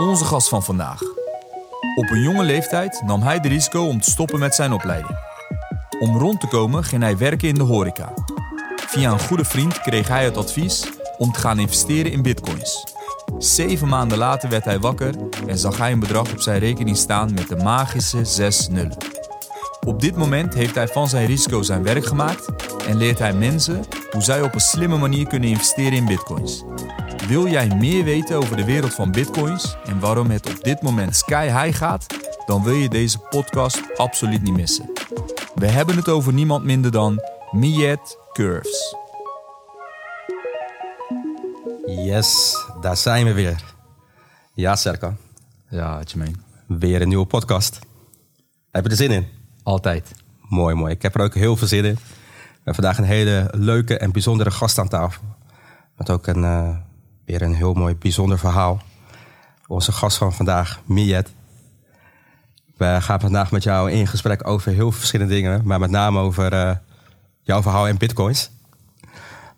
Onze gast van vandaag. Op een jonge leeftijd nam hij de risico om te stoppen met zijn opleiding. Om rond te komen ging hij werken in de horeca. Via een goede vriend kreeg hij het advies om te gaan investeren in bitcoins. Zeven maanden later werd hij wakker en zag hij een bedrag op zijn rekening staan met de magische 6 nullen. Op dit moment heeft hij van zijn risico zijn werk gemaakt en leert hij mensen hoe zij op een slimme manier kunnen investeren in bitcoins. Wil jij meer weten over de wereld van bitcoins en waarom het op dit moment sky high gaat? Dan wil je deze podcast absoluut niet missen. We hebben het over niemand minder dan Miet Curves. Yes, daar zijn we weer. Ja, Serkan. Ja, Jermaine. Weer een nieuwe podcast. Heb je er zin in? Altijd. Mooi, mooi. Ik heb er ook heel veel zin in. We hebben vandaag een hele leuke en bijzondere gast aan tafel. Met ook een, eh, weer een heel mooi, bijzonder verhaal. Onze gast van vandaag, Miet. We gaan vandaag met jou in gesprek over heel veel verschillende dingen. Maar met name over eh, jouw verhaal in bitcoins.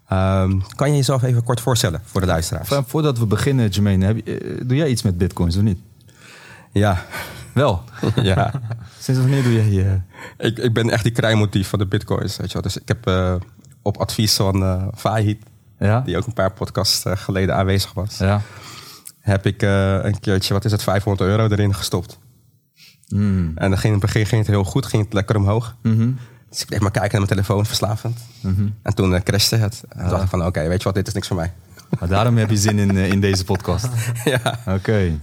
Ehm, kan je jezelf even kort voorstellen voor de luisteraars? Vo- Voordat we beginnen, Jermaine, heb je, eh, doe jij iets met bitcoins of niet? Ja, Wel. ja. Sinds wanneer doe jij... eh, Ik, ik ben echt die krijmotief van de bitcoins. Weet je wel. Dus ik heb op advies van eh Fahid, ja? die ook een paar podcasts eh, geleden aanwezig was, Ja. heb ik eh, een keertje, wat is het, 500 euro erin gestopt. Mm. En dan ging in het begin ging het heel goed, ging het lekker omhoog. Mhm. Dus ik bleef maar kijken naar mijn telefoon, verslavend. Mhm. En toen eh, crashte het. En toen dacht ik van, oké, weet je wat, dit is niks voor mij. Maar daarom heb je zin in, in deze podcast. ja, Oké.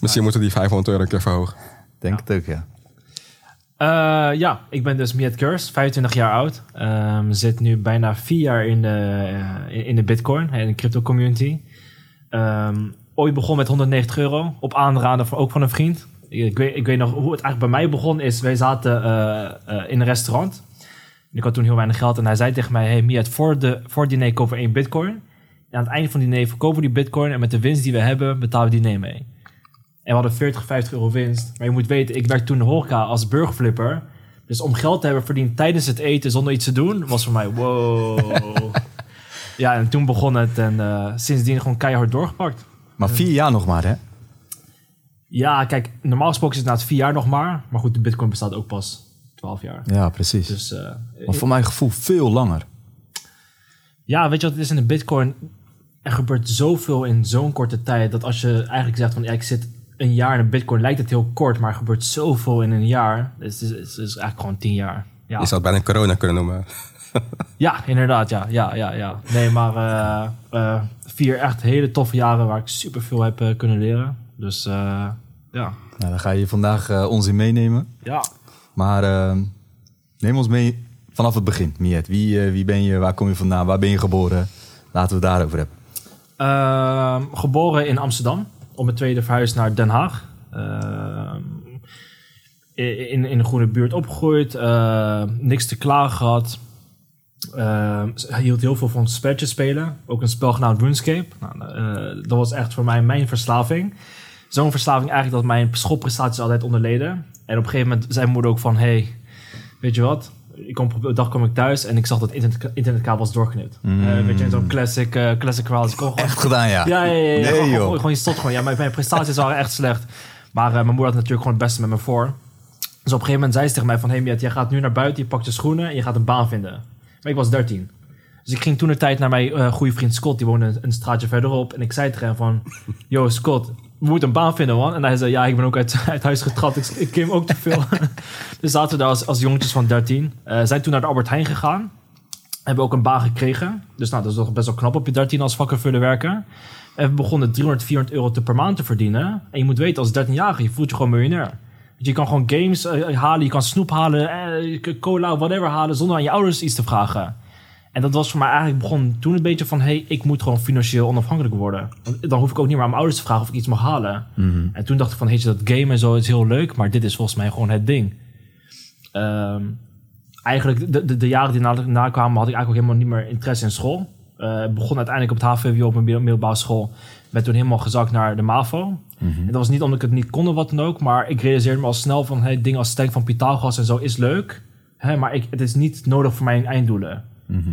misschien moeten we die 500 euro een keer verhogen. Denk het ook, ja. Eh, ja, ik ben dus Miet Kurs, 25 jaar oud. Ehm, zit nu bijna vier jaar in de, eh, in de Bitcoin, in de crypto community. Ehm, ooit begon met 190 euro, op aanraden van, ook van een vriend. Ik weet, ik weet nog hoe het eigenlijk bij mij begon is, wij zaten eh, in een restaurant. Ik had toen heel weinig geld en hij zei tegen mij, hey Miet, voor, de, voor het diner kopen we één Bitcoin. En aan het einde van het diner verkopen we die Bitcoin en met de winst die we hebben betalen we het diner mee. En we hadden 40, 50 euro winst. Maar je moet weten, ik werkte toen in de horeca als burgerflipper. Dus om geld te hebben verdiend tijdens het eten zonder iets te doen, was voor mij wow. ja, en toen begon het en eh, sindsdien gewoon keihard doorgepakt. Maar vier jaar nog maar, hè? Ja, kijk, normaal gesproken is het na het vier jaar nog maar. Maar goed, de bitcoin bestaat ook pas 12 jaar. Ja, precies. Dus eh, maar voor mijn gevoel veel langer. ja, weet je wat het is in de bitcoin? Er gebeurt zoveel in zo'n korte tijd, dat als je eigenlijk zegt van, ja, ik zit een jaar in een bitcoin, lijkt het heel kort, maar er gebeurt zoveel in een jaar. Dus het is, het is eigenlijk gewoon 10 jaar. Ja. Je zou het bijna corona kunnen noemen. Ja, inderdaad, ja, ja, ja, ja. Nee, maar eh, eh, vier echt hele toffe jaren waar ik super veel heb eh, kunnen leren. Dus eh, ja. Nou, dan ga je vandaag ons in meenemen. Ja. Maar eh, neem ons mee vanaf het begin, Miet. Wie, wie ben je? Waar kom je vandaan? Waar ben je geboren? Laten we het daarover hebben. Ehm, geboren in Amsterdam. Op mijn tweede verhuis naar Den Haag. Ehm, in, in een goede buurt opgegroeid. eh, niks te klagen gehad. Ehm, hij hield heel veel van spelletjes spelen. Ook een spel genaamd RuneScape. Nou, eh, dat was echt voor mij mijn verslaving. Zo'n verslaving eigenlijk dat mijn schoolprestaties altijd onderleden. En op een gegeven moment zei mijn moeder ook van... Hey, weet je wat? Ik kom, op een dag kwam ik thuis en ik zag dat internet, internetkabel was doorgeknipt. Eh, weet je, zo'n classic, eh classic verhaal. Dus gewoon Echt gedaan, ja. ja, ja, ja. ja. Nee, gewoon, joh. gewoon, je stot gewoon. Ja, mijn, mijn prestaties waren echt slecht. Maar eh, mijn moeder had natuurlijk gewoon het beste met me voor. Dus op een gegeven moment zei ze tegen mij van... Hey Miet, jij gaat nu naar buiten, je pakt je schoenen en je gaat een baan vinden. Maar ik was 13. Dus ik ging toen de tijd naar mijn goede vriend Scott. Die woonde een, een straatje verderop. En ik zei tegen hem van... Yo Scott, we moeten een baan vinden man. En hij zei... Ja, ik ben ook uit, uit huis getrapt. Ik, ik kim ook te veel. dus zaten we daar als, als jongetjes van 13. Eh zijn toen naar de Albert Heijn gegaan. Hebben ook een baan gekregen. Dus nou, dat is toch best wel knap op je 13 als vakkenvuller werken. En we begonnen 300, 400 euro te per maand te verdienen. En je moet weten, als 13-jarige, je voelt je gewoon miljonair. Want je kan gewoon games eh, halen, je kan snoep halen, eh, cola, whatever halen, zonder aan je ouders iets te vragen. En dat was voor mij eigenlijk begon toen een beetje van... hey, ik moet gewoon financieel onafhankelijk worden. Want dan hoef ik ook niet meer aan mijn ouders te vragen of ik iets mag halen. En toen dacht ik van, je, dat game en zo is heel leuk... maar dit is volgens mij gewoon het ding. Ehm, eigenlijk de, de, de jaren die na, na kwamen... had ik eigenlijk ook helemaal niet meer interesse in school. Eh, begon uiteindelijk op het HVWO op een middel- middelbare school. Ben toen helemaal gezakt naar de MAVO. En dat was niet omdat ik het niet kon of wat dan ook... maar ik realiseerde me al snel van... Hey, dingen als sterk van Pythagoras en zo is leuk... Hè, maar ik, het is niet nodig voor mijn einddoelen.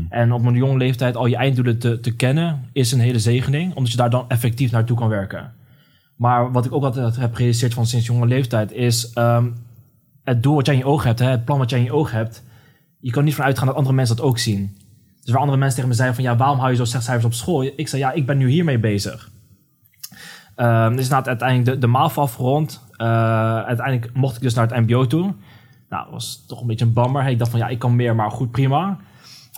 En op een jonge leeftijd al je einddoelen te, te kennen is een hele zegening, omdat je daar dan effectief naartoe kan werken. Maar wat ik ook altijd heb gerealiseerd van sinds jonge leeftijd is ehm, het doel wat jij in je ogen hebt, hè, het plan wat jij in je ogen hebt, je kan niet van uitgaan dat andere mensen dat ook zien. Dus waar andere mensen tegen me zeiden van ja, waarom hou je zo slecht cijfers op school? Ik zei ja, ik ben nu hiermee bezig. Ehm dus na het uiteindelijk de, MAVO afgerond. Eh, uiteindelijk mocht ik dus naar het mbo toe. Nou, dat was toch een beetje een bammer. Ik dacht van ja, ik kan meer, maar goed, prima.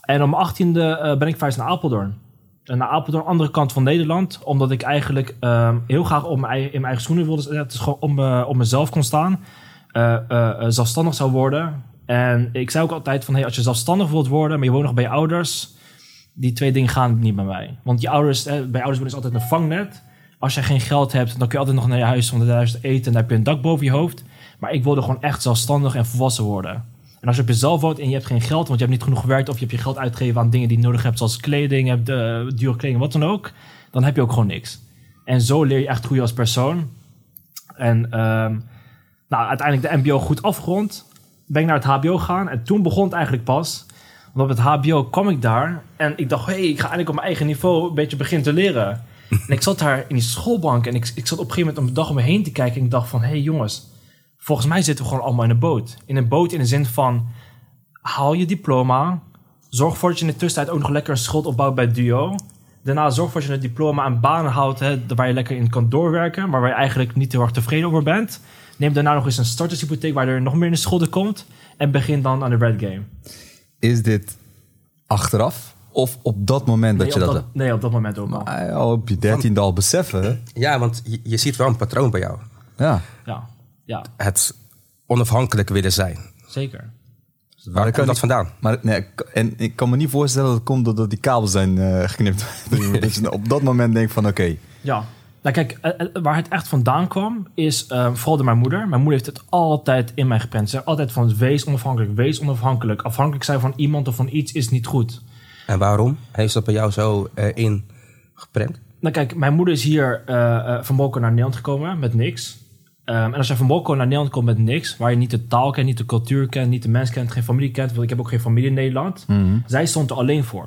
En om mijn achttiende eh, ben ik verhuisd naar Apeldoorn. En naar Apeldoorn, andere kant van Nederland. Omdat ik eigenlijk ehm, heel graag op mijn, in mijn eigen schoenen wilde zetten. Is gewoon om, op mezelf kon staan. Eh, eh, zelfstandig zou worden. En ik zei ook altijd van... Hey, als je zelfstandig wilt worden, maar je woont nog bij je ouders... Die twee dingen gaan niet bij mij. Want je ouders, bij ouders wonen is altijd een vangnet. Als je geen geld hebt, dan kun je altijd nog naar je huis... om te eten en dan heb je een dak boven je hoofd. Maar ik wilde gewoon echt zelfstandig en volwassen worden. En als je op jezelf woont en je hebt geen geld, want je hebt niet genoeg gewerkt of je hebt je geld uitgegeven aan dingen die je nodig hebt, zoals kleding, hebt, eh, dure kleding, wat dan ook, dan heb je ook gewoon niks. En zo leer je echt groeien als persoon. En ehm, nou, uiteindelijk de MBO goed afgerond, ben ik naar het HBO gegaan en toen begon het eigenlijk pas. Want op het HBO kwam ik daar en ik dacht, hé, hey, ik ga eigenlijk op mijn eigen niveau een beetje beginnen te leren. en ik zat daar in die schoolbank en ik, ik zat op een gegeven moment om de dag om me heen te kijken en ik dacht van, hé hey, jongens, volgens mij zitten we gewoon allemaal in een boot. In een boot in de zin van, haal je diploma. Zorg ervoor dat je in de tussentijd ook nog lekker een schuld opbouwt bij Duo. Daarna zorg ervoor dat je het diploma aan banen houdt hè, waar je lekker in kan doorwerken, maar waar je eigenlijk niet heel erg tevreden over bent. Neem daarna nog eens een startershypotheek waar je nog meer in de schulden komt. En begin dan aan de red game. Is dit achteraf of op dat moment dat je dat... dat, nee, op dat moment ook al. Maar al op je dertiende al beseffen? Ja, want je, je ziet wel een patroon bij jou. Ja. Ja, ja Het onafhankelijk willen zijn. zeker. Waar kan komt dat ik- vandaan? Maar nee, ik- en ik kan me niet voorstellen dat het komt doordat die kabels zijn eh, geknipt. je op dat moment denkt van oké, Ja. Nou kijk, eh, eh, waar het echt vandaan kwam, is vooral door mijn moeder. Mijn moeder heeft het altijd in mij geprent. Ze zei altijd van wees onafhankelijk, wees onafhankelijk. Afhankelijk zijn van iemand of van iets is niet goed. En waarom heeft dat bij jou zo eh, in geprent? Nou kijk, mijn moeder is hier van naar Nederland gekomen met niks. Ehm, en als je van Marokko naar Nederland komt met niks, waar je niet de taal kent, niet de cultuur kent, niet de mensen kent, geen familie kent, want ik heb ook geen familie in Nederland. Zij stond er alleen voor.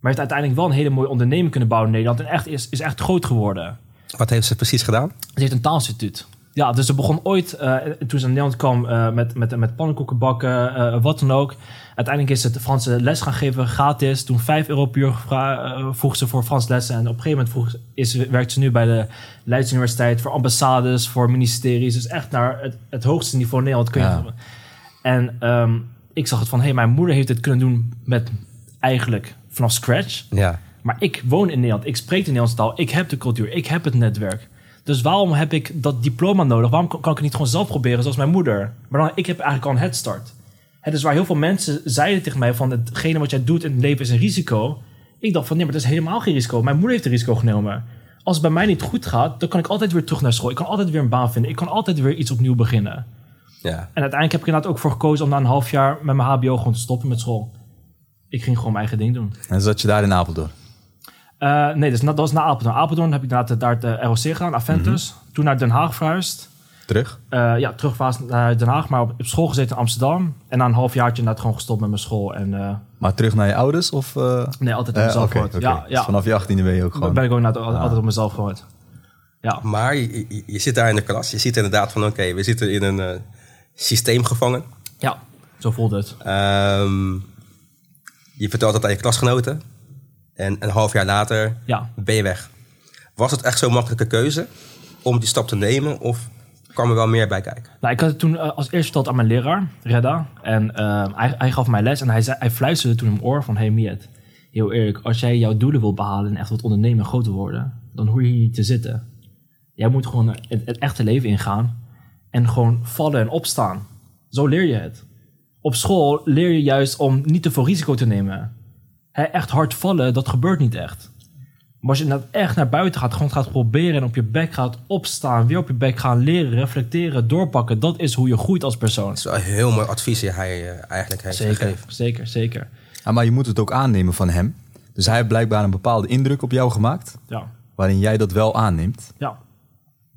Maar heeft uiteindelijk wel een hele mooie onderneming kunnen bouwen in Nederland en echt is, is echt groot geworden. Wat heeft ze precies gedaan? Ze heeft een taalinstituut. Ja, dus ze begon ooit, eh, toen ze naar Nederland kwam, eh, met, met, met pannenkoeken bakken, eh, wat dan ook. Uiteindelijk is de Franse les gaan geven, gratis. Toen 5 euro per uur eh, vroeg ze voor Frans lessen. En op een gegeven moment vroeg, is, werkt ze nu bij de Leids Universiteit voor ambassades, voor ministeries. Dus echt naar het, het hoogste niveau in Nederland kun je. Ja. En ehm, ik zag het van, hé, hey, mijn moeder heeft dit kunnen doen met eigenlijk vanaf scratch. Ja. Maar ik woon in Nederland, ik spreek de Nederlandse taal, ik heb de cultuur, ik heb het netwerk. Dus waarom heb ik dat diploma nodig? Waarom kan ik het niet gewoon zelf proberen zoals mijn moeder? Maar dan, ik heb eigenlijk al een head start. Het is waar heel veel mensen zeiden tegen mij van hetgene wat jij doet in het leven is een risico. Ik dacht van nee, maar dat is helemaal geen risico. Mijn moeder heeft een risico genomen. Als het bij mij niet goed gaat, dan kan ik altijd weer terug naar school. Ik kan altijd weer een baan vinden. Ik kan altijd weer iets opnieuw beginnen. ja. En uiteindelijk heb ik inderdaad ook voor gekozen om na een half jaar met mijn HBO gewoon te stoppen met school. Ik ging gewoon mijn eigen ding doen. en zat je daar in Apeldoorn. Eh, nee, dus dat was na Apeldoorn. Apeldoorn heb ik daar het eh, ROC gedaan, Aventus. Toen naar Den Haag verhuisd. Terug? Eh, ja, terug was naar Den Haag, maar op, op school gezeten in Amsterdam. En na een halfjaartje inderdaad gewoon gestopt met mijn school. En eh, Maar terug naar je ouders? Of, eh, nee, altijd op mezelf oké. Ja, Dus ja. vanaf je achttiende ben je ook gewoon... ben ik ook al- altijd op mezelf gehoord. Ja, Maar je, je, je zit daar in de klas. Je ziet inderdaad van oké, we zitten in een eh, systeem gevangen. ja, zo voelde het. Ehm, je vertelt dat aan je klasgenoten. En een half jaar later Ja. ben je weg. Was het echt zo'n makkelijke keuze om die stap te nemen? Of kwam er wel meer bij kijken? Nou, ik had het toen eh, als eerste verteld aan mijn leraar, Redda. En eh, hij, hij gaf mij les en hij, zei, hij fluisterde toen in mijn oor van... Hey Miet, heel eerlijk, als jij jouw doelen wilt behalen en echt wat ondernemen en groter worden... dan hoor je hier niet te zitten. Jij moet gewoon het, echte leven ingaan en gewoon vallen en opstaan. Zo leer je het. Op school leer je juist om niet te veel risico te nemen. Echt hard vallen, dat gebeurt niet echt. Maar als je inderdaad echt naar buiten gaat, gewoon gaat proberen en op je bek gaat opstaan, weer op je bek gaan leren, reflecteren, doorpakken, dat is hoe je groeit als persoon. Dat is wel een heel mooi advies die hij eh, eigenlijk heeft Zeker, gegeven. zeker, zeker. Ja, maar je moet het ook aannemen van hem. Dus hij heeft blijkbaar een bepaalde indruk op jou gemaakt... Ja, waarin jij dat wel aanneemt. ja.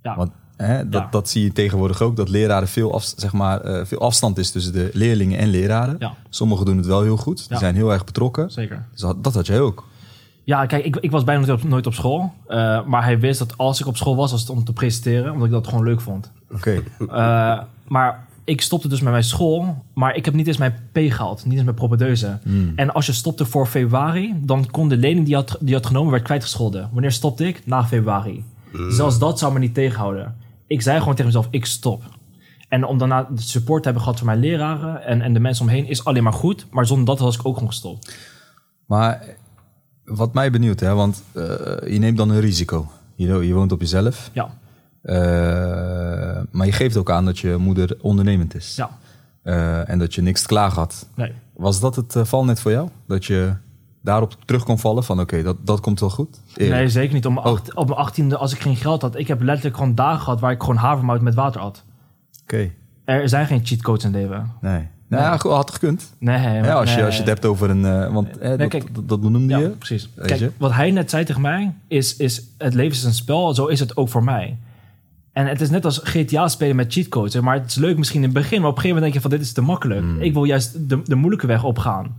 Ja, Want hè, dat, Ja. dat zie je tegenwoordig ook, dat leraren veel, af, zeg maar, eh, veel afstand is tussen de leerlingen en leraren. Ja. Sommigen doen het wel heel goed, die zijn heel erg betrokken. zeker. Dus dat, dat had jij ook. Ja, kijk, ik, ik was bijna nooit op, nooit op school. Eh, maar hij wist dat als ik op school was, was het om te presenteren. Omdat ik dat gewoon leuk vond. Oké. Eh, maar ik stopte dus met mijn school. Maar ik heb niet eens mijn P gehaald. Niet eens mijn propedeuse. Hmm. En als je stopte voor februari, dan kon de lening die je had, die had genomen, werd kwijtgescholden. Wanneer stopte ik? Na februari. Zelfs dat zou me niet tegenhouden. Ik zei gewoon tegen mezelf, ik stop. En om daarna de support te hebben gehad van mijn leraren en, en de mensen omheen, is alleen maar goed. Maar zonder dat was ik ook gewoon gestopt. Maar wat mij benieuwt, hè, want eh, je neemt dan een risico. Je, je woont op jezelf. Ja, eh, maar je geeft ook aan dat je moeder ondernemend is. ja, Eh, en dat je niks klagen had. nee. Was dat het valnet voor jou? Dat je daarop terug kon vallen van oké, dat, dat komt wel goed? Eerlijk. Nee, zeker niet. Op mijn, acht- op mijn achttiende, als ik geen geld had, ik heb letterlijk gewoon dagen gehad waar ik gewoon havermout met water had. Oké, Er zijn geen cheatcodes in leven. nee. Nou ja, goed, had gekund. Nee, Ja, als, je, nee. als je het hebt over een... eh, want eh, dat, kijk. dat, Ja, je. precies. Kijk, je? wat hij net zei tegen mij is, is het leven is een spel, zo is het ook voor mij. En het is net als GTA spelen met cheatcodes. Maar het is leuk misschien in het begin, maar op een gegeven moment denk je van dit is te makkelijk. Hmm. Ik wil juist de, de moeilijke weg opgaan.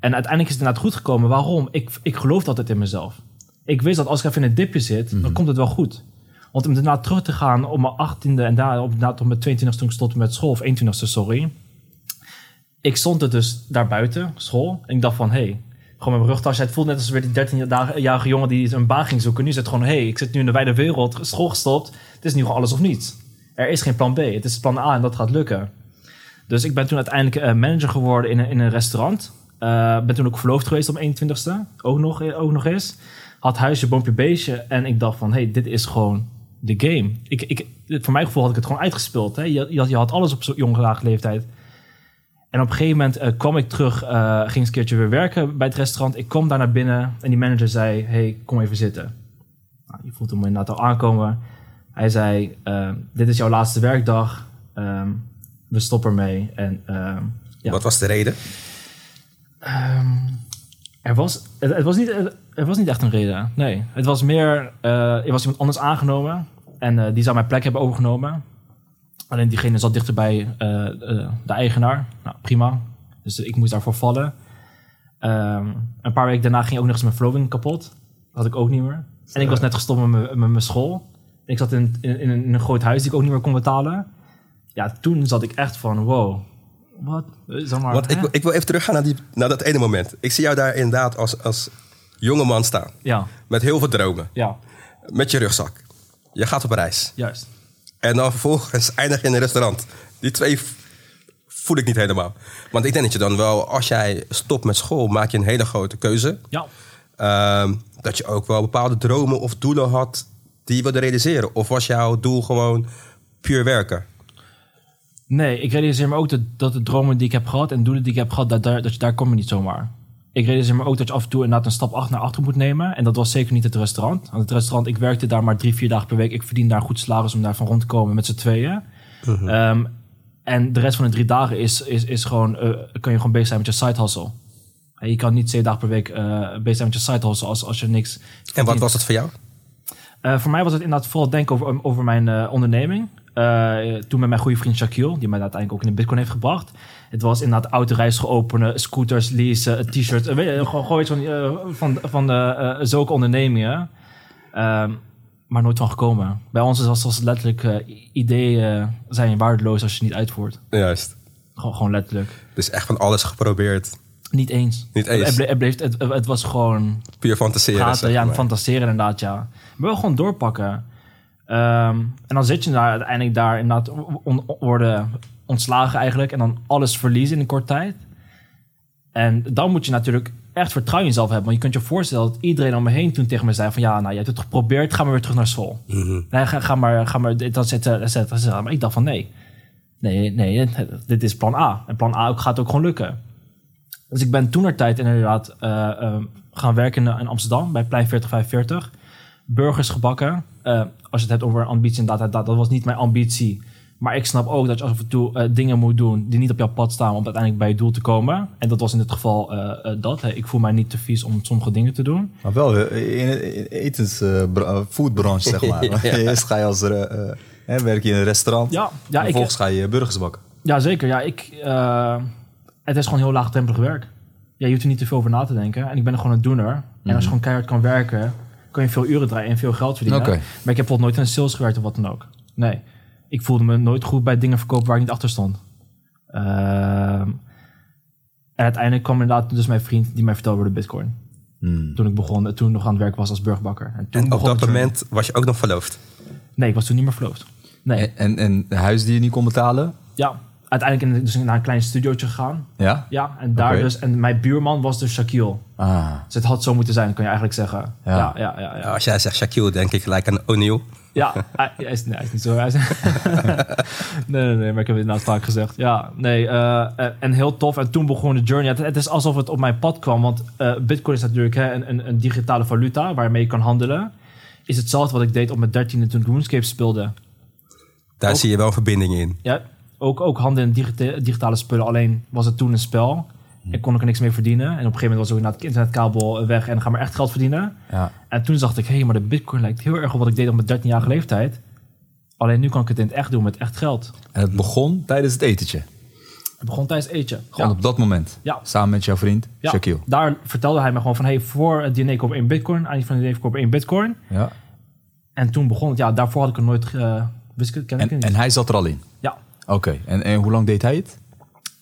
En uiteindelijk is het inderdaad goed gekomen. Waarom? Ik, ik geloof altijd in mezelf. Ik wist dat als ik even in een dipje zit, Hmm. dan komt het wel goed. Want om daarna terug te gaan op mijn 18e en daar op, op mijn 22e toen ik stopte met school, of 21e, sorry. Ik stond er dus daar buiten, school. En ik dacht van, hé, hey, gewoon met mijn rugtasje. Het voelt net als weer die 13-jarige jongen die een baan ging zoeken. Nu zit gewoon, hé, hey, ik zit nu in de wijde wereld, school gestopt. Het is nu gewoon alles of niets. Er is geen plan B. Het is plan A en dat gaat lukken. Dus ik ben toen uiteindelijk eh, manager geworden in een, in een restaurant. Eh, ben toen ook verloofd geweest op 21ste. Ook nog, eh, ook nog eens. Had huisje, boompje, beestje. En ik dacht van, hé, hey, dit is gewoon de game. Ik, ik, voor mijn gevoel had ik het gewoon uitgespeeld. Hè? Je, je, had, je had alles op zo'n jonge leeftijd. En op een gegeven moment eh, kwam ik terug, eh, ging eens een keertje weer werken bij het restaurant. Ik kwam daar naar binnen en die manager zei, hey, kom even zitten. Nou, je voelt hem inderdaad al aankomen. Hij zei, eh, dit is jouw laatste werkdag. Ehm, we stoppen ermee. En ehm, ja. Wat was de reden? Ehm, er, was, het, het was niet, er was niet echt een reden. Nee, het was meer... eh, er was iemand anders aangenomen. En die zou mijn plek hebben overgenomen. Alleen diegene zat dichter bij eh, eh, de eigenaar. Nou, prima. Dus ik moest daarvoor vallen. Ehm, een paar weken daarna ging ook nog eens mijn flowing kapot. Dat had ik ook niet meer. En ik was net gestopt met mijn- school. Ik zat in, in, in een groot huis die ik ook niet meer kon betalen. Ja, toen zat ik echt van, wow, wat? Eh, Zeg maar, Want ik, wil- ik wil even teruggaan naar, die, naar dat ene moment. Ik zie jou daar inderdaad als, als jonge man staan. Ja, Met heel veel dromen. ja, Met je rugzak. Je gaat op reis. juist. En dan vervolgens eindig je in een restaurant. Die twee voel ik niet helemaal. Want ik denk dat je dan wel, als jij stopt met school, maak je een hele grote keuze. Ja, Ehm, dat je ook wel bepaalde dromen of doelen had die je wilde realiseren. Of was jouw doel gewoon puur werken? nee, ik realiseer me ook dat, dat de dromen die ik heb gehad en doelen die ik heb gehad, dat, dat je daar kom je niet zomaar. Ik realiseer me ook dat je af en toe inderdaad een stap achter naar achter moet nemen. En dat was zeker niet het restaurant. Want het restaurant, ik werkte daar maar drie, vier dagen per week. Ik verdien daar goed salaris om daar van rond te komen met z'n tweeën. Ehm, en de rest van de drie dagen is, is, is gewoon, eh, kun je gewoon bezig zijn met je side hustle. En je kan niet zeven dagen per week eh, bezig zijn met je side hustle als, als je niks En wat was het voor jou? Eh, voor mij was het inderdaad vooral denken over, over mijn onderneming. Toen met mijn goede vriend Shaquille, die mij uiteindelijk ook in de Bitcoin heeft gebracht. Het was inderdaad autoreis openen, scooters leasen, t-shirts. eh, weet je, gewoon, gewoon iets van, eh, van, van de, eh, zulke ondernemingen. Ehm, maar nooit van gekomen. Bij ons is het als letterlijk eh, ideeën zijn waardeloos als je niet uitvoert. Juist. Gewoon, gewoon letterlijk. Dus echt van alles geprobeerd. Niet eens. Niet eens. Het, ble- het, bleef, het, het was gewoon Puur fantaseren. praten, ja, maar. fantaseren inderdaad, ja. Maar wel gewoon doorpakken. Ehm, en dan zit je daar uiteindelijk daar inderdaad worden ontslagen eigenlijk. En dan alles verliezen in een korte tijd. En dan moet je natuurlijk echt vertrouwen in jezelf hebben. Want je kunt je voorstellen dat iedereen om me heen toen tegen me zei van... Ja, nou, je hebt het geprobeerd, ga maar weer terug naar school. Mhm. Nee, ga, ga maar, ga maar dat zetten. Maar ik dacht van nee. Nee, nee, dit is plan A. En plan A ook, gaat ook gewoon lukken. Dus ik ben toen tijd inderdaad eh, eh, gaan werken in, in Amsterdam bij Plein 4045. Burgers gebakken. Eh, als je het hebt over ambitie, inderdaad, dat, dat was niet mijn ambitie. Maar ik snap ook dat je af en toe eh, dingen moet doen die niet op jouw pad staan om uiteindelijk bij je doel te komen. En dat was in dit geval eh, eh, dat. Hè. Ik voel mij niet te vies om sommige dingen te doen. Maar wel in in etens, foodbranche, zeg maar. Eerst ga je als hè, werk je in een restaurant. Ja, ja, en ik, vervolgens ga je burgers bakken. Ja, zeker. Ja, ik, het is gewoon heel laagdrempelig werk. Ja, je hoeft er niet te veel over na te denken. En ik ben gewoon een doener. En als je gewoon keihard kan werken, kan je veel uren draaien en veel geld verdienen. Oké. Maar ik heb bijvoorbeeld nooit in sales gewerkt of wat dan ook. Nee. Ik voelde me nooit goed bij dingen verkopen waar ik niet achter stond. Ehm, en uiteindelijk kwam inderdaad dus mijn vriend die mij vertelde over de bitcoin. Hmm. Toen ik begon, toen ik nog aan het werk was als burgerbakker. En, toen En op dat journey. moment was je ook nog verloofd. Nee, ik was toen niet meer verloofd. Nee. En, en, en huis die je niet kon betalen? Ja, uiteindelijk in, dus naar een klein studiootje gegaan. Ja? Ja, en daar dus. En mijn buurman was dus Shaquille. Ah. Dus het had zo moeten zijn, kan je eigenlijk zeggen. Ja. Ja, ja, ja. ja, Als jij zegt Shaquille, denk ik gelijk aan O'Neal. Ja, hij, hij is, nee, hij is niet zo. Hij is, nee, nee, nee, maar ik heb het inderdaad vaak gezegd. Ja, nee, eh, eh, en heel tof. En toen begon de journey. Het, het is alsof het op mijn pad kwam, want eh, Bitcoin is natuurlijk hè, een, een, een digitale valuta waarmee je kan handelen. Is hetzelfde wat ik deed op mijn dertiende toen RuneScape speelde. Daar Ook- zie je wel verbinding in. Ja, ook, ook handelen in digita- digitale spullen. Alleen was het toen een spel. En kon ik er niks mee verdienen. En op een gegeven moment was ook het internetkabel weg. En gaan we echt geld verdienen. Ja. En toen dacht ik, hé, maar de bitcoin lijkt heel erg op wat ik deed op mijn 13-jarige leeftijd. Alleen nu kan ik het in het echt doen met echt geld. En het begon tijdens het etentje. Het begon tijdens het eten. Gewoon ja. op dat moment. Ja. Samen met jouw vriend, Ja. Shaquille. Daar vertelde hij me gewoon van, hey, voor het diner koop één bitcoin. Aan die van het diner koop één bitcoin. Ja. En toen begon het, ja, daarvoor had ik er nooit, eh wist ik, ken ik En, het en hij zat er al in? Oké. En, en hoe lang deed hij het?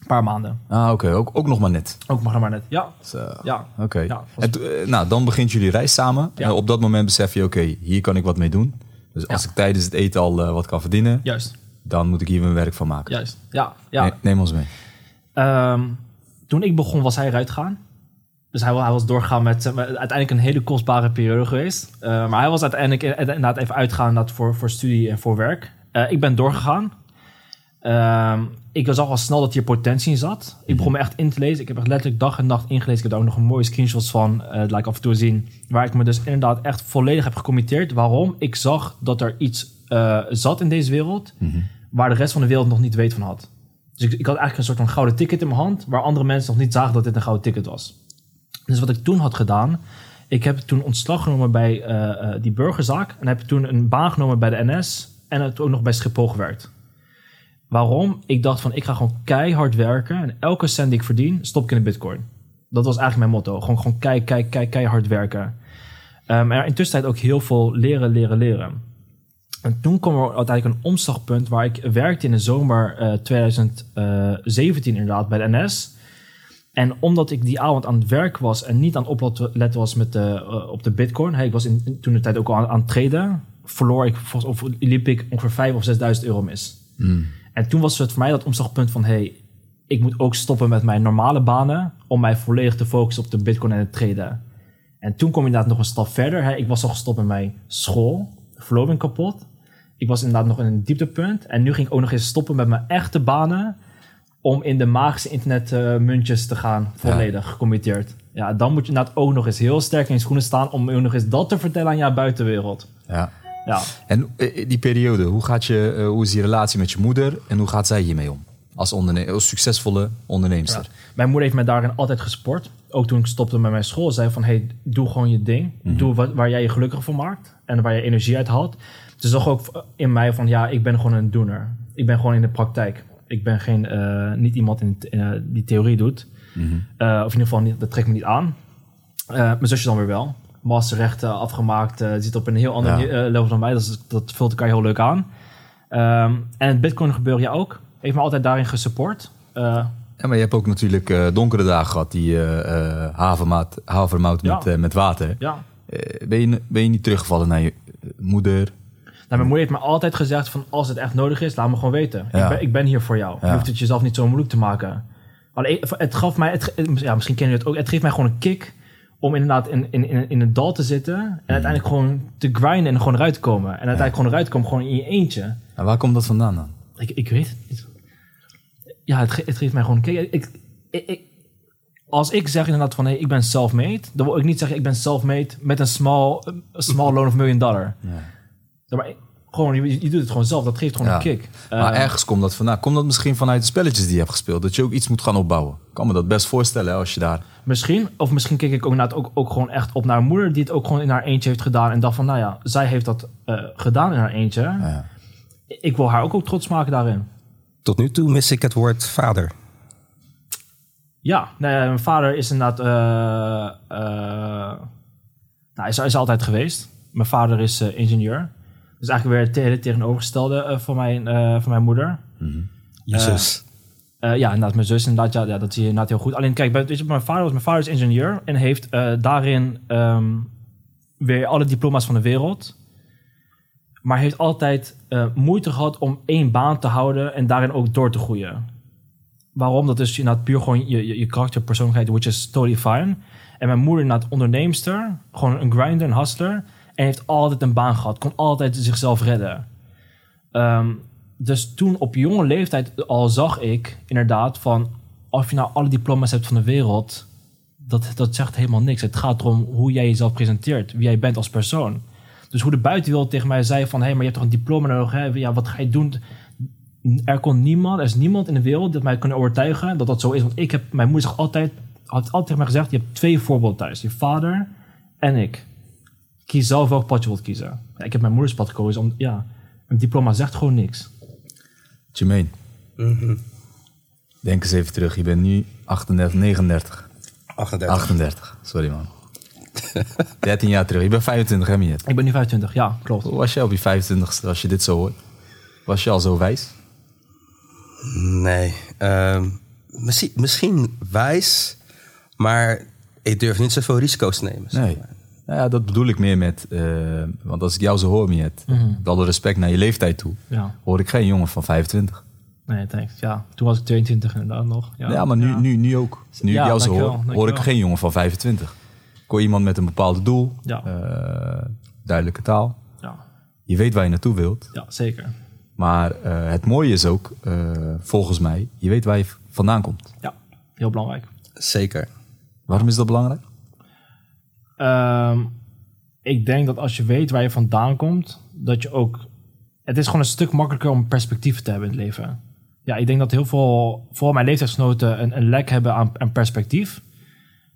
een paar maanden. Ah, oké. Ook, ook nog maar net. Ook er maar net. Ja, Zo. ja. Oké. Ja, was- eh, nou, dan begint jullie reis samen. Ja. En op dat moment besef je, oké, hier kan ik wat mee doen. Dus als Ja. ik tijdens het eten al eh, wat kan verdienen, Juist, dan moet ik hier mijn werk van maken. juist. Ja, ja. Ne- neem ons mee. Ehm, toen ik begon was hij eruit gegaan. Dus hij, hij was doorgegaan met, eh, met uiteindelijk een hele kostbare periode geweest. Eh, maar hij was uiteindelijk in- inderdaad even uitgaan inderdaad voor, voor studie en voor werk. Eh, ik ben doorgegaan. Ehm, ik zag al snel dat hier potentie in zat. Ik begon me echt in te lezen. Ik heb echt letterlijk dag en nacht ingelezen. Ik heb daar ook nog een mooie screenshots van. dat laat ik af en toe zien. Waar ik me dus inderdaad echt volledig heb gecommitteerd. Waarom? Ik zag dat er iets eh, zat in deze wereld. Waar de rest van de wereld nog niet weet van had. Dus ik, ik had eigenlijk een soort van gouden ticket in mijn hand. Waar andere mensen nog niet zagen dat dit een gouden ticket was. Dus wat ik toen had gedaan. Ik heb toen ontslag genomen bij eh, die burgerzaak. En heb toen een baan genomen bij de NS. En heb ook nog bij Schiphol gewerkt. Waarom? Ik dacht van ik ga gewoon keihard werken. En elke cent die ik verdien, stop ik in de bitcoin. Dat was eigenlijk mijn motto. Gewoon, gewoon kei, kei, kei, keihard werken. Ehm maar intussen ook heel veel leren, leren, leren. En toen kwam er uiteindelijk een omslagpunt waar ik werkte in de zomer eh, 2017 inderdaad bij de NS. En omdat ik die avond aan het werk was en niet aan het was met eh, op de bitcoin. Ik was in, toen de tijd ook al aan, het traden. Verloor ik, of liep ik ongeveer 5 of 6.000 euro mis. En toen was het voor mij dat omslagpunt van... hey, ik moet ook stoppen met mijn normale banen... om mij volledig te focussen op de bitcoin en het traden. En toen kom je inderdaad nog een stap verder. Hè. Ik was al gestopt met mijn school. Verloving kapot. Ik was inderdaad nog in een dieptepunt. En nu ging ik ook nog eens stoppen met mijn echte banen... om in de magische internetmuntjes te gaan. Volledig gecommitteerd. Ja, dan moet je inderdaad ook nog eens heel sterk in je schoenen staan... om ook nog eens dat te vertellen aan jouw buitenwereld. Ja. Ja. En eh, die periode, hoe, gaat je, eh, hoe is die relatie met je moeder en hoe gaat zij hiermee om? Als, onderne- als succesvolle onderneemster. Ja. Mijn moeder heeft mij daarin altijd gesport. Ook toen ik stopte met mijn school, zei van... hey, doe gewoon je ding. Doe wat, waar jij je gelukkig van maakt. En waar je energie uit haalt. Ze zag ook in mij van... ja, ik ben gewoon een doener. Ik ben gewoon in de praktijk. Ik ben geen, eh, niet iemand in, die theorie doet. Eh, of in ieder geval, niet, dat trekt me niet aan. Mijn zusje dan weer wel. Masterrechten afgemaakt. eh, zit op een heel ander Ja. eh, level dan mij. Dat, is- dat vult elkaar heel leuk aan. Ehm, en het Bitcoin gebeuren, ja ook. Heeft me altijd daarin gesupport. Eh, Ja, maar je hebt ook natuurlijk donkere dagen gehad, die eh, havermout, havermout Ja. met, met water. ja, ben, je, ben je niet teruggevallen naar je moeder? Nou, mijn moeder heeft me altijd gezegd van als het echt nodig is, laat me gewoon weten. Ja. Ik, ben, ik ben hier voor jou. Je hoeft het jezelf niet zo moeilijk te maken. Alleen, het gaf mij, het, ja, misschien ken je het ook, het geeft mij gewoon een kick om inderdaad in, in, in, in het dal te zitten en uiteindelijk gewoon te grinden en gewoon eruit te komen. En uiteindelijk gewoon eruit te komen, gewoon in je eentje. En waar komt dat vandaan dan? Ik, ik weet het niet. Ja, het, ge- het geeft mij gewoon. Ik, ik, ik- als ik zeg inderdaad van hey, ik ben self-made, dan wil ik niet zeggen ik ben self-made met een small, small loan of million dollar. Zeg Maar, ik- gewoon, je, je doet het gewoon zelf, dat geeft gewoon Ja. een kick. maar Eh, ergens komt dat vandaan. Komt dat misschien vanuit de spelletjes die je hebt gespeeld? Dat je ook iets moet gaan opbouwen? Ik kan me dat best voorstellen hè, als je daar... Misschien, of misschien keek ik ook inderdaad ook, ook gewoon echt op naar een moeder die het ook gewoon in haar eentje heeft gedaan. En dacht van, nou ja, zij heeft dat eh, gedaan in haar eentje. Ja. Ik wil haar ook, ook trots maken daarin. Tot nu toe mis ik het woord vader. Ja, nee, mijn vader is inderdaad. eh, eh, Nou, is, is altijd geweest. Mijn vader is ingenieur. Dus eigenlijk weer het hele tegenovergestelde eh, van, mijn, eh, van mijn moeder. Je zus. Eh, ja, inderdaad, mijn zus inderdaad, ja, ja, dat zie je inderdaad heel goed. Alleen kijk, bij, weet je, mijn, vader was, mijn vader is ingenieur en heeft daarin ehm, weer alle diploma's van de wereld. Maar heeft altijd moeite gehad om één baan te houden en daarin ook door te groeien. Waarom? Dat is inderdaad puur gewoon je, je, je karakter, persoonlijkheid, which is totally fine. En mijn moeder inderdaad onderneemster, gewoon een grinder, een hustler. En heeft altijd een baan gehad, kon altijd zichzelf redden. Ehm, dus toen op jonge leeftijd al zag ik inderdaad van... of je nou alle diploma's hebt van de wereld, dat, dat zegt helemaal niks. Het gaat erom hoe jij jezelf presenteert, wie jij bent als persoon. Dus hoe de buitenwereld tegen mij zei van... hé, hey, maar je hebt toch een diploma nodig, hè? Ja, wat ga je doen? Er kon niemand, er is niemand in de wereld dat mij kon overtuigen dat dat zo is. Want ik heb, mijn moeder zegt altijd, had altijd tegen mij gezegd... je hebt twee voorbeelden thuis, je vader en ik. Kies zelf welk pad je wilt kiezen. Ja, ik heb mijn moeders pad gekozen, om, ja, een diploma zegt gewoon niks. Jermaine. Denk eens even terug. Je bent nu 38, 39. 38. 38. Sorry man. 13 jaar terug. Je bent 25 hè Miet? Ik ben nu 25, ja, klopt. Hoe was je op je 25ste als je dit zo hoort? Was je al zo wijs? Nee. ehm, misschien, misschien wijs, maar ik durf niet zoveel risico's te nemen. zeg Nee. maar. Nou ja, dat bedoel ik meer met... eh, want als ik jou zo hoor, Miet, met alle respect naar je leeftijd toe... Ja, hoor ik geen jongen van 25. nee, thanks. Ja, toen was ik 22 inderdaad nog. Ja, Ja, maar nu, Nu, nu ook. Nu Ja, ik jou zo hoor, hoor ik geen jongen van 25. Ik hoor iemand met een bepaald doel, Ja. eh, duidelijke taal. Ja, Je weet waar je naartoe wilt. ja zeker. Maar eh, het mooie is ook, eh, volgens mij, je weet waar je vandaan komt. Ja, heel belangrijk. Zeker. Waarom is dat belangrijk? Ehm, ik denk dat als je weet waar je vandaan komt, dat je ook. Het is gewoon een stuk makkelijker om perspectief te hebben in het leven. Ja, ik denk dat heel veel, vooral mijn leeftijdsgenoten, een, een lek hebben aan, aan perspectief.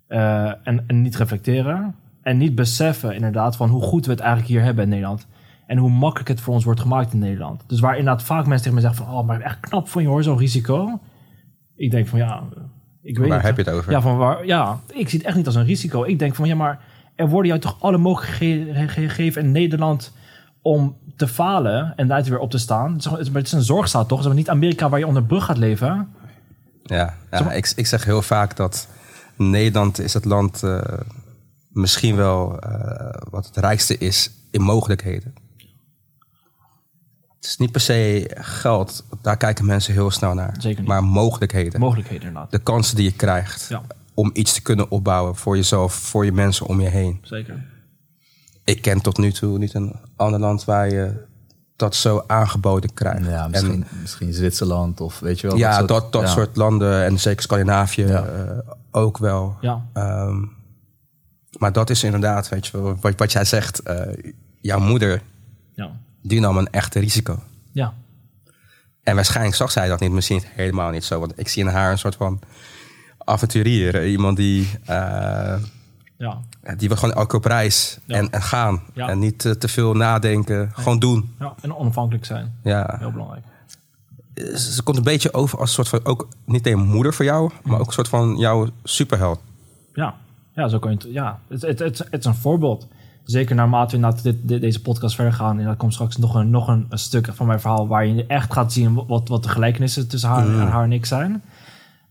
Eh, en, en niet reflecteren. En niet beseffen inderdaad van hoe goed we het eigenlijk hier hebben in Nederland. En hoe makkelijk het voor ons wordt gemaakt in Nederland. Dus waar inderdaad vaak mensen tegen me zeggen van... Oh, maar echt knap van je hoor, zo'n risico. Ik denk van ja, ik weet Waar niet. heb je het over? Ja, van waar, ja, ik zie het echt niet als een risico. Ik denk van ja, maar er worden jou toch alle mogelijkheden ge- gegeven in Nederland om te falen en daar weer op te staan. Het is, gewoon- het is een zorgstaat toch? Het is niet Amerika waar je onder brug gaat leven. Ja, ja ik, ik zeg heel vaak dat Nederland is het land eh, misschien wel eh, wat het rijkste is in mogelijkheden. Het is niet per se geld, daar kijken mensen heel snel naar. Zeker niet. Maar mogelijkheden. Mogelijkheden inderdaad. de kansen die je krijgt Ja. Om iets te kunnen opbouwen voor jezelf, voor je mensen om je heen. Zeker. Ik ken tot nu toe niet een ander land waar je dat zo aangeboden krijgt. Ja, En- misschien, misschien Zwitserland of weet je wel. ja, soort- dat, dat ja. soort landen en zeker Scandinavië Ja. eh, ook wel. Ja, Ehm, maar dat is inderdaad, weet je wel, wat, wat jij zegt, eh, jouw moeder, ja, die nam een echte risico. ja. En waarschijnlijk zag zij dat niet, misschien helemaal niet zo. Want ik zie in haar een soort van avonturier. eh, Iemand die, eh, ja. die wil gewoon elke op reis Ja. en, en gaan. Ja. En niet eh, te veel nadenken, gewoon doen. ja. En onafhankelijk zijn. Ja. Heel belangrijk. Ze ze komt een beetje over als een soort van, ook niet een moeder voor jou, maar ook een soort van jouw superheld. Ja, ja zo kan je het. Ja, het, het, het, het is een voorbeeld. Zeker naarmate we naar dit, dit- deze podcast verder gaan. En dan komt straks nog een, nog een, een stuk van mijn verhaal. waar je echt gaat zien wat, wat de gelijkenissen tussen haar, en haar en ik zijn.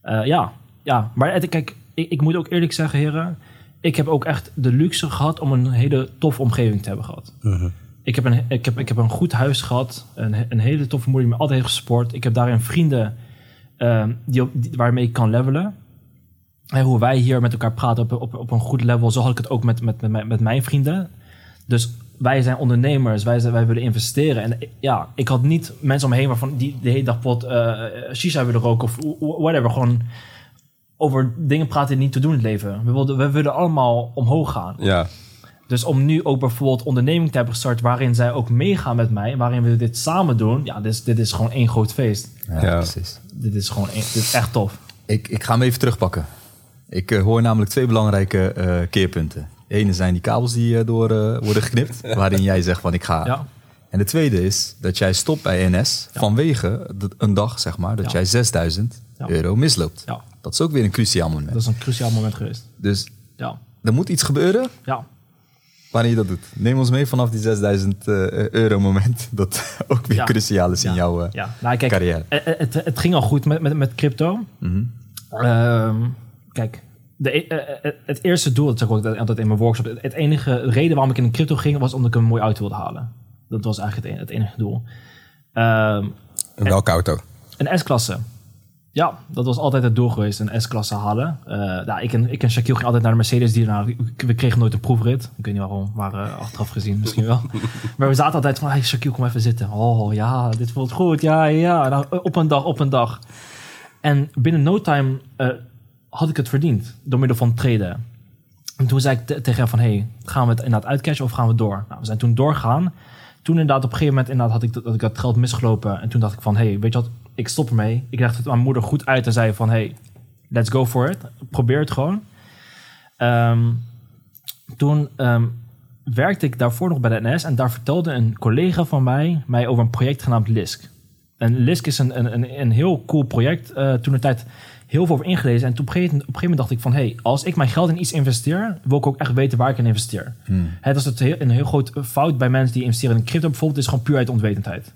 Eh, ja, ja, maar het, kijk, ik, ik moet ook eerlijk zeggen, heren. Ik heb ook echt de luxe gehad om een hele toffe omgeving te hebben gehad. Ik heb, een, ik, heb, ik heb een goed huis gehad. Een, een hele toffe moeder die me altijd heeft gesport. Ik heb daarin vrienden ehm, die, op- die, waarmee ik kan levelen. En hoe wij hier met elkaar praten op, op, op een goed level, zo had ik het ook met, met, met, mijn- met mijn vrienden. Dus wij zijn ondernemers, wij, zijn, wij willen investeren. En ja, ik had niet mensen om me heen waarvan die de hele dag pot eh shisha willen roken of wh- whatever. Gewoon over dingen praten die niet te doen in het leven. We wilden, we willen allemaal omhoog gaan. Ja. Dus om nu ook bijvoorbeeld onderneming te hebben gestart waarin zij ook meegaan met mij, waarin we dit samen doen, ja, dit is, dit is gewoon één groot feest. Ja, Ja. precies. Dit is gewoon één, dit is echt tof. Ik, ik ga hem even terugpakken. Ik eh, hoor namelijk twee belangrijke eh, keerpunten. De ene zijn die kabels die eh, door worden geknipt, waarin jij zegt van ik ga. Ja, En de tweede is dat jij stopt bij NS Ja. vanwege de- een dag, zeg maar, dat Ja. jij 6000 Ja. euro misloopt. ja, Dat is ook weer een cruciaal moment. dat is een cruciaal moment geweest. Dus Ja, er moet iets gebeuren ja, wanneer je dat doet. Neem ons mee vanaf die 6000 eh, euro moment. Dat ook weer Ja. cruciaal is in Ja. jouw eh, Ja, nou kijk, carrière. Het, het, ging al goed met, met, met crypto. Mhm. Ehm, kijk, de, e- eh, eh, het eerste doel, dat zeg ik ook altijd in mijn workshop. Het, het enige reden waarom ik in de crypto ging, was omdat ik een mooie auto wilde halen. Dat was eigenlijk het, en- het enige doel. Ehm, welke auto? een S-klasse. Ja, dat was altijd het doel geweest, een S-klasse halen. Eh nou, ik, en, ik en Shaquille gingen altijd naar de Mercedes. Nou, we kregen nooit een proefrit. Ik weet niet waarom, maar eh, achteraf gezien misschien wel. maar we zaten altijd van, hey Shaquille, kom even zitten. Oh ja, dit voelt goed. Ja, ja. Nou, op een dag, op een dag. En binnen no time eh, had ik het verdiend. Door middel van traden. En toen zei ik te- tegen hem van, hey, gaan we het inderdaad uitcashen of gaan we door? Nou, we zijn toen doorgegaan. Toen inderdaad op een gegeven moment inderdaad had ik, dat, dat ik dat geld misgelopen. En toen dacht ik van, hey, weet je wat, ik stop ermee. Ik legde het aan mijn moeder goed uit en zei van, hey, let's go for it. Probeer het gewoon. Ehm, toen ehm, werkte ik daarvoor nog bij de NS en daar vertelde een collega van mij mij over een project genaamd LISK. En LISK is een, een, een, een heel cool project. eh toen de tijd heel veel over ingelezen. En toen op een gegeven, op een gegeven moment dacht ik van... hey, als ik mijn geld in iets investeer... wil ik ook echt weten waar ik in investeer. Is het heel, een heel groot fout bij mensen die investeren in crypto bijvoorbeeld... is gewoon puur uit onwetendheid.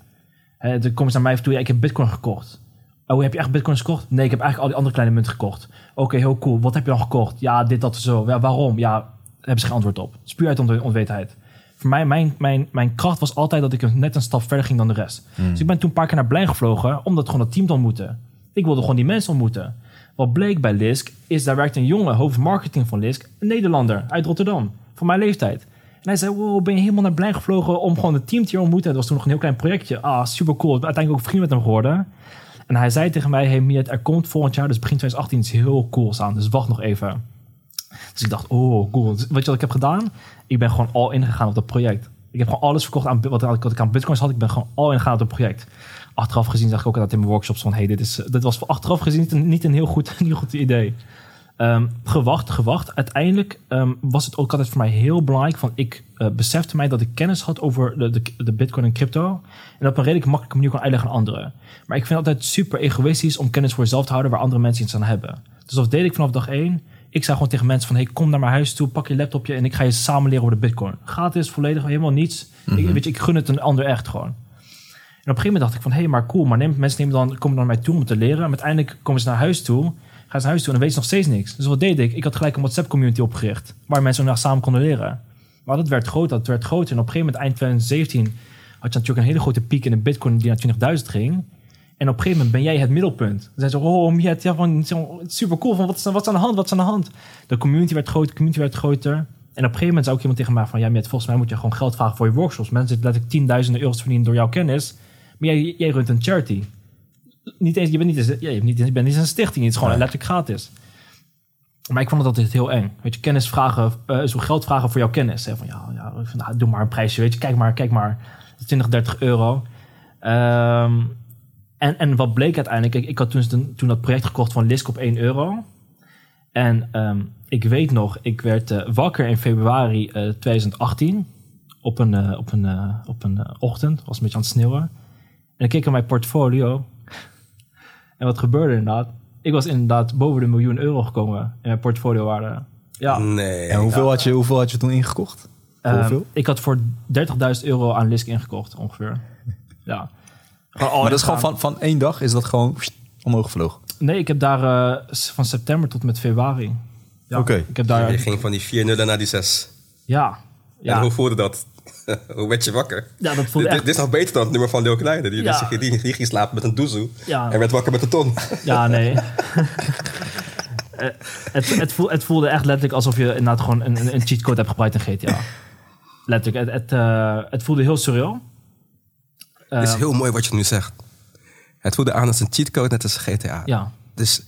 Hè, dan komen ze naar mij toe... ja, ik heb bitcoin gekocht. Oh, heb je echt bitcoins gekocht? Nee, ik heb eigenlijk al die andere kleine munten gekocht. Oké, heel cool. Wat heb je dan gekocht? Ja, dit, dat, zo. Ja, waarom? Ja, daar hebben ze geen antwoord op. Het is puur uit onwe- onwetendheid. Voor mij, mijn, mijn, mijn kracht was altijd dat ik net een stap verder ging dan de rest. Dus ik ben toen een paar keer naar Blijn gevlogen... omdat gewoon dat team te ontmoeten. Ik wilde gewoon die mensen ontmoeten. Wat bleek bij Lisk is, daar werkt een jongen, hoofdmarketing van Lisk, een Nederlander uit Rotterdam, van mijn leeftijd. En hij zei, wow, ben je helemaal naar Blijn gevlogen om gewoon het team te ontmoeten? Dat was toen nog een heel klein projectje. Ah, super cool. Ik uiteindelijk ook vriend met hem geworden. En hij zei tegen mij, hey Miet, er komt volgend jaar, dus begin 2018, iets heel cools aan. Dus wacht nog even. Dus ik dacht, oh, cool. Dus weet je wat ik heb gedaan? Ik ben gewoon all in gegaan op dat project. Ik heb gewoon alles verkocht aan wat, ik aan bitcoins had. Ik ben gewoon all in gegaan op dat project. Achteraf gezien zag ik ook altijd in mijn workshops van... hey, dit, is, dit was achteraf gezien niet een, niet een heel goed, een heel goed idee. Ehm, gewacht, gewacht. Uiteindelijk ehm, was het ook altijd voor mij heel belangrijk... van ik eh, besefte mij dat ik kennis had over de, de, de bitcoin en crypto... en op een redelijk makkelijke manier kon uitleggen aan anderen. Maar ik vind het altijd super egoïstisch om kennis voor jezelf te houden... waar andere mensen iets aan hebben. Dus dat deed ik vanaf dag één. Ik zei gewoon tegen mensen van... hey, kom naar mijn huis toe, pak je laptopje... en ik ga je samen leren over de bitcoin. Gratis, volledig, helemaal niets. ik, weet je, ik gun het een ander echt gewoon. En op een gegeven moment dacht ik van, hé, hey, maar cool, maar neem, mensen nemen dan, komen dan naar mij toe om te leren. En uiteindelijk komen ze naar huis toe, gaan ze naar huis toe en dan weten ze nog steeds niks. Dus wat deed ik? Ik had gelijk een WhatsApp-community opgericht, waar mensen nog samen konden leren. Maar dat werd groter, dat werd groter. En op een gegeven moment, eind 2017, had je natuurlijk een hele grote piek in de bitcoin die naar 20.000 ging. En op een gegeven moment ben jij het middelpunt. Dan zijn ze, oh, Miet, ja, van, super cool, van, wat, is, wat aan de hand, wat is aan de hand? De community werd groter, de community werd groter. En op een gegeven moment zei ook iemand tegen mij van... ja, Miet, volgens mij moet je gewoon geld vragen voor je workshops. Mensen zitten letterlijk tienduizenden euro's verdienen door jouw kennis. Maar jij, jij runt een charity. Niet eens, je, bent niet eens, ja, je, bent niet, je bent niet eens een stichting, het is gewoon letterlijk gratis. Maar ik vond het altijd heel eng. Weet je, kennis vragen, eh zo geld vragen voor jouw kennis. Hè? Van ja, ja vind, nou, doe maar een prijsje, weet je. Kijk maar, kijk maar. 20, 30 euro. Ehm, en, en wat bleek uiteindelijk? Ik, ik had toen, toen dat project gekocht van Lisk op 1 euro. En ehm, ik weet nog, ik werd eh, wakker in februari eh, 2018 op een, op een, op een ochtend. Het was een beetje aan het sneeuwen. En ik keek naar mijn portfolio. En wat gebeurde inderdaad? Ik was inderdaad boven de miljoen euro gekomen in mijn portfoliowaarde. Ja, Nee. En hoeveel, had je, hoeveel had je toen ingekocht? Ehm, hoeveel? ik had voor 30.000 euro aan Lisk ingekocht ongeveer. Ja. Maar dat is gewoon van, van één dag is dat gewoon omhoog gevlogen. Nee, ik heb daar eh, van september tot met februari. Ja, Oké. Ik heb daar... Je ging van die 4 nullen naar die 6. Ja. En Ja, hoe voelde dat? hoe werd je wakker? ja, dat voelde Dit, echt... dit is nog beter dan het nummer van Leo Kleine. Die, Ja. die, die, die ging slapen met een doezoe Ja. en werd wakker met een ton. Ja, nee. Eh, het, het, voel, het voelde echt letterlijk alsof je inderdaad gewoon een, een- cheatcode hebt gebruikt in GTA. Letterlijk. Het, het, eh, het voelde heel surreal. Het is Eh, heel mooi wat je nu zegt. Het voelde aan als een cheatcode, net als GTA. Ja. Dus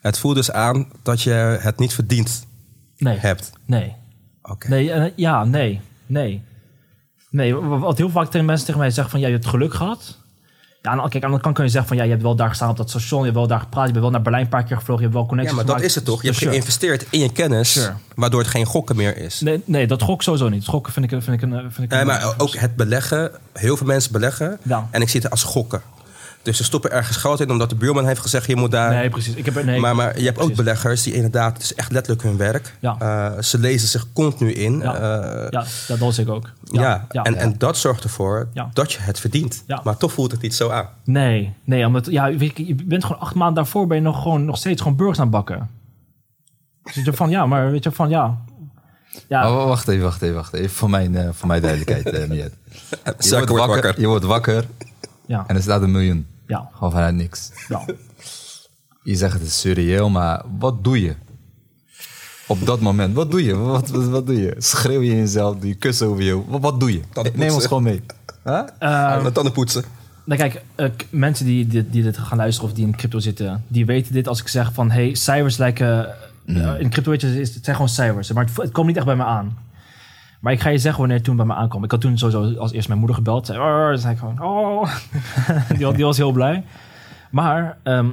het voelt dus aan dat je het niet verdiend Nee. hebt. Nee. Oké. Nee, eh, ja, nee. Nee. Nee, wa- wat heel vaak tegen mensen tegen mij zeggen van... Ja, je hebt geluk gehad. Ja, aan, kijk, aan de andere kant kun je zeggen van... Ja, je hebt wel daar gestaan op dat station. Je hebt wel daar gepraat. Je bent wel naar Berlijn een paar keer gevlogen. Je hebt wel Ja, connecties maar dat is het toch? Je hebt Sure. geïnvesteerd in je kennis, Sure. waardoor het geen gokken meer is. Nee, nee, dat gok sowieso niet. Gokken vind ik, vind ik een... Vind ik Nee, maar ook het beleggen. Heel veel mensen beleggen. Ja. En ik zie het als gokken. Dus ze stoppen ergens geld in omdat de buurman heeft gezegd, je moet daar... Nee, precies. Ik heb er, nee, maar, maar je hebt ook beleggers die inderdaad, het is echt letterlijk hun werk. Ja. Eh, ze lezen zich continu in. Ja. Eh, Ja, dat was ik ook. ja, ja. En, en dat zorgt ervoor Ja. dat je het verdient. Ja. Maar toch voelt het niet zo aan. Nee, nee, omdat ja, weet je, je bent gewoon acht maanden daarvoor ben je nog gewoon nog steeds gewoon burgers aan het bakken. Dus je van ja, maar weet je van ja. Ja, Oh, wacht even, wacht even, wacht even. Voor mijn, eh, voor mijn duidelijkheid, Miet. Je wordt wakker, wakker. je wordt wakker ja, en er staat een miljoen. Ja, Gewoon vanuit niks. ja. Je zegt het is surreëel, maar wat doe je? Op dat moment, wat doe je? Wat, wat, wat doe je? Schreeuw je in jezelf, doe je kussen over je? Wat, wat doe je? Neem ons gewoon mee. Huh? Met tanden poetsen. nou kijk, eh, mensen die, die, die dit gaan luisteren of die in crypto zitten, die weten dit als ik zeg van hey, cijfers lijken. eh, in crypto weet je, het zijn gewoon cijfers, maar het, het komt niet echt bij me aan. Maar ik ga je zeggen wanneer het toen bij me aankwam. Ik had toen sowieso als eerst mijn moeder gebeld. Zei, oh, dan zei ik gewoon, oh. die, was- die was heel blij. Maar ehm,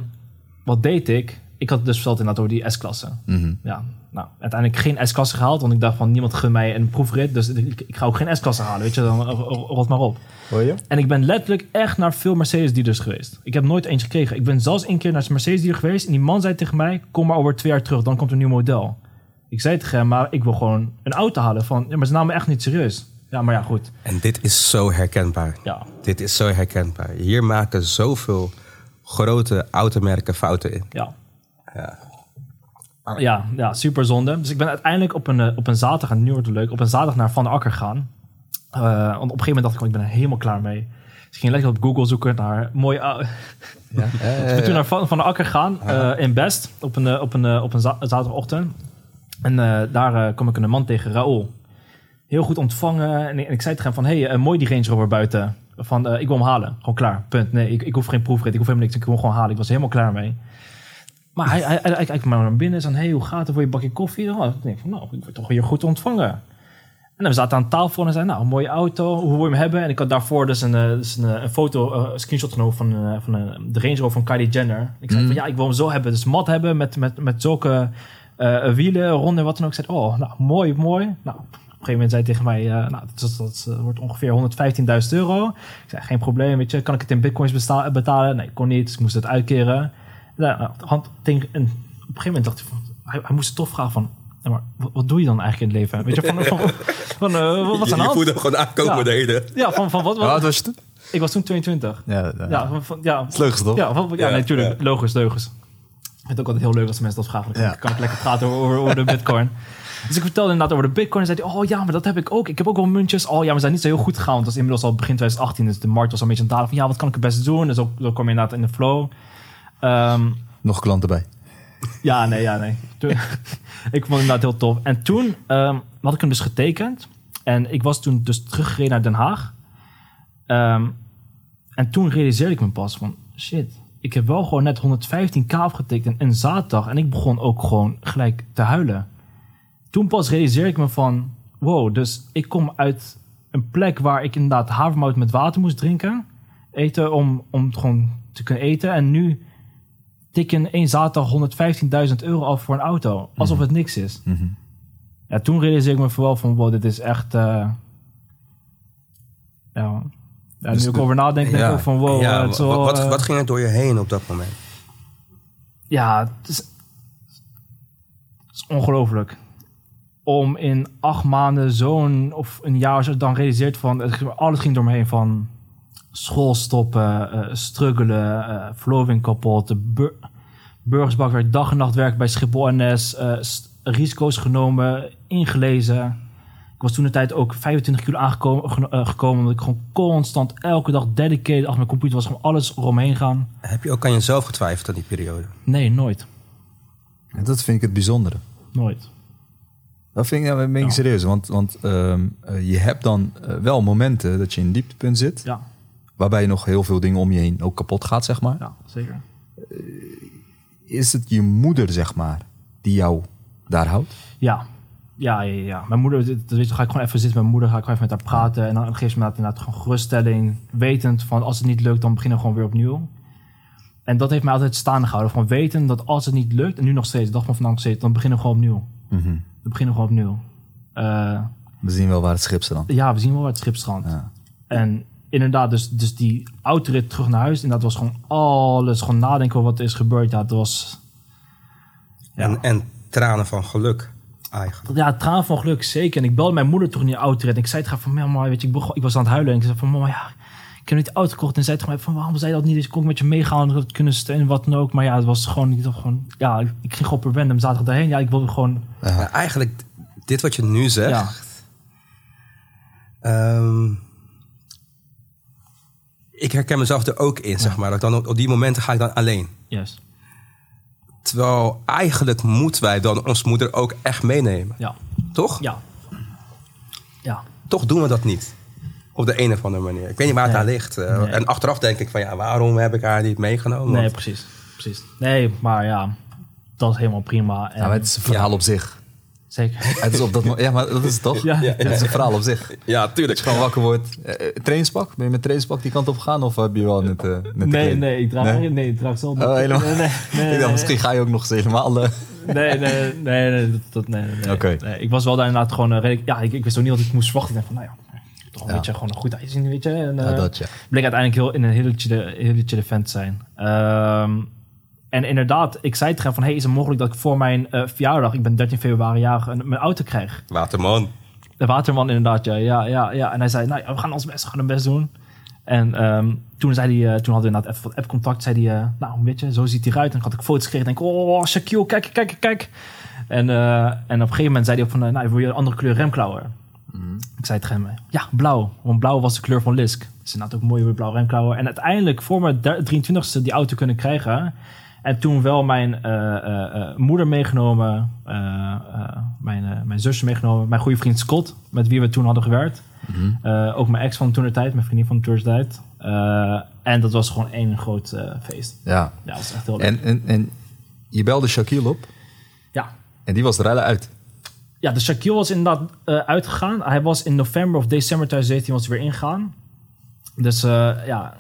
wat deed ik? Ik had dus verteld inderdaad over die S-klasse. Mhm. Ja, nou, uiteindelijk geen S-klasse gehaald. Want ik dacht van, niemand gun mij een proefrit. Dus ik, ik ga ook geen S-klasse halen, weet je. Dan eh, rot maar op. Hoor je? En ik ben letterlijk echt naar veel Mercedes dealers geweest. Ik heb nooit eentje gekregen. Ik ben zelfs één keer naar een Mercedes dealer geweest. En die man zei tegen mij, kom maar over twee jaar terug. Dan komt een nieuw model. Ik zei tegen hem, maar ik wil gewoon een auto halen. Van, ja, maar ze namen me echt niet serieus. Ja, maar ja, goed. En dit is zo herkenbaar. Ja, Dit is zo herkenbaar. Hier maken zoveel grote automerken fouten in. ja. Ja. Ja, ja, super zonde. Dus ik ben uiteindelijk op een, eh, op een zaterdag, en nu wordt het leuk, op een zaterdag naar Van der Akker gegaan. Eh, want op een gegeven moment dacht ik, oh, ik ben er helemaal klaar mee. Dus ik ging lekker op Google zoeken naar mooie... au- Ja? Ik ben toen naar Van, van der Akker gegaan eh, in Best op een, op een, op een za- zaterdagochtend. En eh, daar eh, kwam ik een man tegen, Raoul. Heel goed ontvangen. En, ik- en ik zei tegen hem van, hey, eh, mooi die Range Rover buiten. Van, ik wil hem halen. Gewoon klaar, punt. Nee, ik, ik hoef geen proefrit, ik hoef helemaal niks. Ik wil hem gewoon halen. Ik was helemaal klaar mee. Maar hij, hij, kijkt maar naar binnen. Zei, hey, hoe gaat het? Wil je bakje koffie? Oh, ik denk van, nou, ik word toch hier goed ontvangen. En we zaten aan tafel en zei, nou, een mooie auto, hoe wil je hem hebben? En ik had daarvoor dus een, dus een, een foto, een screenshot genomen van, van de Range Rover van Kylie Jenner. Ik zei van, ja, ik wil hem zo hebben. Dus mat hebben met, met, met zulke eh, wielen, ronden en wat dan ook. Ik zei, oh, nou, mooi, mooi. Nou, op een gegeven moment zei hij tegen mij, eh, nou, dat, dat, dat wordt ongeveer 115.000 euro. Ik zei, geen probleem, weet je, kan ik het in bitcoins besta- betalen? Nee, kon niet, dus ik moest het uitkeren. Nou, nou, hand, en op een gegeven moment dacht ik van, hij, hij moest het toch vragen van, maar wat, wat doe je dan eigenlijk in het leven? Weet je, van, van, van, eh, wat is aan de Je hand? voelde hem gewoon aankomen Ja. de hele... Ja, van, van wat, oud wat? was je toen? Ik was toen 22. Ja, ja. Ja, van, van, ja, Het leukste toch? ja, van, ja, Ja, nee, natuurlijk. Logisch, logisch. Ik vind het ook altijd heel leuk als mensen dat vragen. Dan Ja. kan ik lekker praten over, over, de bitcoin. Dus ik vertelde inderdaad over de bitcoin. En zei hij, oh ja, maar dat heb ik ook. Ik heb ook wel muntjes. Oh ja, maar ze zijn niet zo heel goed gegaan. Want het was inmiddels al begin 2018. Dus de markt was al een beetje aan het dalen. Van ja, wat kan ik het beste doen? Dus zo, zo kwam je inderdaad in de flow. Ehm, Nog klanten bij. ja, nee, ja, nee. Toen, ik vond het inderdaad heel tof. En toen ehm, had ik hem dus getekend. En ik was toen dus teruggereden naar Den Haag. Ehm, en toen realiseerde ik me pas van... Shit, ik heb wel gewoon net 115k afgetekend en zaterdag. En ik begon ook gewoon gelijk te huilen. Toen pas realiseerde ik me van... Wow, dus ik kom uit een plek waar ik inderdaad havermout met water moest drinken. Eten om, om gewoon te kunnen eten. En nu tik in één zaterdag 115.000 euro af voor een auto. Alsof het niks is. Mhm. Ja, toen realiseerde ik me vooral van, wow, dit is echt... eh, ja, ja, Dus nu ik over nadenk, denk ik Ja. ook van, wow, Ja, het is wat, wel, wat, eh, wat ging er door je heen op dat moment? Ja, het is, het is ongelooflijk. Om in acht maanden zo'n, of een jaar zo, dan realiseert van, alles ging door me heen van school stoppen, eh, struggelen, eh verloving kapot, de bur burgersbak werd dag en nacht werken bij Schiphol NS, risico's genomen, ingelezen. Ik was toen de tijd ook 25 kilo aangekomen, eh, gekomen, omdat ik gewoon constant elke dag dedicated achter mijn computer was, gewoon alles eromheen gaan. Heb je ook aan jezelf getwijfeld aan die periode? Nee, nooit. En dat vind ik het bijzondere. Nooit. Dat vind ik, ja, ben ik Ja. serieus. Want, want ehm, eh, je hebt dan eh, wel momenten dat je in een dieptepunt zit. Ja, Waarbij nog heel veel dingen om je heen ook kapot gaat, zeg maar. ja zeker. Is het je moeder, zeg maar, die jou daar houdt? Ja. Ja, ja, ja. Mijn moeder, dat weet je, ga ik gewoon even zitten met mijn moeder, ga ik gewoon even met haar praten. En dan geeft ze me inderdaad, inderdaad gewoon geruststelling. Wetend van als het niet lukt, dan beginnen we gewoon weer opnieuw. En dat heeft mij altijd staande gehouden. Van weten dat als het niet lukt, en nu nog steeds, dag van vandaag nog steeds, dan beginnen we gewoon opnieuw. Dan beginnen we gewoon opnieuw. Eh, We zien wel waar het schip ze dan. ja, we zien wel waar het schip strandt. Ja. En inderdaad, dus, dus die autorit terug naar huis, inderdaad was gewoon alles, gewoon nadenken over wat er is gebeurd. Ja, het was... Ja. En, en tranen van geluk, eigenlijk. Ja, traan van geluk, zeker. En ik belde mijn moeder toch in die autorit. En ik zei het gewoon van, mama, weet je, ik, begon, ik was aan het huilen. En ik zei van, mama, ja, ik heb niet de auto gekocht. En zei het gewoon van, waarom zei je dat niet? Dus ik kon met je meegaan, dat we kunnen steunen, wat dan ook. Maar ja, het was gewoon, niet gewoon ja, ik, ik ging gewoon per random zaterdag daarheen. Ja, ik wilde gewoon, Ja, eigenlijk, dit wat je nu zegt... ja, Ehm, ik herken mezelf er ook in, zeg maar. Dat dan op, op die momenten ga ik dan alleen. yes, Terwijl eigenlijk moeten wij dan ons moeder ook echt meenemen. ja, Toch? ja. Ja, Toch doen we dat niet. Op de een of andere manier. Ik weet niet waar het Nee. aan ligt. Eh, Nee. En achteraf denk ik van ja, waarom heb ik haar niet meegenomen? nee, Want- precies, precies. Nee, maar ja, dat is helemaal prima. En, Ja, maar het is een verhaal op zich. Zeker. Het is op dat ja, maar dat is het toch? Ja. Het is een verhaal op zich. ja, tuurlijk. je gewoon wakker wordt. Eh, eh, trainingspak? Ben je met trainingspak die kant op gegaan? Of heb je wel net, eh net de Nee, nee, ik draag, Nee? ik draag zelf Oh, helemaal. Nee, nee, nee, ik dacht, misschien ga je ook nog eens helemaal... eh, Nee, nee, nee, nee, dat, nee, nee, nee. Oké. Nee, ik was wel daar inderdaad gewoon, redelijk- ja, ik, ik wist ook niet wat ik moest verwachten. Ik dacht van, nou ja, toch een Ja. beetje gewoon een goed uitzien, weet je. En, ja, dat ja. bleek uiteindelijk heel, in een hele chille, hele chille vent zijn. Ehm, en inderdaad, ik zei tegen hem van, hey, is het mogelijk dat ik voor mijn eh, verjaardag, ik ben 13 februari jarig, een- mijn auto krijg? Waterman. De waterman inderdaad, ja, ja, ja, ja. En hij zei, nou ja, we gaan ons best, we gaan ons best doen. En ehm, toen, zei hij, eh, toen hadden we inderdaad even wat app-contact. Zei hij, eh, nou weet je, zo ziet hij eruit. En dan had ik foto's gekregen. En denk ik, oh, Shaquille, kijk, kijk, kijk. En, eh, en op een gegeven moment zei hij ook van, nou, wil je een andere kleur remklauwen? Ik zei tegen hem, ja, blauw. Want blauw was de kleur van Lisk. Dus inderdaad ook mooi weer blauw remklauwen. En uiteindelijk voor mijn der- 23ste die auto kunnen krijgen. En toen wel mijn eh, eh, eh, moeder meegenomen, mijn, mijn zusje meegenomen, mijn goede vriend Scott, met wie we toen hadden gewerkt. Eh, ook mijn ex van toen de tijd, mijn vriendin van toen de tijd. En dat was gewoon één groot feest. Ja. Ja, dat was echt heel leuk. En, en, en je belde Shaquille op ja. en die was er alle uit. ja, de Shaquille was inderdaad uitgegaan. Hij was in november of december 2017 was weer ingegaan. Dus ja,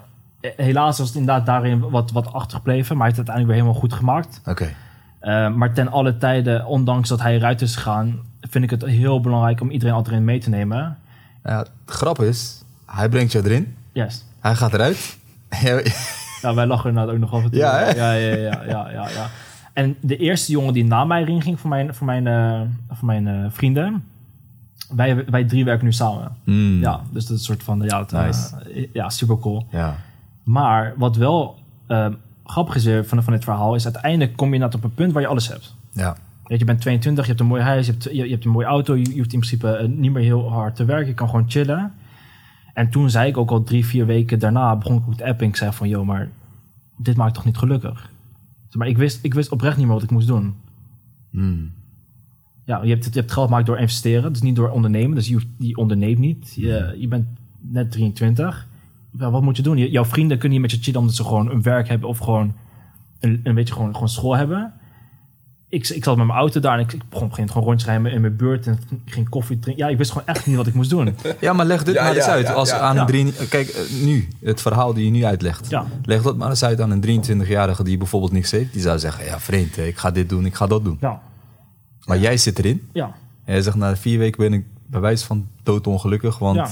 helaas was het inderdaad daarin wat, wat achtergebleven. Maar hij heeft het uiteindelijk weer helemaal goed gemaakt. Oké. Eh, maar ten alle tijden, ondanks dat hij eruit is gegaan, vind ik het heel belangrijk om iedereen altijd erin mee te nemen. Ja, het grap is, hij brengt je erin, Yes. hij gaat eruit. Ja, wij lachen inderdaad ook nog af en toe. Ja, ja, ja, ja, ja, ja, ja. En de eerste jongen die na mij erin ging voor mijn, voor mijn, eh, voor mijn eh, vrienden, wij, wij drie werken nu samen. Hmm. Ja, dus dat is een soort van, ja, eh, ja super cool. Ja. Maar wat wel eh, grappig is weer van, van dit verhaal, is uiteindelijk kom je inderdaad op een punt waar je alles hebt. Ja. Weet je, je bent 22, je hebt een mooi huis, je hebt, je, je hebt een mooie auto, je, je hoeft in principe eh, niet meer heel hard te werken, je kan gewoon chillen. En toen zei ik ook al drie, vier weken daarna, begon ik ook te appen. Ik zei van, joh, maar dit maakt toch niet gelukkig? Maar ik wist, ik wist oprecht niet meer wat ik moest doen. Hmm. Ja, je hebt, het- je hebt geld gemaakt door investeren, dus niet door ondernemen. Dus je, je onderneemt niet. Je, je bent net 23. Ja, wat moet je doen? Jouw vrienden kunnen niet met je chillen omdat ze gewoon een werk hebben of gewoon een, een beetje gewoon, gewoon school hebben. Ik, ik zat met mijn auto daar en ik, ik begon op een gegeven moment gewoon rondjes rijden in mijn buurt en ik ging koffie drinken. Ja, ik wist gewoon echt niet wat ik moest doen. ja, maar leg dit Ja, maar eens ja, uit. ja, Als ja. aan Ja. een drie, kijk, eh, nu, het verhaal die je nu uitlegt. Ja. Leg dat maar eens uit aan een 23-jarige die bijvoorbeeld niks heeft. Die zou zeggen, ja vreemd, ik ga dit doen, ik ga dat doen. Ja, Maar jij zit erin ja, en jij zegt, na vier weken ben ik bij wijze van doodongelukkig. Want ja.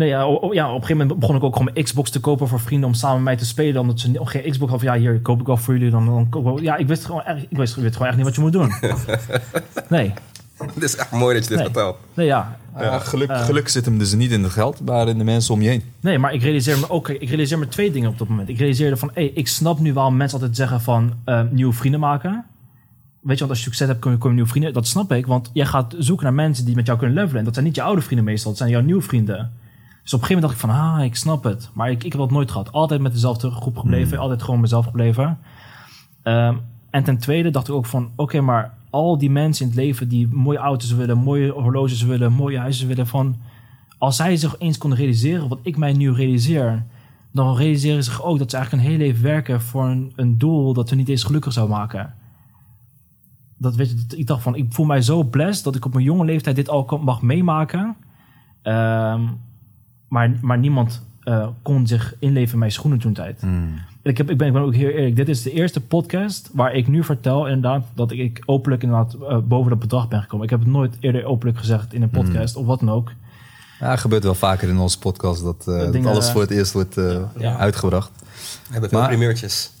Nee, ja, o- o- ja, op een gegeven moment begon ik ook gewoon mijn Xbox te kopen voor vrienden om samen met mij te spelen. Omdat ze geen Xbox hadden. Ja, hier koop ik wel voor jullie. Dan, dan koop ik- ja, ik wist gewoon echt, ik wist, ik wist gewoon echt niet wat je moet doen. Nee, Het is echt mooi dat je dit Nee. vertelt. nee, ja. Ja, geluk, Eh. geluk zit hem dus niet in het geld, maar in de mensen om je heen. Nee, maar ik realiseer me ook, ik realiseer me twee dingen op dat moment. Ik realiseerde van, hey, ik snap nu waarom mensen altijd zeggen van eh, nieuwe vrienden maken. Weet je, want als je succes hebt, kom je, kom je nieuwe vrienden. Dat snap ik, want jij gaat zoeken naar mensen die met jou kunnen levelen. En dat zijn niet je oude vrienden meestal, dat zijn jouw nieuwe vrienden. Dus op een gegeven moment dacht ik van, ah, ik snap het. Maar ik, ik heb dat nooit gehad. Altijd met dezelfde groep gebleven, altijd gewoon mezelf gebleven. Ehm, en ten tweede dacht ik ook van, oké, maar al die mensen in het leven die mooie auto's willen, mooie horloges willen, mooie huizen willen, van als zij zich eens konden realiseren wat ik mij nu realiseer, dan realiseren ze zich ook dat ze eigenlijk een heel leven werken voor een, een doel dat ze niet eens gelukkig zou maken. Dat weet je, dat- ik dacht van, ik voel mij zo blessed dat ik op mijn jonge leeftijd dit al kan- mag meemaken. Ehm, maar, maar niemand eh, kon zich inleven in mijn schoenen toen tijd. Ik, heb, ik, ben, ik ben ook heel eerlijk. Dit is de eerste podcast waar ik nu vertel inderdaad dat ik openlijk inderdaad eh, boven dat bedrag ben gekomen. Ik heb het nooit eerder openlijk gezegd in een podcast of wat dan ook. Ja, gebeurt wel vaker in onze podcast dat, eh, dat alles voor het eerst wordt eh, Ja. uitgebracht. We hebben veel primeurtjes.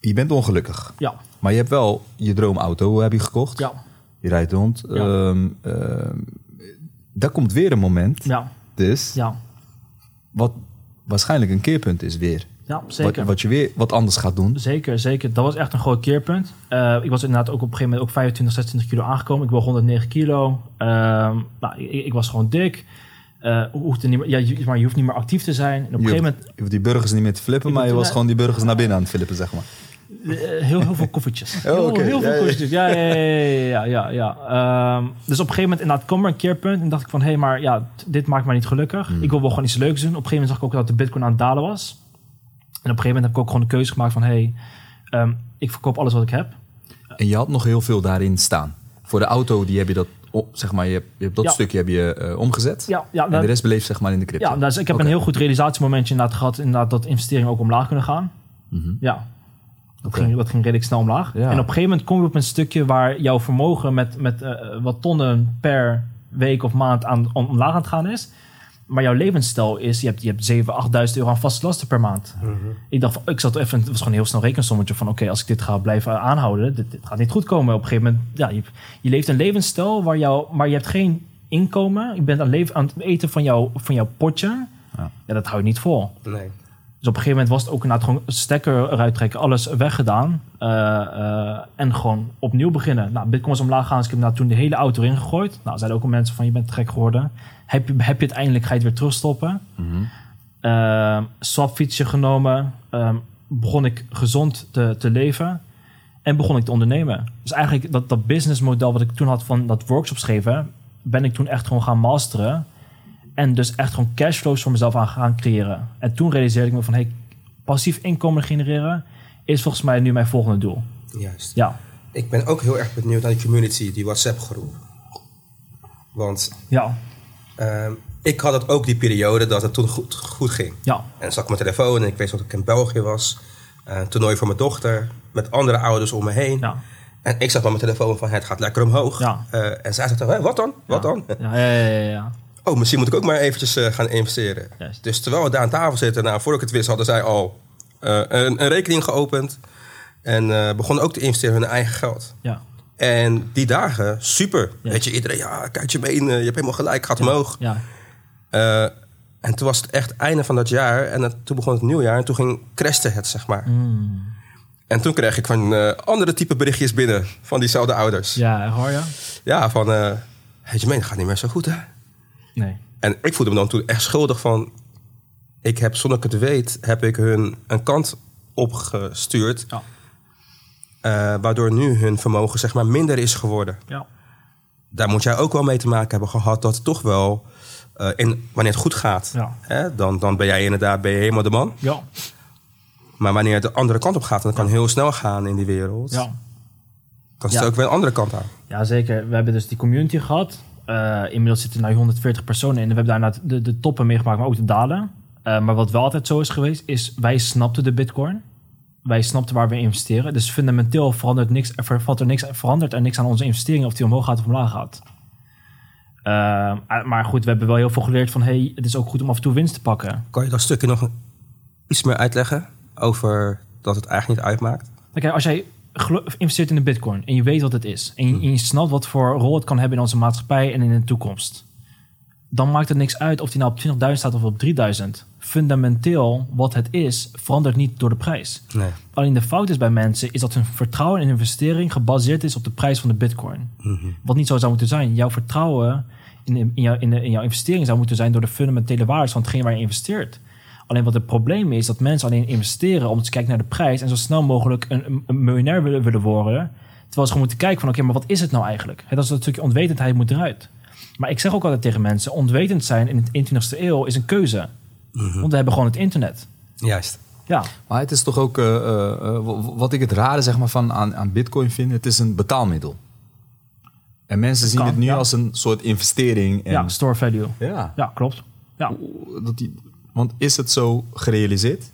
Je bent ongelukkig, Ja, maar je hebt wel je droomauto heb je gekocht. ja, Je rijdt rond. Ja. Ehm, ehm, daar komt weer een moment. ja, Dus ja. wat waarschijnlijk een keerpunt is weer. Ja, zeker. Wat, wat je weer wat anders gaat doen. Zeker, zeker. Dat was echt een groot keerpunt. Eh, ik was inderdaad ook op een gegeven moment ook 25, 26 kilo aangekomen. Ik woog 109 kilo. Ehm, nou, ik, ik was gewoon dik. Hoefde niet meer, ja, je, maar je hoeft niet meer actief te zijn. En op een Je gegeven moment je hoeft die burgers niet meer te flippen, Je maar je was gewoon die burgers naar binnen aan het flippen, zeg maar. Eh, heel, heel veel koffertjes. Oh, heel, heel veel Ja, koffertjes. Ja, ja, ja, ja. Ehm, dus op een gegeven moment inderdaad kwam er een keerpunt. En dacht ik van, hé, hey, maar ja, dit maakt mij niet gelukkig. Hmm. Ik wil wel gewoon iets leuks doen. Op een gegeven moment zag ik ook dat de bitcoin aan het dalen was. En op een gegeven moment heb ik ook gewoon de keuze gemaakt van, hé, hey, ehm, ik verkoop alles wat ik heb. En je had nog heel veel daarin staan. Voor de auto, die heb je dat, zeg maar, je hebt, je hebt dat Ja. stukje heb je eh, omgezet. Ja, ja, en dat- de rest beleeft zeg maar in de crypto. Ja, dus ik heb een heel goed realisatiemomentje inderdaad gehad. Inderdaad dat investeringen ook omlaag kunnen gaan. Mhm. Ja. Dat, ging, dat ging redelijk snel omlaag. Ja. En op een gegeven moment kom je op een stukje waar jouw vermogen met, met eh, wat tonnen per week of maand aan, om, omlaag aan het gaan is. Maar jouw levensstijl is, je hebt, je hebt 7.000, 8.000 euro aan vaste lasten per maand. Ik dacht, ik zat even, het was gewoon een heel snel rekensommetje van, oké, als ik dit ga blijven aanhouden, dit, dit gaat niet goed komen. Op een gegeven moment, ja, je, je leeft een levensstijl waar jou, maar je hebt geen inkomen. Je bent aan, leven, aan het eten van, jou, van jouw potje. Ja. Ja. dat hou je niet vol. Nee. Dus op een gegeven moment was het ook inderdaad gewoon stekker eruit trekken, alles weggedaan. eh, eh, en gewoon opnieuw beginnen. Nou, Bitcoin was omlaag gaan, dus ik heb toen de hele auto erin gegooid. Nou, zeiden ook al mensen van, je bent gek geworden. Heb je, heb je het eindelijk, ga je het weer terugstoppen. Mhm. Ehm swapfietsje genomen. Ehm, begon ik gezond te, te leven. En begon ik te ondernemen. Dus eigenlijk dat, dat businessmodel wat ik toen had van dat workshops geven... ben ik toen echt gewoon gaan masteren. En dus echt gewoon cashflows voor mezelf aan gaan creëren. En toen realiseerde ik me van... Hey, passief inkomen genereren is volgens mij nu mijn volgende doel. Juist. Ja, Ik ben ook heel erg benieuwd naar die community, die WhatsApp-groep. Want ja, ehm, ik had het ook die periode dat het toen goed, goed ging. ja, En dan zat ik mijn telefoon en ik weet dat ik in België was. eh, Een toernooi voor mijn dochter. Met andere ouders om me heen. ja. En ik zat met mijn telefoon van het gaat lekker omhoog. Ja. Eh, en zij zegt, "Hè, wat dan? Wat dan? Ja, ja, ja, ja, ja. Oh, misschien moet ik ook maar eventjes eh, gaan investeren. Juist. Dus terwijl we daar aan tafel zitten, nou, voordat ik het wist, hadden zij al eh, een, een rekening geopend. En eh, begonnen ook te investeren in hun eigen geld. ja. En die dagen, super. Weet je, iedereen, ja, kijk je eh, je hebt helemaal gelijk, gaat omhoog. ja. En toen was het echt einde van dat jaar. En het- toen begon het nieuwjaar. En toen ging crashte het, zeg maar. Mm. En toen kreeg ik van andere type berichtjes binnen. Van diezelfde ouders. Ja, hoor je? ja van... weet je, mee, dat gaat niet meer zo goed, hè? Nee. En ik voelde me dan toen echt schuldig van... Ik heb, zonder ik het weet, heb ik hun een kant opgestuurd. Ja. eh, waardoor nu hun vermogen, zeg maar, minder is geworden. Ja. Daar moet jij ook wel mee te maken hebben gehad. Dat het toch wel... eh, in, wanneer het goed gaat, Ja. hè, dan, dan ben jij inderdaad ben je helemaal de man. Ja. Maar wanneer het de andere kant op gaat, en dat kan heel snel gaan in die wereld, Ja. dan zit Ja. er ook weer een andere kant aan. Ja, zeker. We hebben dus die community gehad. Eh, inmiddels zitten er nu 140 personen in. We hebben daarna de, de toppen meegemaakt, maar ook de dalen. Eh, maar wat wel altijd zo is geweest, is wij snapten de bitcoin. Wij snapten waar we investeren. Dus fundamenteel verandert, niks, er valt er niks, verandert er niks aan onze investeringen of die omhoog gaat of omlaag gaat. Eh, maar goed, we hebben wel heel veel geleerd van... hey, het is ook goed om af en toe winst te pakken. Kan je dat stukje nog iets meer uitleggen over dat het eigenlijk niet uitmaakt? Kijk, als jij investeert in de bitcoin en je weet wat het is... en je, en je snapt wat voor rol het kan hebben in onze maatschappij en in de toekomst... dan maakt het niks uit of die nou op 20.000 staat of op 3.000. Fundamenteel, wat het is, verandert niet door de prijs. Nee. Alleen de fout is bij mensen is dat hun vertrouwen in investering gebaseerd is op de prijs van de bitcoin. Wat niet zo zou moeten zijn. Jouw vertrouwen in, in, jouw, in, de, in jouw investering zou moeten zijn door de fundamentele waardes van hetgeen waar je investeert. Alleen wat het probleem is, dat mensen alleen investeren om te kijken naar de prijs en zo snel mogelijk een, miljonair willen, willen worden. Terwijl ze gewoon moeten kijken van oké, maar wat is het nou eigenlijk? Hè, dat is dat stukje onwetendheid moet eruit. Maar ik zeg ook altijd tegen mensen, onwetend zijn in de 21ste eeuw is een keuze. Want we hebben gewoon het internet. Juist. Ja, Maar het is toch ook, eh, eh, eh, wat ik het rare zeg maar, van aan, aan bitcoin vind, het is een betaalmiddel. En mensen zien kan, het nu ja. als een soort investering. En, ja store value. ja. Ja, klopt. Ja. Dat die, want is het zo gerealiseerd?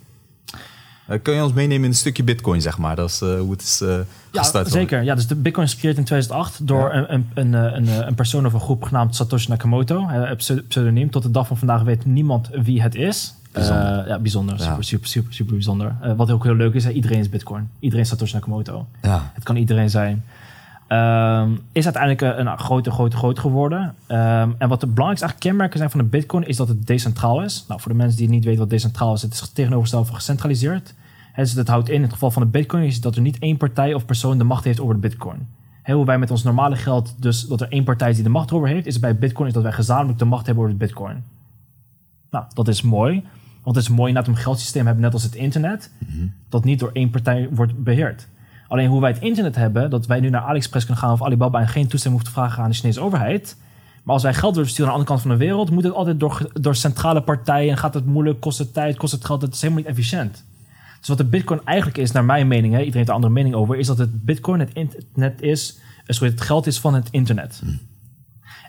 Eh, kun je ons meenemen in een stukje bitcoin, zeg maar? Dat is eh, hoe het is eh Ja, gestart. zeker. Ja, dus de Bitcoin is gecreëerd in 2008 door een, een, een, een, een persoon of een groep genaamd Satoshi Nakamoto. Pseudoniem. Tot de dag van vandaag weet niemand wie het is. Bijzonder. Ja, bijzonder. Ja. Super, super, super, super bijzonder. Wat ook heel leuk is, iedereen is Bitcoin. Iedereen is Satoshi Nakamoto. Ja. Het kan iedereen zijn. Ehm, is uiteindelijk een, een grote, grote, groot geworden. Ehm, en wat de belangrijkste kenmerken zijn van de Bitcoin is dat het decentraal is. Nou, voor de mensen die niet weten wat decentraal is, het is tegenovergesteld van gecentraliseerd. Hè, dus dat houdt in, in het geval van de Bitcoin, is dat er niet één partij of persoon de macht heeft over de Bitcoin. Hè, hoe wij met ons normale geld, dus dat er één partij is die de macht erover heeft, is bij Bitcoin is dat wij gezamenlijk de macht hebben over de Bitcoin. Nou, dat is mooi. Want het is mooi inderdaad om een geldsysteem hebben, net als het internet, dat niet door één partij wordt beheerd. Alleen hoe wij het internet hebben, dat wij nu naar AliExpress kunnen gaan of Alibaba en geen toestemming hoeven te vragen aan de Chinese overheid. Maar als wij geld willen versturen aan de andere kant van de wereld, moet het altijd door, door centrale partijen en gaat het moeilijk, kost het tijd, kost het geld. Het is helemaal niet efficiënt. Dus wat de Bitcoin eigenlijk is, naar mijn mening, hè, iedereen heeft een andere mening over, is dat het Bitcoin het internet is, eh, sorry, het geld is van het internet.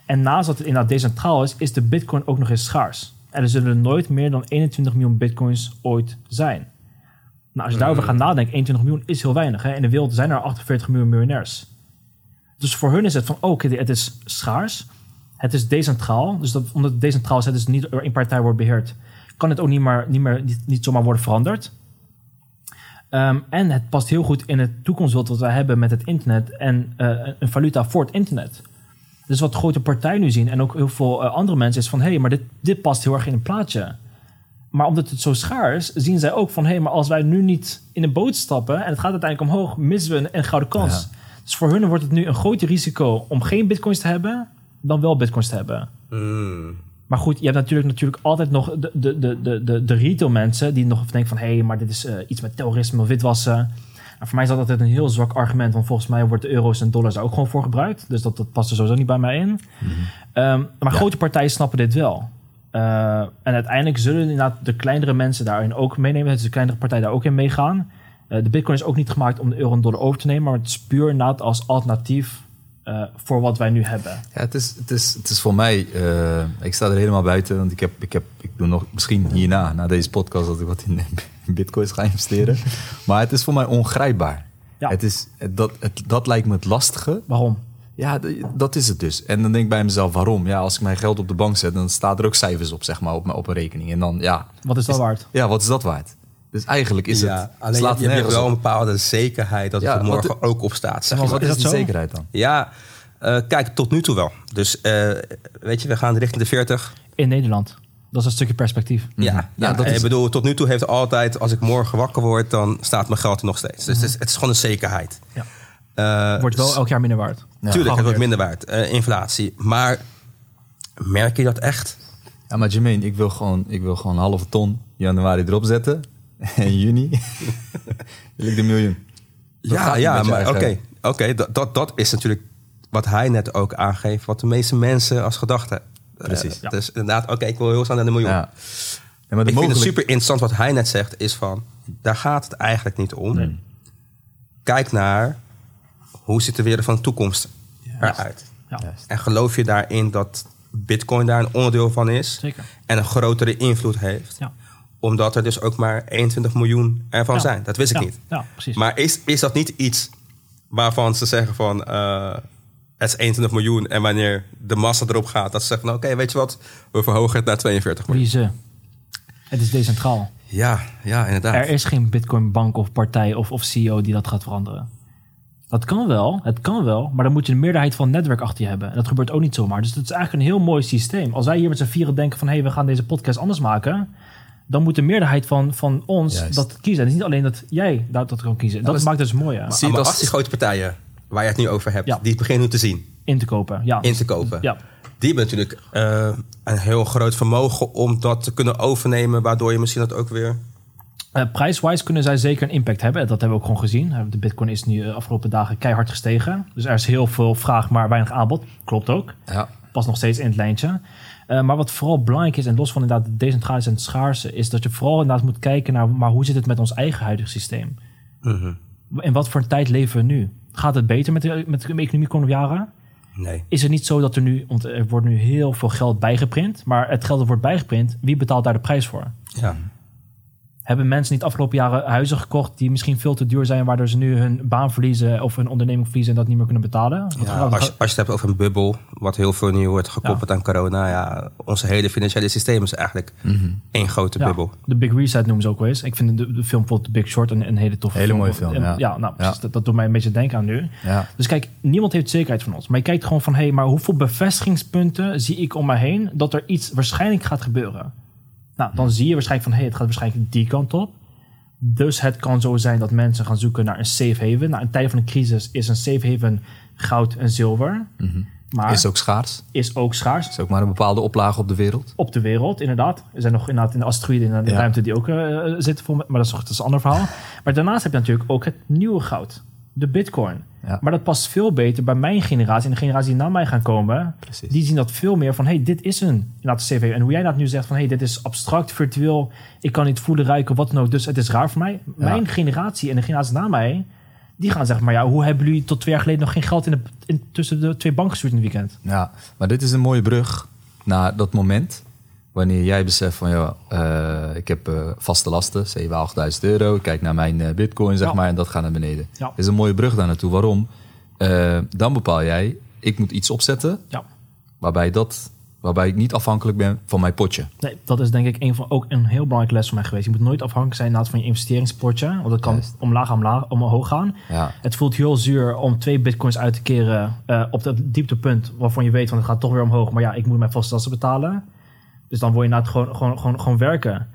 En naast dat het inderdaad decentraal is, is de Bitcoin ook nog eens schaars. En er zullen nooit meer dan 21 miljoen Bitcoins ooit zijn. Nou, als je daarover gaat nadenken, 21 miljoen is heel weinig. Hè? In de wereld zijn er 48 miljoen miljonairs. Dus voor hun is het van, oh, oké, het is schaars. Het is decentraal. Dus dat, omdat het decentraal is, het is niet door één partij wordt beheerd, kan het ook niet, maar, niet, meer, niet, niet zomaar worden veranderd. Ehm, en het past heel goed in het toekomstbeeld wat wij hebben met het internet en eh, een valuta voor het internet. Dus wat grote partijen nu zien en ook heel veel eh, andere mensen is van... hé, hey, maar dit, dit past heel erg in een plaatje. Maar omdat het zo schaars, zien zij ook van... hé, hey, maar als wij nu niet in een boot stappen en het gaat uiteindelijk omhoog... missen we een, een gouden kans. Dus voor hun wordt het nu een groter risico om geen bitcoins te hebben... dan wel bitcoins te hebben. Hmm. Maar goed, je hebt natuurlijk, natuurlijk altijd nog de, de, de, de, de, retail mensen... die nog denken van... hé, hey, maar dit is eh, iets met terrorisme of witwassen... Nou, voor mij is dat altijd een heel zwak argument, want volgens mij wordt de euro's en dollars daar ook gewoon voor gebruikt. Dus dat, dat past er sowieso niet bij mij in. Ehm, maar grote partijen snappen dit wel. Eh, en uiteindelijk zullen inderdaad de kleinere mensen daarin ook meenemen. Dus de kleinere partijen daar ook in meegaan. Eh, de bitcoin is ook niet gemaakt om de euro en dollar over te nemen, maar het is puur inderdaad als alternatief eh, voor wat wij nu hebben. Ja, het is, het is, het is voor mij, ik sta er helemaal buiten, want ik, heb, ik, heb, ik doe nog misschien hierna, na deze podcast, dat ik wat in, in bitcoins ga investeren. maar het is voor mij ongrijpbaar. Ja. Het is, dat, het, dat lijkt me het lastige. Waarom? Ja, dat is het dus. En dan denk ik bij mezelf, waarom? Ja, als ik mijn geld op de bank zet, dan staat er ook cijfers op, zeg maar, op, mijn, op een rekening. En dan, ja, Wat is dat waard? ja, wat is dat waard? Dus eigenlijk is ja, het, alleen slaat je, je hebt wel een bepaalde zekerheid dat Ja, het er wat morgen ook op staat. Zeg Maar. Wat Is is dat de zo? zekerheid dan? Ja, eh, kijk, tot nu toe wel. Dus eh, weet je, we gaan richting de 40. In Nederland. Dat is een stukje perspectief. Ja, Ja, ja, dat ik is- bedoel, tot nu toe heeft altijd, als ik morgen wakker word, dan staat mijn geld er nog steeds. Dus het, is, het is gewoon een zekerheid. Ja. Eh, Wordt wel elk jaar minder waard. Ja. tuurlijk, het wordt minder waard, eh, inflatie. Maar merk je dat echt? Ja, maar Jermaine, ik wil gewoon, ik wil gewoon een halve ton januari erop zetten. En juni wil ik de miljoen. Dat Ja, ja, maar oké, oké, dat, dat, dat is natuurlijk wat hij net ook aangeeft, wat de meeste mensen als gedachte hebben. Precies. Eh, Ja. Dus inderdaad, oké, ik wil heel snel naar de miljoen. Ja. Ja, maar de ik vind het mogelijk- super interessant wat hij net zegt, is van, daar gaat het eigenlijk niet om. Kijk naar, hoe ziet de wereld van de toekomst eruit? Ja. En geloof je daarin dat bitcoin daar een onderdeel van is? zeker. En een grotere invloed heeft? Ja. Omdat er dus ook maar 21 miljoen ervan Ja. zijn. Dat wist ik niet. Ja, precies. Maar is, is dat niet iets waarvan ze zeggen van... eh, het is 21 miljoen en wanneer de massa erop gaat... dat ze zeggen van oké, weet je wat? We verhogen het naar 42 miljoen. Wie ze? Het is decentraal. Ja, ja, inderdaad. Er is geen Bitcoin bank of partij of, of CEO die dat gaat veranderen. Dat kan wel, het kan wel, maar dan moet je een meerderheid van het netwerk achter je hebben. En dat gebeurt ook niet zomaar. Dus dat is eigenlijk een heel mooi systeem. Als wij hier met z'n vieren denken van... hé, hey, we gaan deze podcast anders maken... dan moet de meerderheid van, van ons Juist. dat kiezen. Het is niet alleen dat jij dat, dat kan kiezen. Dat maakt het dus mooi, ja. Zie je het als die grote partijen, waar je het nu over hebt... Ja. die het beginnen nu te zien, In te kopen, ja. in te kopen... Ja, die hebben natuurlijk eh, een heel groot vermogen om dat te kunnen overnemen... waardoor je misschien dat ook weer... Eh, prijswise kunnen zij zeker een impact hebben. Dat hebben we ook gewoon gezien. Eh, De bitcoin is nu de afgelopen dagen keihard gestegen. Dus er is heel veel vraag, maar weinig aanbod. Klopt ook. Ja. Past nog steeds in het lijntje. Eh, maar wat vooral belangrijk is, en los van inderdaad de decentrale en het schaarse... is dat je vooral inderdaad moet kijken naar... maar hoe zit het met ons eigen huidige systeem? In wat voor een tijd leven we nu? Gaat het beter met de, met de economie komende jaren? Nee. Is het niet zo dat er nu... want er wordt nu heel veel geld bijgeprint... maar het geld dat wordt bijgeprint, wie betaalt daar de prijs voor? Ja. Hebben mensen niet de afgelopen jaren huizen gekocht die misschien veel te duur zijn, waardoor ze nu hun baan verliezen of hun onderneming verliezen en dat niet meer kunnen betalen? Ja, gaat- als, je- als je het hebt over een bubbel, wat heel veel nu wordt gekoppeld aan corona. Ja, onze hele financiële systeem is eigenlijk één grote Ja, bubbel. de Big Reset noemen ze ook wel eens. Ik vind de, de film bijvoorbeeld The Big Short een, een hele toffe Hele film. mooie film, En- ja. nou precies. Ja. Dat, dat doet mij een beetje denken aan nu. Ja. Dus kijk, niemand heeft zekerheid van ons. Maar je kijkt gewoon van, hé, hey, maar hoeveel bevestigingspunten zie ik om mij heen dat er iets waarschijnlijk gaat gebeuren? Nou, dan zie je waarschijnlijk van, hé, hey, het gaat waarschijnlijk die kant op. Dus het kan zo zijn dat mensen gaan zoeken naar een safe haven. Nou, in tijden van een crisis is een safe haven goud en zilver. Maar Is ook schaars. is ook schaars Is ook maar een bepaalde oplage op de wereld. op de wereld, inderdaad. Er zijn nog inderdaad in de asteroïden in de Ja. ruimte die ook eh, zitten met, maar dat is, dat is een ander verhaal. Maar daarnaast heb je natuurlijk ook het nieuwe goud, de bitcoin. Ja. Maar dat past veel beter bij mijn generatie en de generatie die na mij gaan komen. Precies. Die zien dat veel meer van, hey, dit is een inderdaad, CV. En hoe jij dat nu zegt van, hey, dit is abstract, virtueel. Ik kan niet voelen, ruiken, wat ook. Dus het is raar voor mij. Mijn generatie en de generatie na mij, die gaan zeggen, maar ja, hoe hebben jullie tot twee jaar geleden nog geen geld in de, in, tussen de twee banken gestuurd in het weekend? Ja, maar dit is een mooie brug naar dat moment wanneer jij beseft van ja, eh, ik heb eh, vaste lasten, 7.000, 8.000 euro. Ik kijk naar mijn eh, bitcoin zeg Ja. maar en dat gaat naar beneden. Ja. Is een mooie brug daar naartoe. Waarom? Dan bepaal jij, ik moet iets opzetten Ja. waarbij, dat, waarbij ik niet afhankelijk ben van mijn potje. Nee, dat is denk ik een van, ook een heel belangrijke les voor mij geweest. Je moet nooit afhankelijk zijn van je investeringspotje. Want dat kan Juist. omlaag, omlaag, omhoog gaan. Ja. Het voelt heel zuur om twee bitcoins uit te keren op dat dieptepunt waarvan je weet, van het gaat toch weer omhoog. Maar ja, ik moet mijn vaste lasten betalen. Dus dan word je inderdaad gewoon, gewoon, gewoon, gewoon werken.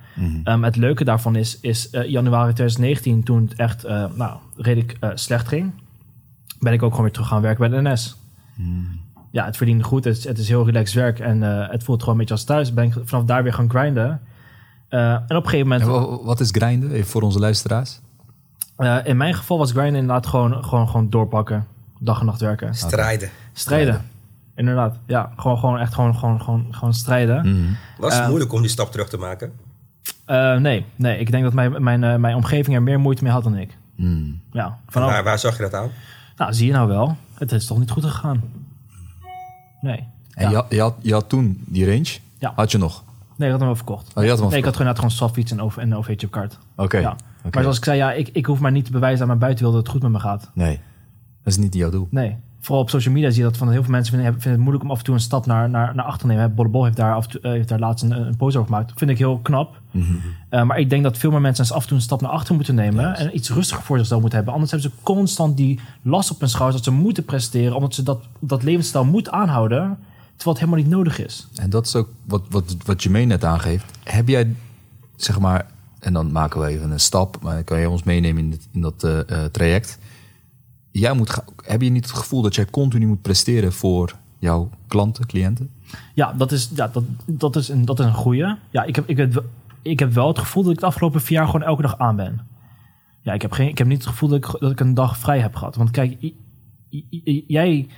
Ehm, het leuke daarvan is, is eh, januari 2019, toen het echt eh, nou, redelijk eh, slecht ging, ben ik ook gewoon weer terug gaan werken bij de NS. Ja, het verdiende goed. Het is, het is heel relaxed werk en eh, het voelt gewoon een beetje als thuis. Ben ik vanaf daar weer gaan grinden. Eh, en op een gegeven moment... En wa- wat is grinden, even voor onze luisteraars? Eh, in mijn geval was grinden inderdaad gewoon, gewoon, gewoon doorpakken. Dag en nacht werken. Strijden. Strijden. Inderdaad. Ja, gewoon, gewoon echt gewoon, gewoon, gewoon, gewoon strijden. Mhm. Was het Eh, moeilijk om die stap terug te maken? Eh, nee, nee, ik denk dat mijn, mijn, eh, mijn omgeving er meer moeite mee had dan ik. Mm. Ja, vanaf, Waar, waar zag je dat aan? nou zie je nou wel. Het is toch niet goed gegaan. Nee. En Ja. je, had, je, had, je had toen die range, Ja. had je nog? Nee, ik had hem wel verkocht. Oh, je had hem nee, ik had gewoon, net gewoon softfiets en, over, en een OV-chip kaart. Oké. Ja. oké. Maar zoals ik zei, ja, ik, ik hoef maar niet te bewijzen aan mijn buitenwereld dat het goed met me gaat. Nee, dat is niet jouw doel. Nee. Vooral op social media zie je dat van heel veel mensen vinden, vinden het moeilijk om af en toe een stap naar, naar, naar achter te nemen. Bollebol heeft daar, af toe, eh, heeft daar laatst een, een post over gemaakt. Dat vind ik heel knap. Eh, maar ik denk dat veel meer mensen eens af en toe een stap naar achter moeten nemen. En iets rustiger voor zichzelf moeten hebben. Anders hebben ze constant die last op hun schouders dat ze moeten presteren. Omdat ze dat, dat levensstijl moeten aanhouden. Terwijl het helemaal niet nodig is. En dat is ook wat, wat, wat je mee net aangeeft. Heb jij, zeg maar, en dan maken we even een stap, maar dan kan je ons meenemen in, dit, in dat eh, traject. Jij moet, heb je niet het gevoel dat jij continu moet presteren voor jouw klanten, cliënten? Ja, dat is, ja, dat, dat is, een, dat is een goeie. Ja, ik heb, ik, heb, wel- ik heb wel het gevoel dat ik het afgelopen vier jaar gewoon elke dag aan ben. Ja, ik heb, geen, ik heb niet het gevoel dat ik, dat ik een dag vrij heb gehad. Want kijk, i- i- i- jij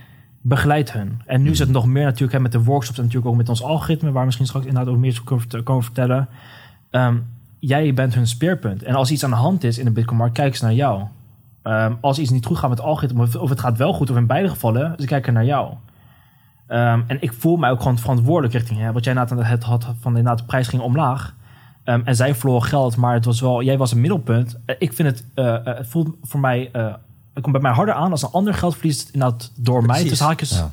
begeleidt hun. En nu is het nog meer natuurlijk hè, met de workshops en natuurlijk ook met ons algoritme, waar misschien straks inderdaad ook meer over kunnen- komen vertellen. Ehm, jij bent hun speerpunt. En als iets aan de hand is in de Bitcoin-markt, kijken ze naar jou. Ehm, als iets niet goed gaat met het algoritme, of, of het gaat wel goed, of in beide gevallen, ze kijken naar jou. Ehm, en ik voel mij ook gewoon verantwoordelijk richting hè, wat jij inderdaad het had van inderdaad de prijs ging omlaag. Ehm, en zij verloren geld, maar het was wel, jij was een middelpunt. Eh, ik vind het, eh, eh, het voelt voor mij, het komt bij mij harder aan als een ander geld verliest inderdaad door mij, tussen haakjes, Ja.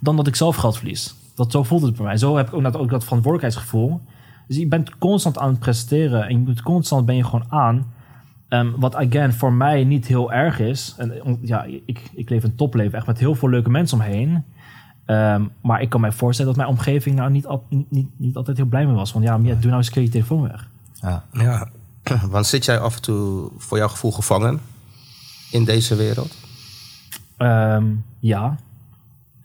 dan dat ik zelf geld verlies. Dat, zo voelt het bij mij. Zo heb ik ook, ook dat verantwoordelijkheidsgevoel. Dus je bent constant aan het presteren en je moet constant ben je gewoon aan. Ehm, wat again voor mij niet heel erg is. En, om- ja, ik, ik leef een topleven echt met heel veel leuke mensen omheen. Ehm, maar ik kan mij voorstellen dat mijn omgeving nou niet, al- niet, niet, niet altijd heel blij mee was. Van ja, maar ja, doe nou eens een keer je telefoon weg. Ja. Ja, want zit jij af en toe voor jouw gevoel gevangen in deze wereld? Ehm, ja,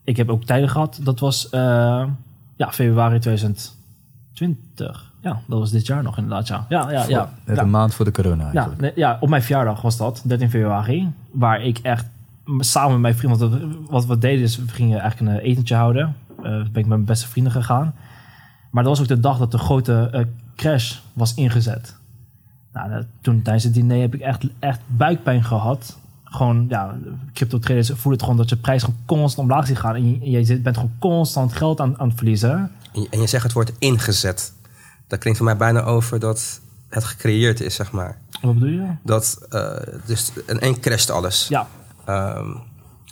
ik heb ook tijden gehad. Dat was eh, ja, februari 2020. Ja, dat was dit jaar nog inderdaad. Ja, ja, ja. ja. Net ja. een maand voor de corona Ja, eigenlijk. ja, op mijn verjaardag was dat, 13 februari. Waar ik echt samen met mijn vrienden... wat we deden is, we gingen eigenlijk een etentje houden. Eh ben ik met mijn beste vrienden gegaan. Maar dat was ook de dag dat de grote eh, crash was ingezet. Nou, toen tijdens het diner heb ik echt, echt buikpijn gehad. Gewoon, ja, crypto traders voelen het gewoon dat je prijs gewoon constant omlaag ziet gaan. En je, bent gewoon constant geld aan, aan het verliezen. En je- En je zegt het woord ingezet. Dat klinkt voor mij bijna over dat het gecreëerd is, zeg maar. Wat bedoel je? Dat, eh, dus in één crasht alles. Ja, Ehm,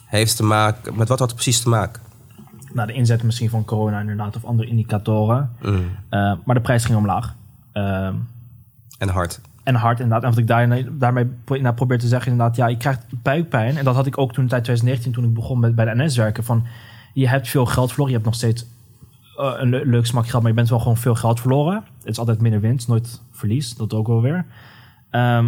heeft te maken, met wat had het precies te maken? nou, de inzet misschien van corona inderdaad of andere indicatoren. Mm. Eh, maar de prijs ging omlaag. Ehm, En hard. en hard inderdaad. En wat ik daar, daarmee nou, probeer te zeggen inderdaad, ja, je krijgt buikpijn. En dat had ik ook toen in 2019, toen ik begon met, bij de NS werken. Van, je hebt veel geld verloren. Je hebt nog steeds een le- leuk smak geld, maar je bent wel gewoon veel geld verloren. Het is altijd minder winst, nooit verlies. Dat ook wel weer. Ehm,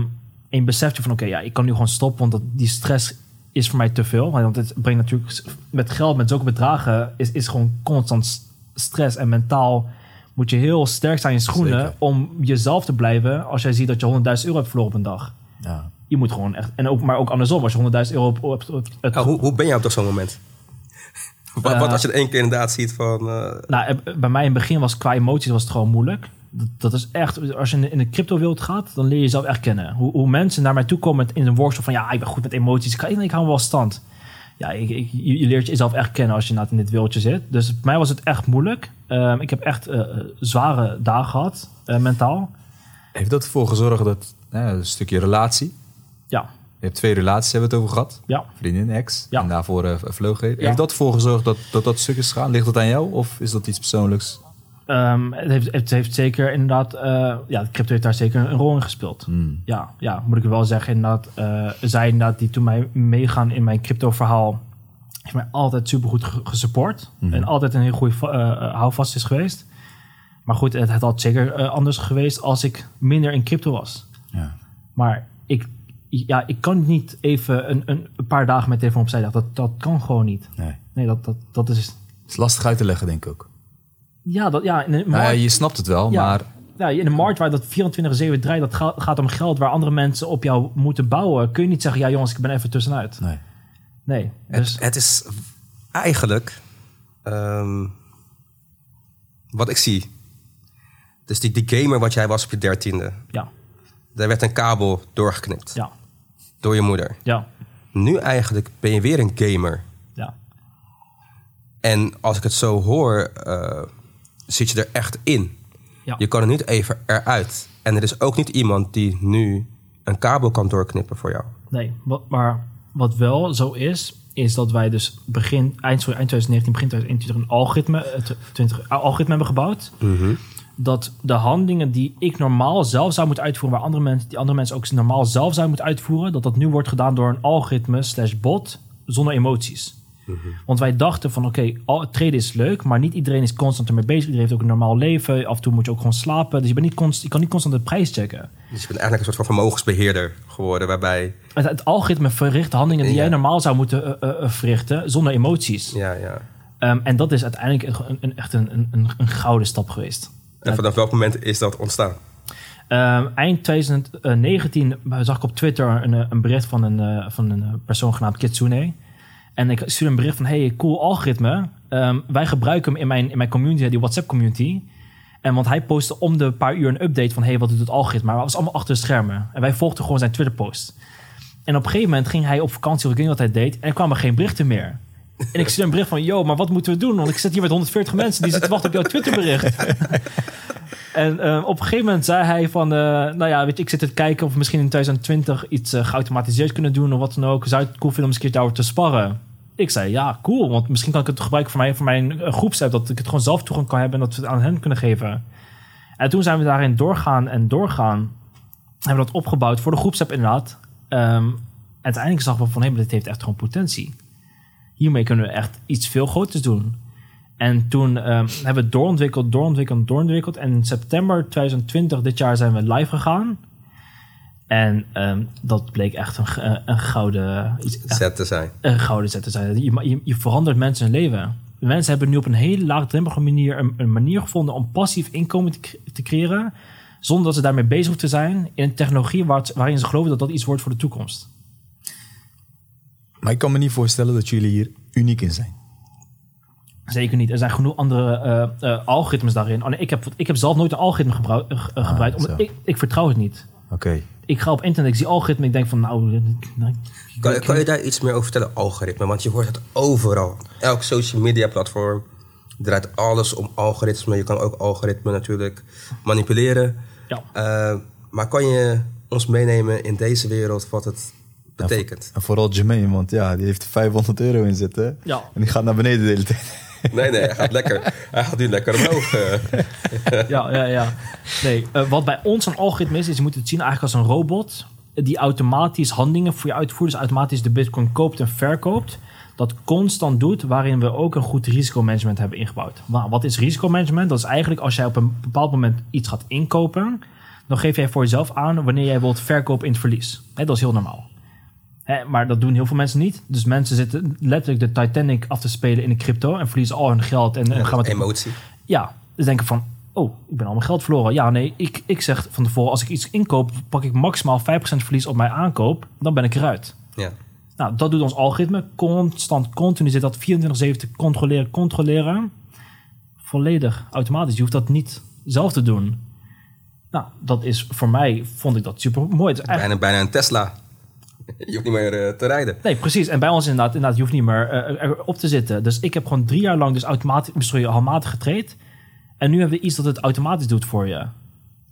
en je beseft je van, oké, ja, ik kan nu gewoon stoppen, want dat, die stress is voor mij te veel. Want het brengt natuurlijk met geld, met zulke bedragen, is, is gewoon constant stress. En mentaal moet je heel sterk zijn in je schoenen Zeker. om jezelf te blijven als jij ziet dat je 100.000 euro hebt verloren op een dag. Ja. Je moet gewoon echt, en ook, maar ook andersom, als je 100.000 euro op, op, op het Oh, hoe, hoe ben jij op zo'n moment? Wat, wat Eh, als je het één keer inderdaad ziet van... eh, Nou, eh, bij mij in het begin was qua emoties was het gewoon moeilijk. Dat, dat is echt, als je in de- in de crypto-wereld gaat, dan leer je jezelf echt kennen. Hoe, hoe mensen naar mij toe komen met- in een workshop van, ja, ik ben goed met emoties, ik, ik hou wel stand. Ja, ik, ik- je, je leert jezelf echt kennen als je in dit wereldje zit. Dus voor mij was het echt moeilijk. Ehm, ik heb echt zware dagen gehad, eh, mentaal. Heeft dat ervoor gezorgd dat een stukje relatie? Ja, Je hebt twee relaties, hebben we het over gehad. ja. Vriendin, ex. Ja. En daarvoor eh vloog. Ja. Heeft dat ervoor gezorgd dat, dat dat stuk is gegaan? Ligt dat aan jou of is dat iets persoonlijks? Ehm, het, heeft, het heeft zeker inderdaad, eh, ja, crypto heeft daar zeker een rol in gespeeld. Hmm. Ja, ja, moet ik wel zeggen. Inderdaad, eh zij inderdaad die toen mij meegaan in mijn crypto verhaal, heeft mij altijd supergoed ge- gesupport. Mhm. En altijd een heel goede va- houvast is geweest. Maar goed, het, het had zeker anders geweest als ik minder in crypto was. Ja. Maar ik, ja, ik kan niet even een, een, een paar dagen mijn telefoon opzij leggen. Dat, dat kan gewoon niet. Nee. Nee, dat, dat, dat is... Het is lastig uit te leggen, denk ik ook. Ja, dat, ja, in Nou ja, je snapt het wel, Ja. maar ja, in een markt waar dat 24-7 draait, dat ga- gaat om geld waar andere mensen op jou moeten bouwen. Kun je niet zeggen, ja jongens, ik ben even tussenuit. nee. Nee, dus het, het is eigenlijk... ehm, wat ik zie. Dus die, die gamer wat jij was op je dertiende. ja, Daar werd een kabel doorgeknipt. ja, Door je moeder. ja, Nu eigenlijk ben je weer een gamer. ja. En als ik het zo hoor, eh, zit je er echt in. Ja. Je kan er niet even eruit. En er is ook niet iemand die nu een kabel kan doorknippen voor jou. Nee, wat, maar wat wel zo is, is dat wij dus begin, eind, sorry, eind 2019, begin 2021 een algoritme, eh, tw- 20, algoritme hebben gebouwd. Dat de handelingen die ik normaal zelf zou moeten uitvoeren, waar andere mensen, die andere mensen ook normaal zelf zouden moeten uitvoeren, dat dat nu wordt gedaan door een algoritme slash bot zonder emoties. Want wij dachten van oké, al traden is leuk, maar niet iedereen is constant ermee bezig. Iedereen heeft ook een normaal leven. Af en toe moet je ook gewoon slapen. Dus je, bent niet je kan niet constant de prijs checken. Dus je bent eigenlijk een soort van vermogensbeheerder geworden, waarbij... Het, het algoritme verricht handelingen die Ja. jij normaal zou moeten eh, eh, eh, verrichten zonder emoties. Ja, ja. Ehm, en dat is uiteindelijk een, een, echt een, een gouden stap geweest. En vanaf welk moment is dat ontstaan? Ehm, eind 2019 zag ik op Twitter een, eh, een bericht van een, eh, van een eh, persoon genaamd Kitsune. En ik stuurde een bericht van, hey, cool algoritme. Ehm, wij gebruiken hem in mijn, in mijn community, die WhatsApp community. En want hij postte om de paar uur een update van, hey, wat doet het algoritme? Maar het was allemaal achter de schermen. En wij volgden gewoon zijn Twitter post. En op een gegeven moment ging hij op vakantie, of ik weet niet wat hij deed. En er kwamen geen berichten meer. En ik stuurde een bericht van, yo, maar wat moeten we doen? Want ik zit hier met 140 mensen die zitten te wachten op jouw Twitterbericht. En eh, op een gegeven moment zei hij van, eh, nou ja, weet je, ik zit te kijken of we misschien in 2020 iets eh, geautomatiseerd kunnen doen of wat dan ook. Zou het cool vinden om eens een keer daarover te sparren? Ik zei, ja, cool, want misschien kan ik het gebruiken voor, mij, voor mijn groepsapp, dat ik het gewoon zelf toegang kan hebben en dat we het aan hen kunnen geven. En toen zijn we daarin doorgaan en doorgaan. Hebben we dat opgebouwd voor de groepsapp inderdaad. Ehm, uiteindelijk zag we van, hé, maar dit heeft echt gewoon potentie. Hiermee kunnen we echt iets veel groters doen. En toen ehm, hebben we het doorontwikkeld, doorontwikkeld, doorontwikkeld. En in september 2020, dit jaar, zijn we live gegaan. En ehm, dat bleek echt een, g- een gouden, iets, echt Zet te zijn. een gouden zet te zijn. Je, je, je verandert mensen hun leven. De mensen hebben nu op een hele laagdrempelige manier een, een manier gevonden om passief inkomen te, cre- te creëren. Zonder dat ze daarmee bezig hoeven te zijn in een technologie waar het- waarin ze geloven dat dat iets wordt voor de toekomst. Maar ik kan me niet voorstellen dat jullie hier uniek in zijn. Zeker niet. Er zijn genoeg andere eh, eh, algoritmes daarin. Oh, nee, ik, heb, ik heb zelf nooit een algoritme gebruik- eh, eh, gebruikt. omdat ik, ik vertrouw het niet. Oké. Ik ga op internet, ik zie algoritme. Ik denk van nou... Kan, kan je daar iets meer over vertellen, algoritme? Want je hoort het overal. Elk social media platform draait alles om algoritme. Je kan ook algoritme natuurlijk manipuleren. ja. Eh, maar kan je ons meenemen in deze wereld wat het betekent? En vooral Jermaine, want ja, die heeft er 500 euro in zitten. Ja. En die gaat naar beneden de hele tijd. Nee, nee, hij gaat lekker. Hij gaat nu lekker omhoog. eh. ja, ja, ja. Nee, eh, wat bij ons een algoritme is, is je moet het zien eigenlijk als een robot die automatisch handelingen voor je uitvoert. Dus automatisch de bitcoin koopt en verkoopt. Dat constant doet, waarin we ook een goed risicomanagement hebben ingebouwd. Nou, wat is risicomanagement? Dat is eigenlijk als jij op een bepaald moment iets gaat inkopen, dan geef jij voor jezelf aan wanneer jij wilt verkopen in het verlies. Hè, dat is heel normaal. Hè, maar dat doen heel veel mensen niet. Dus mensen zitten letterlijk de Titanic af te spelen in de crypto en verliezen al hun geld. En, en gaan met Emotie. ja, dus denken van, oh, ik ben al mijn geld verloren. Ja, nee, ik, ik zeg van tevoren, als ik iets inkoop, pak ik maximaal 5% verlies op mijn aankoop, dan ben ik eruit. Ja. Nou, dat doet ons algoritme. Constant, continu zit dat 24-7 te controleren, controleren. Volledig automatisch. Je hoeft dat niet zelf te doen. Nou, dat is voor mij, vond ik dat super mooi. Bijna, bijna een Tesla. Je hoeft niet meer eh, te rijden. Nee, precies. En bij ons inderdaad, inderdaad je hoeft niet meer eh, erop te zitten. Dus ik heb gewoon drie jaar lang dus automatisch, sorry, handmatig getraind. En nu hebben we iets dat het automatisch doet voor je.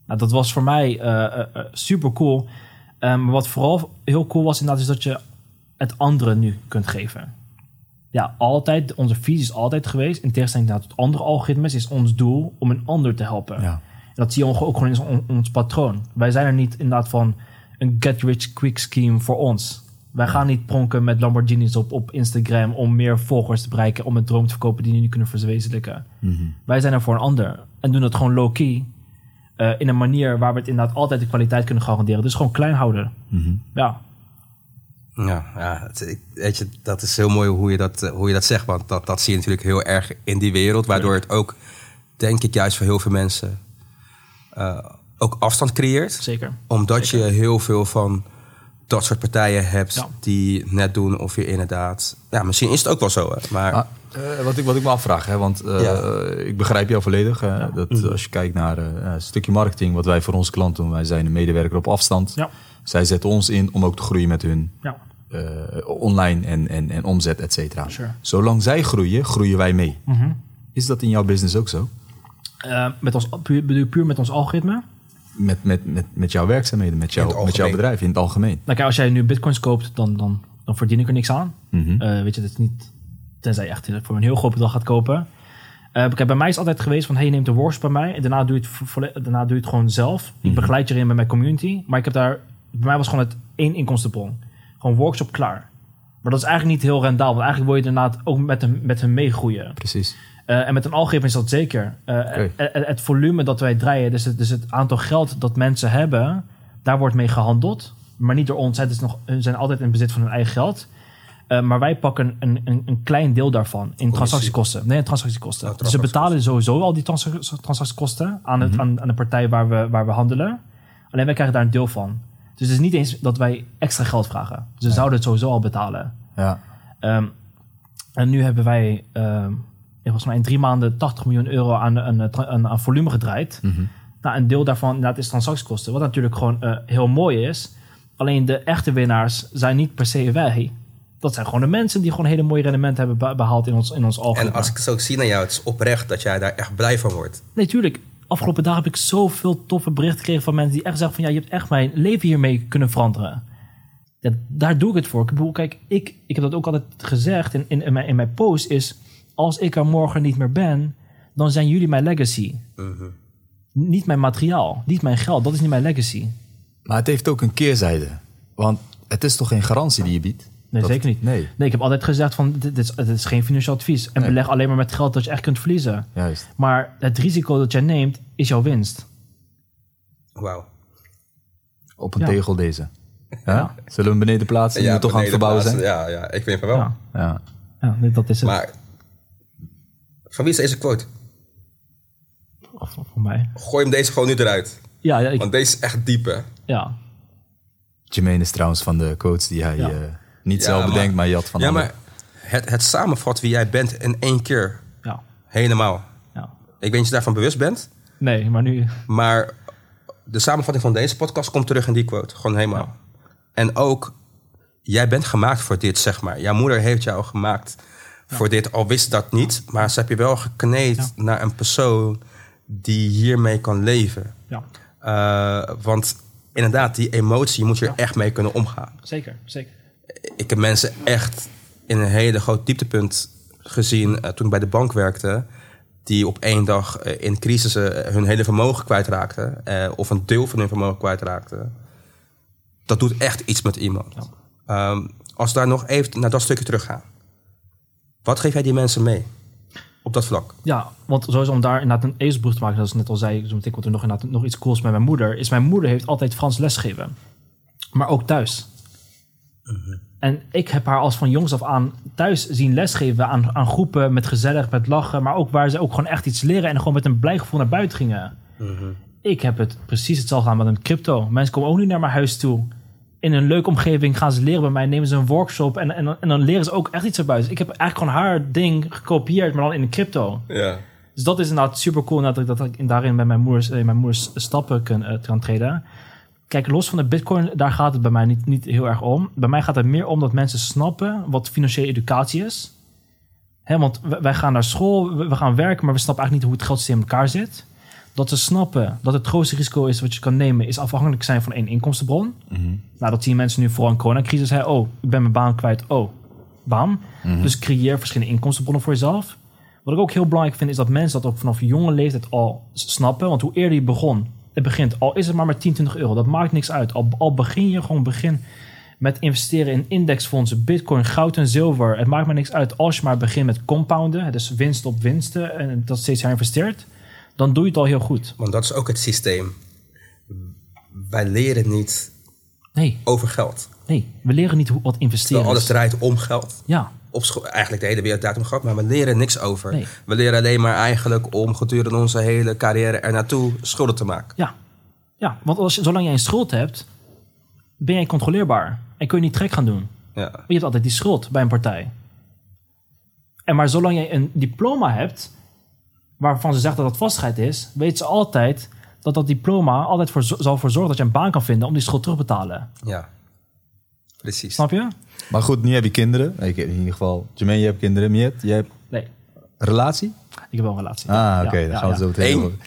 Nou, dat was voor mij eh, super cool. maar wat vooral heel cool was inderdaad, is dat je het anderen nu kunt geven. Ja, altijd, onze visie is altijd geweest, in tegenstelling tot andere algoritmes, is ons doel om een ander te helpen. Ja. En dat zie je ook gewoon in ons, ons patroon. Wij zijn er niet inderdaad van een get-rich-quick scheme voor ons. Wij gaan niet pronken met Lamborghinis op, op Instagram om meer volgers te bereiken, om een droom te verkopen die we niet kunnen verwezenlijken. Wij zijn er voor een ander en doen het gewoon low-key. eh, in een manier waar we het inderdaad altijd de kwaliteit kunnen garanderen. Dus gewoon klein houden. Ja, Ja, ja het- ik- weet je, dat is heel mooi hoe je dat, eh, hoe je dat zegt. Want dat, dat zie je natuurlijk heel erg in die wereld. Waardoor het ook, denk ik, juist voor heel veel mensen eh, ook afstand creëert. zeker. Omdat je heel veel van dat soort partijen hebt Ja. die net doen of je inderdaad... Ja, misschien is het ook wel zo, hè, maar... Ah, eh, wat, ik, wat ik me afvraag, hè, want eh, Ja. ik begrijp jou volledig. hè, dat Als je kijkt naar eh, een stukje marketing, wat wij voor onze klanten doen, wij zijn een medewerker op afstand. Ja, Zij zetten ons in om ook te groeien met hun ja. eh, online en, en, en omzet, et cetera. Sure. Zolang zij groeien, groeien wij mee. Mhm. Is dat in jouw business ook zo? Eh, met ons, puur, bedoel je puur met ons algoritme? Met, met, met, met jouw werkzaamheden, met, jou, met jouw bedrijf in het algemeen? Nou kijk, als jij nu bitcoins koopt, dan, dan, dan verdien ik er niks aan. Mhm. Eh, weet je, dat is niet... Tenzij je echt voor een heel groot bedrag gaat kopen. Eh, kijk, bij mij is het altijd geweest van... hey, neem de worst bij mij. En daarna doe je het, daarna doe je het gewoon zelf. Ik begeleid je erin met mijn community. Maar ik heb daar... Bij mij was gewoon het één inkomstenbron. Gewoon workshop klaar. Maar dat is eigenlijk niet heel rendabel. Want eigenlijk wil je inderdaad ook met hem, met hem meegroeien. Precies. Eh, en met een algoritme is dat zeker. Eh, Oké. het, volume dat wij draaien, dus het, dus het aantal geld dat mensen hebben, daar wordt mee gehandeld. Maar niet door ons. Hè. Is nog, hun zijn altijd in bezit van hun eigen geld. Eh, maar wij pakken een, een, een klein deel daarvan in transactiekosten. Nee, in transactiekosten. Dus we betalen sowieso al die transac- transactiekosten aan, het, aan, aan de partij waar we, waar we handelen. Alleen wij krijgen daar een deel van. Dus het is niet eens dat wij extra geld vragen. Dus we zouden het sowieso al betalen. Ja. Ehm, en nu hebben wij ehm, volgens mij in drie maanden 80 miljoen euro aan, aan volume gedraaid. Nou, een deel daarvan inderdaad is transactiekosten. Wat natuurlijk gewoon eh, heel mooi is. Alleen de echte winnaars zijn niet per se wij. Dat zijn gewoon de mensen die gewoon hele mooie rendementen hebben be- behaald in ons, in ons algoritme. En als ik het zo zie naar jou, het is oprecht dat jij daar echt blij van wordt. Nee, tuurlijk. Afgelopen dagen heb ik zoveel toffe berichten gekregen van mensen die echt zeggen van ja, je hebt echt mijn leven hiermee kunnen veranderen. Ja, daar doe ik het voor. Ik bedoel, kijk, ik, ik heb dat ook altijd gezegd in, in, in, mijn, in mijn post is, als ik er morgen niet meer ben, dan zijn jullie mijn legacy. Niet mijn materiaal, niet mijn geld, dat is niet mijn legacy. Maar het heeft ook een keerzijde. Want het is toch geen garantie die je biedt? Nee, Dat- zeker niet. Nee, Nee, ik heb altijd gezegd van, dit, is, dit is geen financieel advies. En Nee. beleg alleen maar met geld dat je echt kunt verliezen. juist. Maar het risico dat jij neemt, is jouw winst. Wauw. Op een Ja. tegel deze. Ja? Zullen we hem beneden plaatsen? Ja, we toch aan het verbouwen zijn? Ja, ja, ik vind van wel. Ja, Ja. dat is het. Maar van wie is deze quote? Voor, voor mij. Gooi hem deze gewoon nu eruit. Ja, ja, ik, Want deze is echt diep, hè? ja. Jermaine is trouwens van de quotes die hij Ja. eh, niet Ja, zelf maar- bedenkt, maar je had van ja, maar het, het samenvat wie jij bent in één keer. ja, Helemaal. ja. Ik weet niet of je daarvan bewust bent. Nee, maar nu... Maar de samenvatting van deze podcast komt terug in die quote. Gewoon helemaal. En ook, jij bent gemaakt voor dit, zeg maar. Jouw moeder heeft jou gemaakt voor dit. Al wist dat niet. Maar ze heb je wel gekneed naar een persoon die hiermee kan leven. Ja, Uh, want inderdaad, die emotie moet je er echt mee kunnen omgaan. Zeker, zeker. Ik heb mensen echt in een hele groot dieptepunt gezien eh, toen ik bij de bank werkte. Die op één dag eh, in crisissen hun hele vermogen kwijtraakten. eh, of een deel van hun vermogen kwijtraakten. Dat doet echt iets met iemand. Ehm, als we daar nog even naar dat stukje terug gaan. Wat geef jij die mensen mee? Op dat vlak. Ja, want sowieso om daar inderdaad een ezelsbrug te maken, zoals ik net al zei, zo meteen komt er nog, inderdaad nog iets cools met mijn moeder, is mijn moeder heeft altijd Frans lesgegeven. Maar ook thuis. En ik heb haar als van jongs af aan thuis zien lesgeven aan, aan groepen met gezellig, met lachen, maar ook waar ze ook gewoon echt iets leren en gewoon met een blij gevoel naar buiten gingen. Ik heb het precies hetzelfde gedaan met een crypto. Mensen komen ook nu naar mijn huis toe. In een leuke omgeving gaan ze leren bij mij, nemen ze een workshop en, en, en dan leren ze ook echt iets erbij. Dus ik heb eigenlijk gewoon haar ding gekopieerd, maar dan in een crypto. Ja. Dus dat is inderdaad super cool dat ik, dat ik daarin bij mijn moeders, eh, mijn moeders stappen kan, eh, kan treden. Kijk, los van de bitcoin, daar gaat het bij mij niet, niet heel erg om. Bij mij gaat het meer om dat mensen snappen wat financiële educatie is. Hè, want wij gaan naar school, we we gaan werken, maar we snappen eigenlijk niet hoe het geldsysteem in elkaar zit. Dat ze snappen dat het grootste risico is wat je kan nemen, is afhankelijk zijn van één inkomstenbron. Nou, dat zien mensen nu vooral in coronacrisis. Hè? Oh, ik ben mijn baan kwijt. Oh, bam. Dus creëer verschillende inkomstenbronnen voor jezelf. Wat ik ook heel belangrijk vind, is dat mensen dat ook vanaf jonge leeftijd al snappen. Want hoe eerder je begon, het begint, al is het maar met 10, 20 euro, dat maakt niks uit. Al, al begin je gewoon begin met investeren in indexfondsen, bitcoin, goud en zilver. Het maakt maar niks uit als je maar begint met compounden, dus winst op winsten en dat steeds herinvesteert. Dan doe je het al heel goed. Want dat is ook het systeem. Wij leren niet Nee, over geld. nee, we leren niet hoe, wat investeren Alles is. draait om geld. Ja, Op school, eigenlijk de hele wereld draait om geld, maar we leren niks over. Nee. We leren alleen maar eigenlijk om gedurende onze hele carrière er naartoe schulden te maken. Ja, ja want als zolang jij een schuld hebt, ben jij controleerbaar. En kun je niet trek gaan doen. Ja. Je hebt altijd die schuld bij een partij. En maar zolang jij een diploma hebt, waarvan ze zegt dat dat vastigheid is, weet ze altijd dat dat diploma altijd voor, zal ervoor zorgen dat je een baan kan vinden om die schuld terug te betalen. ja. Precies. Snap je? Maar goed, nu heb je kinderen. Ik, in ieder geval, Jermaine, je hebt kinderen. Miet, jij hebt Nee, relatie? ik heb wel een relatie. Ah, Ja, oké. ja, dan gaan we ja. het zo meteen Eén. over.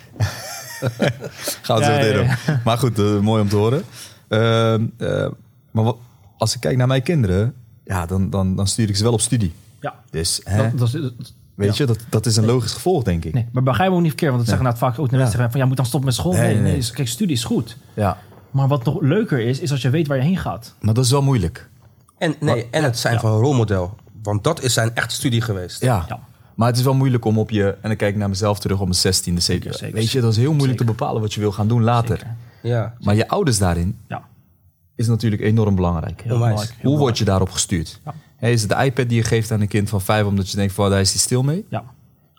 gaan we zo meteen ja, over. Maar goed, eh, mooi om te horen. Ehm, eh, maar wat, als ik kijk naar mijn kinderen, ja, dan, dan, dan stuur ik ze wel op studie. Ja, Dus, hè, dat, dat- weet ja. je, dat, dat is een logisch gevolg, denk ik. Nee, maar begrijp me ook niet verkeerd, want dat zeggen nou vaak ook de mensen van ja, moet dan stoppen met school. Nee, Nee, nee, nee. kijk, studie is goed. Ja, Maar wat nog leuker is, is als je weet waar je heen gaat. maar dat is wel moeilijk. En, nee, en het zijn Ja. van een rolmodel. Want dat is zijn echte studie geweest. Ja. Ja. Maar het is wel moeilijk om op je, en dan kijk ik naar mezelf terug op mijn 16e, 17e. zeker. Weet je, dat is heel moeilijk Zeker. te bepalen wat je wil gaan doen later. Zeker. Ja. Maar je ouders daarin Ja, is natuurlijk enorm belangrijk. heel Onwijs. belangrijk. heel Hoe word je daarop gestuurd? Ja. Is het de iPad die je geeft aan een kind van vijf omdat je denkt van daar is hij stil mee? Ja,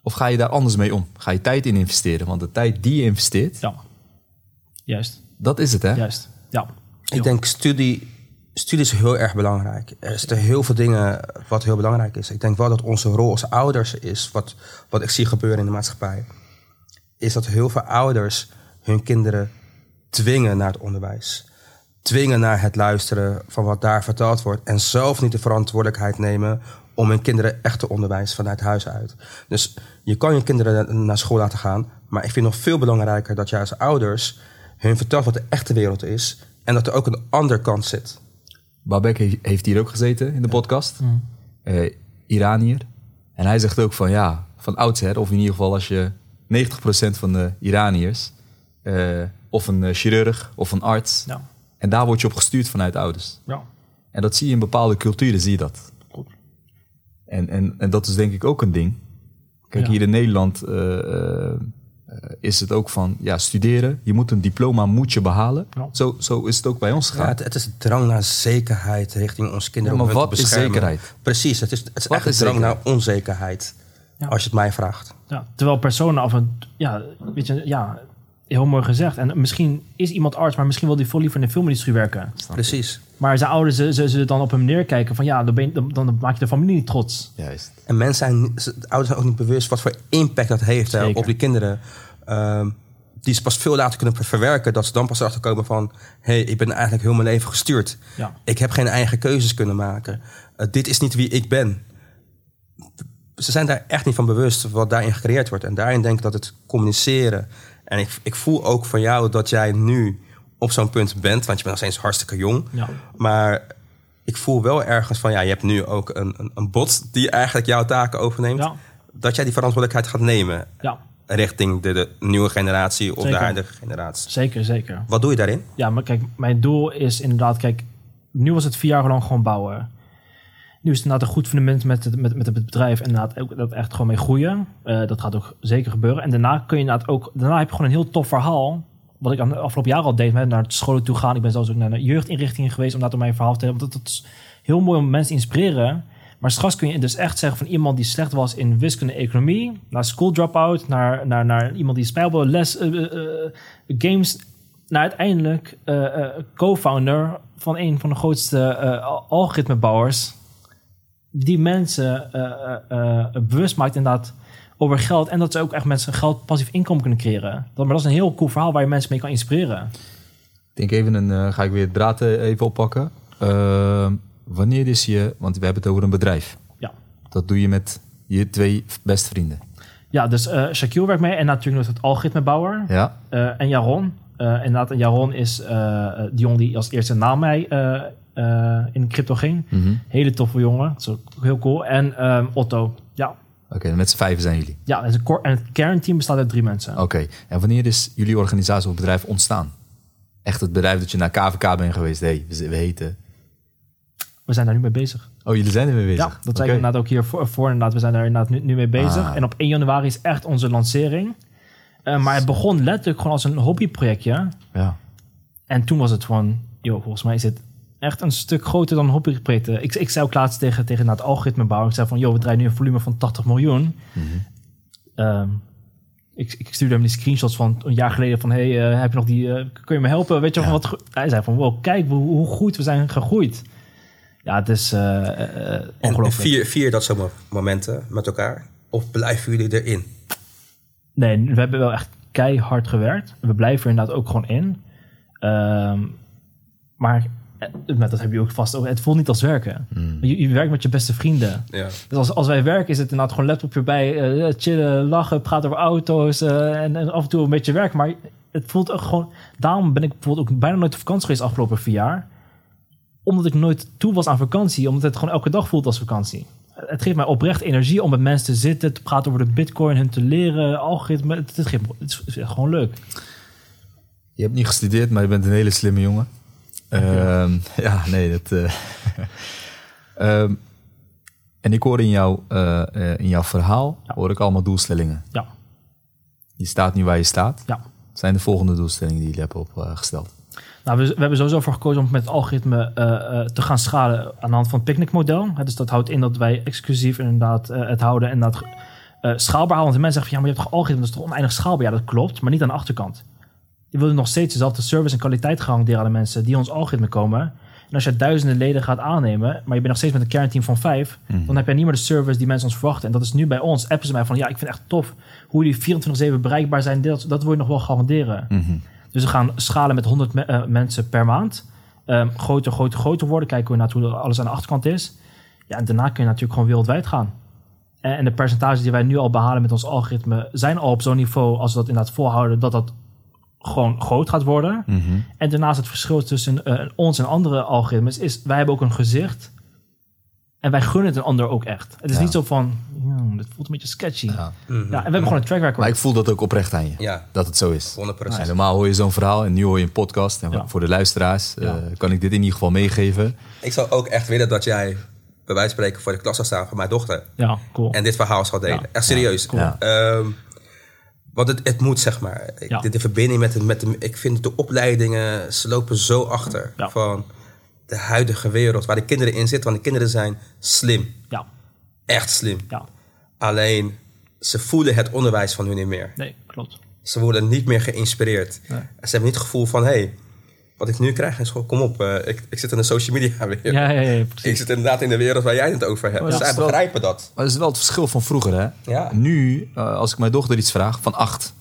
Of ga je daar anders mee om? Ga je tijd in investeren? Want de tijd die je investeert, ja. Juist, dat is het hè? juist. Ja. Ik denk studie, studie is heel erg belangrijk. Er zitten heel veel dingen wat heel belangrijk is. Ik denk wel dat onze rol als ouders is, wat, wat ik zie gebeuren in de maatschappij, is dat heel veel ouders hun kinderen dwingen naar het onderwijs. Dwingen naar het luisteren van wat daar verteld wordt. En zelf niet de verantwoordelijkheid nemen om hun kinderen echt te onderwijzen vanuit huis uit. Dus je kan je kinderen naar school laten gaan. Maar ik vind nog veel belangrijker dat jij als ouders hun vertelt wat de echte wereld is. En dat er ook een andere kant zit. Babek he- heeft hier ook gezeten in de podcast. Eh, Iranier. En hij zegt ook van ja, van oudsher, of in ieder geval als je 90% van de Iraniërs, eh, of een eh, chirurg of een arts, Ja. En daar word je op gestuurd vanuit ouders. Ja. En dat zie je in bepaalde culturen, zie je dat. Klopt. En, en, en dat is denk ik ook een ding. Kijk, Ja. hier in Nederland eh, eh, is het ook van, ja, studeren. Je moet een diploma moet je behalen. Ja. Zo, zo is het ook bij ons Ja, gegaan. het, het is een drang naar zekerheid richting onze kinderen. Ja, om maar wat is zekerheid? Precies, het is, het is Wat echt een is drang zekerheid? naar onzekerheid. Ja. Als je het mij vraagt. Ja, terwijl personen af en ja, weet je, ja, heel mooi gezegd. En misschien is iemand arts, maar misschien wil die veel liever in de filmindustrie werken. Precies. Maar zijn ouders ze, ze, ze dan op hem neerkijken van ja, dan, ben je, dan, dan maak je de familie niet trots. Juist. En mensen zijn, de ouders zijn ook niet bewust wat voor impact dat heeft hè, op die kinderen. Ehm, die ze pas veel later kunnen ver- verwerken. Dat ze dan pas erachter komen van... hé, hey, ik ben eigenlijk heel mijn leven gestuurd. Ja. Ik heb geen eigen keuzes kunnen maken. Eh, dit is niet wie ik ben. Ze zijn daar echt niet van bewust wat daarin gecreëerd wordt. En daarin denk ik dat het communiceren... en ik, ik voel ook van jou dat jij nu op zo'n punt bent, want je bent nog steeds hartstikke jong. Ja. Maar ik voel wel ergens van, ja, je hebt nu ook een, een, een bot die eigenlijk jouw taken overneemt. Ja. Dat jij die verantwoordelijkheid gaat nemen Ja, richting de, de nieuwe generatie of de huidige generatie. zeker, zeker. Wat doe je daarin? Ja, maar kijk, mijn doel is inderdaad, kijk, nu was het vier jaar lang gewoon bouwen. Nu is het inderdaad een goed fundament met het, met, met het bedrijf en inderdaad ook dat echt gewoon mee groeien. Eh, dat gaat ook zeker gebeuren. En daarna kun je inderdaad ook, daarna heb je gewoon een heel tof verhaal. Wat ik aan de afgelopen jaren al deed, met naar scholen toe gaan. Ik ben zelfs ook naar een jeugdinrichtingen geweest om daar mijn verhaal te vertellen. Want dat, is heel mooi om mensen te inspireren. Maar straks kun je dus echt zeggen van iemand die slecht was in wiskunde economie, naar school dropout, naar, naar, naar iemand die spijlbal, les, eh, eh, games, naar uiteindelijk co-founder van een van de grootste al- algoritmebouwers. Die mensen eh, eh, eh, bewust maakt inderdaad over geld. En dat ze ook echt mensen geld passief inkomen kunnen creëren. Dat, maar dat is een heel cool verhaal waar je mensen mee kan inspireren. Ik denk even een, ga ik weer het draad even oppakken. Wanneer is je, want we hebben het over een bedrijf. Ja. Dat doe je met je twee beste vrienden. Ja, dus Shaquille werkt mee en natuurlijk nog het algoritmebouwer. Ja? En Jaron. Eh inderdaad, en Jaron is eh, die jongen die als eerste na mij in crypto ging. Mhm. Hele toffe jongen. Dat is ook heel cool. En ehm, Otto. Ja, Oké, met z'n vijven zijn jullie. ja het en het kernteam bestaat uit drie mensen. Oké, en wanneer is jullie organisatie of bedrijf ontstaan? Echt het bedrijf dat je naar KVK bent geweest. hey, we, we heten... We zijn daar nu mee bezig. Oh, jullie zijn er mee bezig? Ja, dat zei Oké. ik inderdaad ook hier voor, voor inderdaad. We zijn daar inderdaad nu, nu mee bezig. Ah. En op 1 januari is echt onze lancering. Eh, maar het begon letterlijk gewoon als een hobbyprojectje. Ja. En toen was het van, joh, volgens mij is het echt een stuk groter dan een hobbyproject. Eh, Ik, ik zei ook laatst tegen, tegen het algoritmebouwer, ik zei van, joh, we draaien nu een volume van 80 miljoen. Mhm. Ehm, ik, ik stuurde hem die screenshots van een jaar geleden van, hey, eh, heb je nog die, eh, kun je me helpen? Weet je Ja. wat? Hij zei van, wow, kijk hoe, hoe goed we zijn gegroeid. Ja, het is En, en ongelooflijk. vier, vier dat soort mo- momenten met elkaar? Of blijven jullie erin? Nee, we hebben wel echt keihard gewerkt. We blijven er inderdaad ook gewoon in. Ehm, maar maar dat heb je ook vast ook. Het voelt niet als werken. Je, je werkt met je beste vrienden. Ja. Dus als, als wij werken, is het inderdaad gewoon laptopje bij, eh, chillen, lachen, praten over auto's eh, en, en af en toe een beetje werken. Maar het voelt ook gewoon. Daarom ben ik bijvoorbeeld ook bijna nooit op vakantie geweest afgelopen vier jaar. Omdat ik nooit toe was aan vakantie, omdat het gewoon elke dag voelt als vakantie. Het geeft mij oprecht energie om met mensen te zitten, te praten over de bitcoin, hun te leren, algoritme. Het, het, geeft, het is gewoon leuk. Je hebt niet gestudeerd, maar je bent een hele slimme jongen. Ehm, ja, nee, dat. eh, Ehm, en ik hoor in, jouw eh, eh, in jouw verhaal hoor ik allemaal doelstellingen. Ja, Je staat nu waar je staat. ja. Wat zijn de volgende doelstellingen die jullie hebben opgesteld? Nou, we, we hebben sowieso voor gekozen om met het algoritme te gaan schalen aan de hand van het picnic-model. Hè, Dus dat houdt in dat wij exclusief inderdaad het houden en dat schaalbaar houden. Want de mensen zeggen van ja, maar je hebt toch algoritme, dat is toch oneindig schaalbaar? Ja, dat klopt, maar niet aan de achterkant. Je wil nog steeds dezelfde service en kwaliteit garanderen aan de mensen die ons algoritme komen. En als je duizenden leden gaat aannemen, maar je bent nog steeds met een kernteam van vijf, dan heb je niet meer de service die mensen ons verwachten. En dat is nu bij ons. Appen ze mij van ja, ik vind het echt tof hoe die 24-7 bereikbaar zijn. Dat, dat wil je nog wel garanderen. Dus we gaan schalen met 100 me- eh, mensen per maand. Ehm, groter, groter, groter worden. Kijken we naar hoe alles aan de achterkant is. Ja, en daarna kun je natuurlijk gewoon wereldwijd gaan. En, en de percentages die wij nu al behalen met ons algoritme... zijn al op zo'n niveau, als we dat inderdaad volhouden... dat dat gewoon groot gaat worden. En daarnaast het verschil tussen eh, ons en andere algoritmes... is wij hebben ook een gezicht... en wij gunnen het een ander ook echt. Het is Ja. niet zo van... Hmm, dit voelt een beetje sketchy. Ja. Ja. en we hebben gewoon een track record. Maar ik voel dat ook oprecht aan je. Ja. Dat het zo is. 100%. Nou, normaal hoor je zo'n verhaal en nu hoor je een podcast. En Ja. voor de luisteraars eh, kan ik dit in ieder geval meegeven. Ik zou ook echt willen dat jij bij wijze van spreken voor de klas zou staan van mijn dochter. Ja, cool. En dit verhaal zou delen. Ja. Echt serieus. Ja. Ehm, want het, het moet, zeg maar. Ik- Ja. de, de verbinding met de, met de... Ik vind de opleidingen, ze lopen zo achter Ja. van de huidige wereld. Waar de kinderen in zitten. Want de kinderen zijn slim. Ja, Echt slim. ja. Alleen, ze voelen het onderwijs van hun niet meer. Nee, klopt. Ze worden niet meer geïnspireerd. Nee. Ze hebben niet het gevoel van... Hey, wat ik nu krijg in school, kom op. eh, ik, ik zit in de social media weer. Ja, ja, ja, Ik precies. zit inderdaad in de wereld waar jij het over hebt. Oh, ja. Zij Dat is wel- begrijpen dat. Maar dat is wel het verschil van vroeger, hè? Ja. Nu, eh, als ik mijn dochter iets vraag van acht,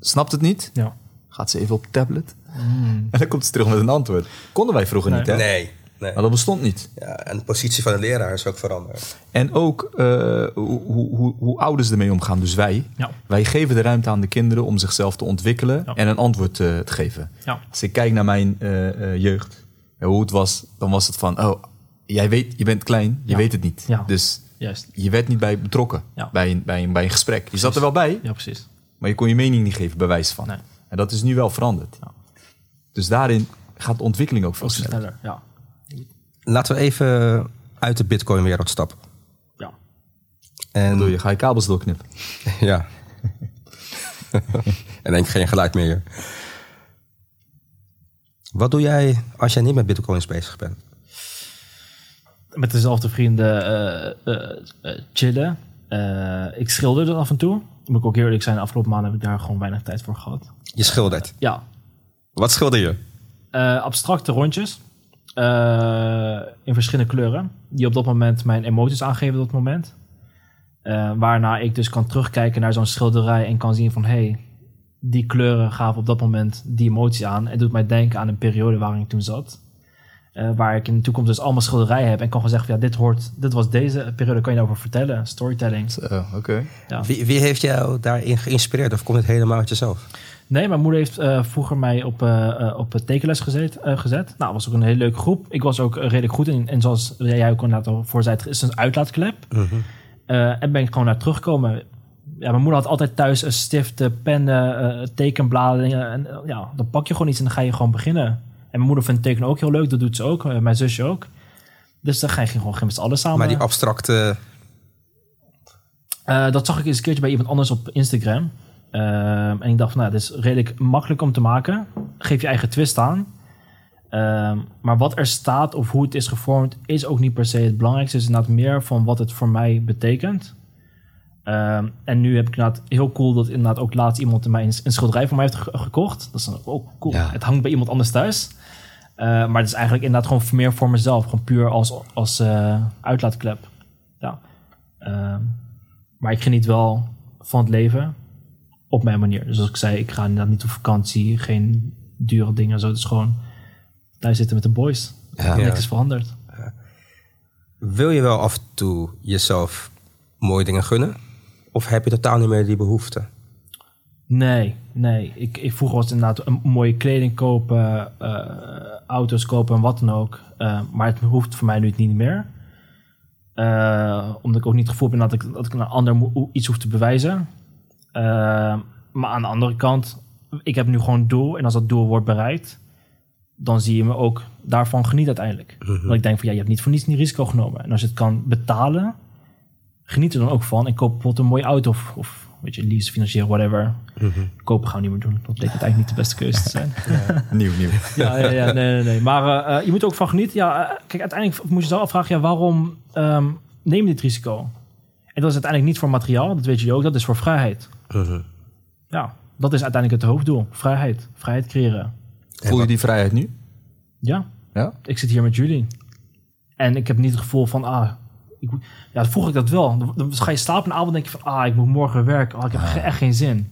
snapt het niet, Ja. gaat ze even op tablet en dan komt ze terug met een antwoord. Konden wij vroeger Nee. niet, hè? Nee. Nee. Maar dat bestond niet. Ja, en de positie van de leraar is ook veranderd. En ook eh, hoe, hoe, hoe, ouders ermee omgaan. Dus wij. Ja. Wij geven de ruimte aan de kinderen om zichzelf te ontwikkelen Ja. en een antwoord eh, te geven. Ja. Als ik kijk naar mijn eh, eh, jeugd, en hoe het was, dan was het van, oh, jij weet, je bent klein, je Ja. weet het niet. Ja. Dus Juist. je werd niet bij betrokken Ja. bij, een, bij, een, bij een gesprek. Je zat er wel bij, Ja, precies. maar je kon je mening niet geven, bij wijze van. Nee. En dat is nu wel veranderd. Ja. Dus daarin gaat de ontwikkeling ook veel sneller. sneller. Ja. Laten we even uit de Bitcoin-wereld stappen. Ja. En, Wat doe je? Ga je kabels doorknippen? Ja. en denk geen geluid meer. Wat doe jij als jij niet met Bitcoins bezig bent? Met dezelfde vrienden eh, eh, eh, chillen. Eh, ik schilderde af en toe. Moet ik ook eerlijk zijn, de afgelopen maanden heb ik daar gewoon weinig tijd voor gehad. Je schildert. Ja, Wat schilder je? Eh, abstracte rondjes. Eh, in verschillende kleuren. Die op dat moment mijn emoties aangeven op dat moment. Eh, waarna ik dus kan terugkijken naar zo'n schilderij en kan zien van... hey, die kleuren gaven op dat moment die emotie aan. En doet mij denken aan een periode waarin ik toen zat. Eh, waar ik in de toekomst dus allemaal schilderijen heb. En kan gewoon zeggen van ja, dit hoort... Dit was deze periode, kan je daarover vertellen. Storytelling. Oké. Ja. Wie, wie heeft jou daarin geïnspireerd? Of komt het helemaal uit jezelf? Nee, mijn moeder heeft eh, vroeger mij op, eh, op tekenles gezet, eh, gezet. Nou, was ook een hele leuke groep. Ik was ook redelijk goed in. En zoals jij ook inderdaad al voor zei, het is een uitlaatklep. Eh, en ben ik gewoon naar teruggekomen. Ja, mijn moeder had altijd thuis een stiften, pennen, tekenbladen. En ja, dan pak je gewoon iets en dan ga je gewoon beginnen. En mijn moeder vindt tekenen ook heel leuk. Dat doet ze ook. mijn zusje ook. Dus dan ga je gewoon met z'n allen samen. Maar die abstracte... Dat zag ik eens een keertje bij iemand anders op Instagram. Ehm, en ik dacht van, nou, dit is redelijk makkelijk om te maken. Geef je eigen twist aan. Ehm, maar wat er staat of hoe het is gevormd, is ook niet per se het belangrijkste. Het is inderdaad meer van wat het voor mij betekent. Ehm, en nu heb ik inderdaad heel cool dat inderdaad ook laatst iemand mij een, een schilderij voor mij heeft ge- gekocht. Dat is dan ook cool. Ja. Het hangt bij iemand anders thuis. Maar het is eigenlijk inderdaad gewoon meer voor mezelf. Gewoon puur als, als eh, uitlaatklep. Ja. Maar ik geniet wel van het leven op mijn manier. Dus als ik zei, ik ga inderdaad niet op vakantie, geen dure dingen. Zo. Het is gewoon thuis zitten met de boys. Ja. Niks is veranderd. Wil je wel af en toe jezelf mooie dingen gunnen? Of heb je totaal niet meer die behoefte? Nee, nee. Ik, ik vroeger was het inderdaad een mooie kleding kopen, eh, auto's kopen en wat dan ook. Eh, maar het hoeft voor mij nu niet meer. Eh, omdat ik ook niet het gevoel ben dat ik, dat ik een ander iets hoef te bewijzen. Eh, maar aan de andere kant, ik heb nu gewoon een doel. En als dat doel wordt bereikt, dan zie je me ook daarvan genieten uiteindelijk. Want ik denk van, ja, je hebt niet voor niets die risico genomen. En als je het kan betalen, geniet er dan ook van. En koop bijvoorbeeld een mooie auto of, of weet je, lease, financieren, whatever. Kopen gaan we niet meer doen. Dat bleek uiteindelijk niet de beste keuze te zijn. Nieuw, nieuw. ja, ja, ja, nee, nee, nee. Maar eh, eh, je moet er ook van genieten. Ja, eh, kijk, uiteindelijk moet je zelf afvragen, ja, waarom ehm, neem je dit risico? En dat is uiteindelijk niet voor materiaal, dat weet jullie ook, dat is voor vrijheid. Ja, dat is uiteindelijk het hoofddoel. Vrijheid. Vrijheid creëren. Voel je die vrijheid nu? Ja, Ja? ik zit hier met jullie. En ik heb niet het gevoel van, ah, ik, ja, vroeg ik dat wel. Dan, dan ga je slapen en avond en denk je van, ah, ik moet morgen werken. Ah, ik heb ge- echt geen zin.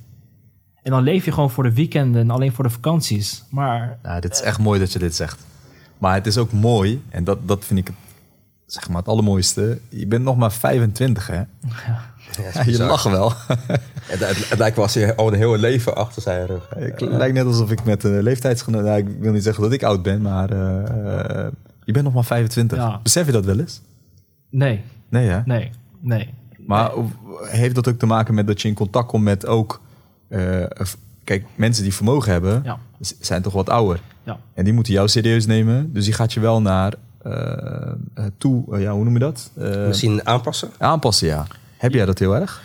En dan leef je gewoon voor de weekenden en alleen voor de vakanties. Maar Nou, dit is echt mooi dat je dit zegt. Maar het is ook mooi, en dat, dat vind ik het, zeg maar het allermooiste. Je bent nog maar 25, hè? Ja, je lacht wel. Het, het, het lijkt wel als je al een heel leven achter zijn rug. Het lijkt net alsof ik met een leeftijdsgenoot... Nou, ik wil niet zeggen dat ik oud ben, maar eh, eh, je bent nog maar 25. Ja. Besef je dat wel eens? nee, Nee, hè? nee, nee. Maar heeft dat ook te maken met dat je in contact komt met ook... eh, kijk, mensen die vermogen hebben, Ja. zijn toch wat ouder. Ja. En die moeten jou serieus nemen. Dus die gaat je wel naar toe... eh, ja, hoe noem je dat? Eh, Misschien aanpassen? Aanpassen, ja. Heb jij dat heel erg?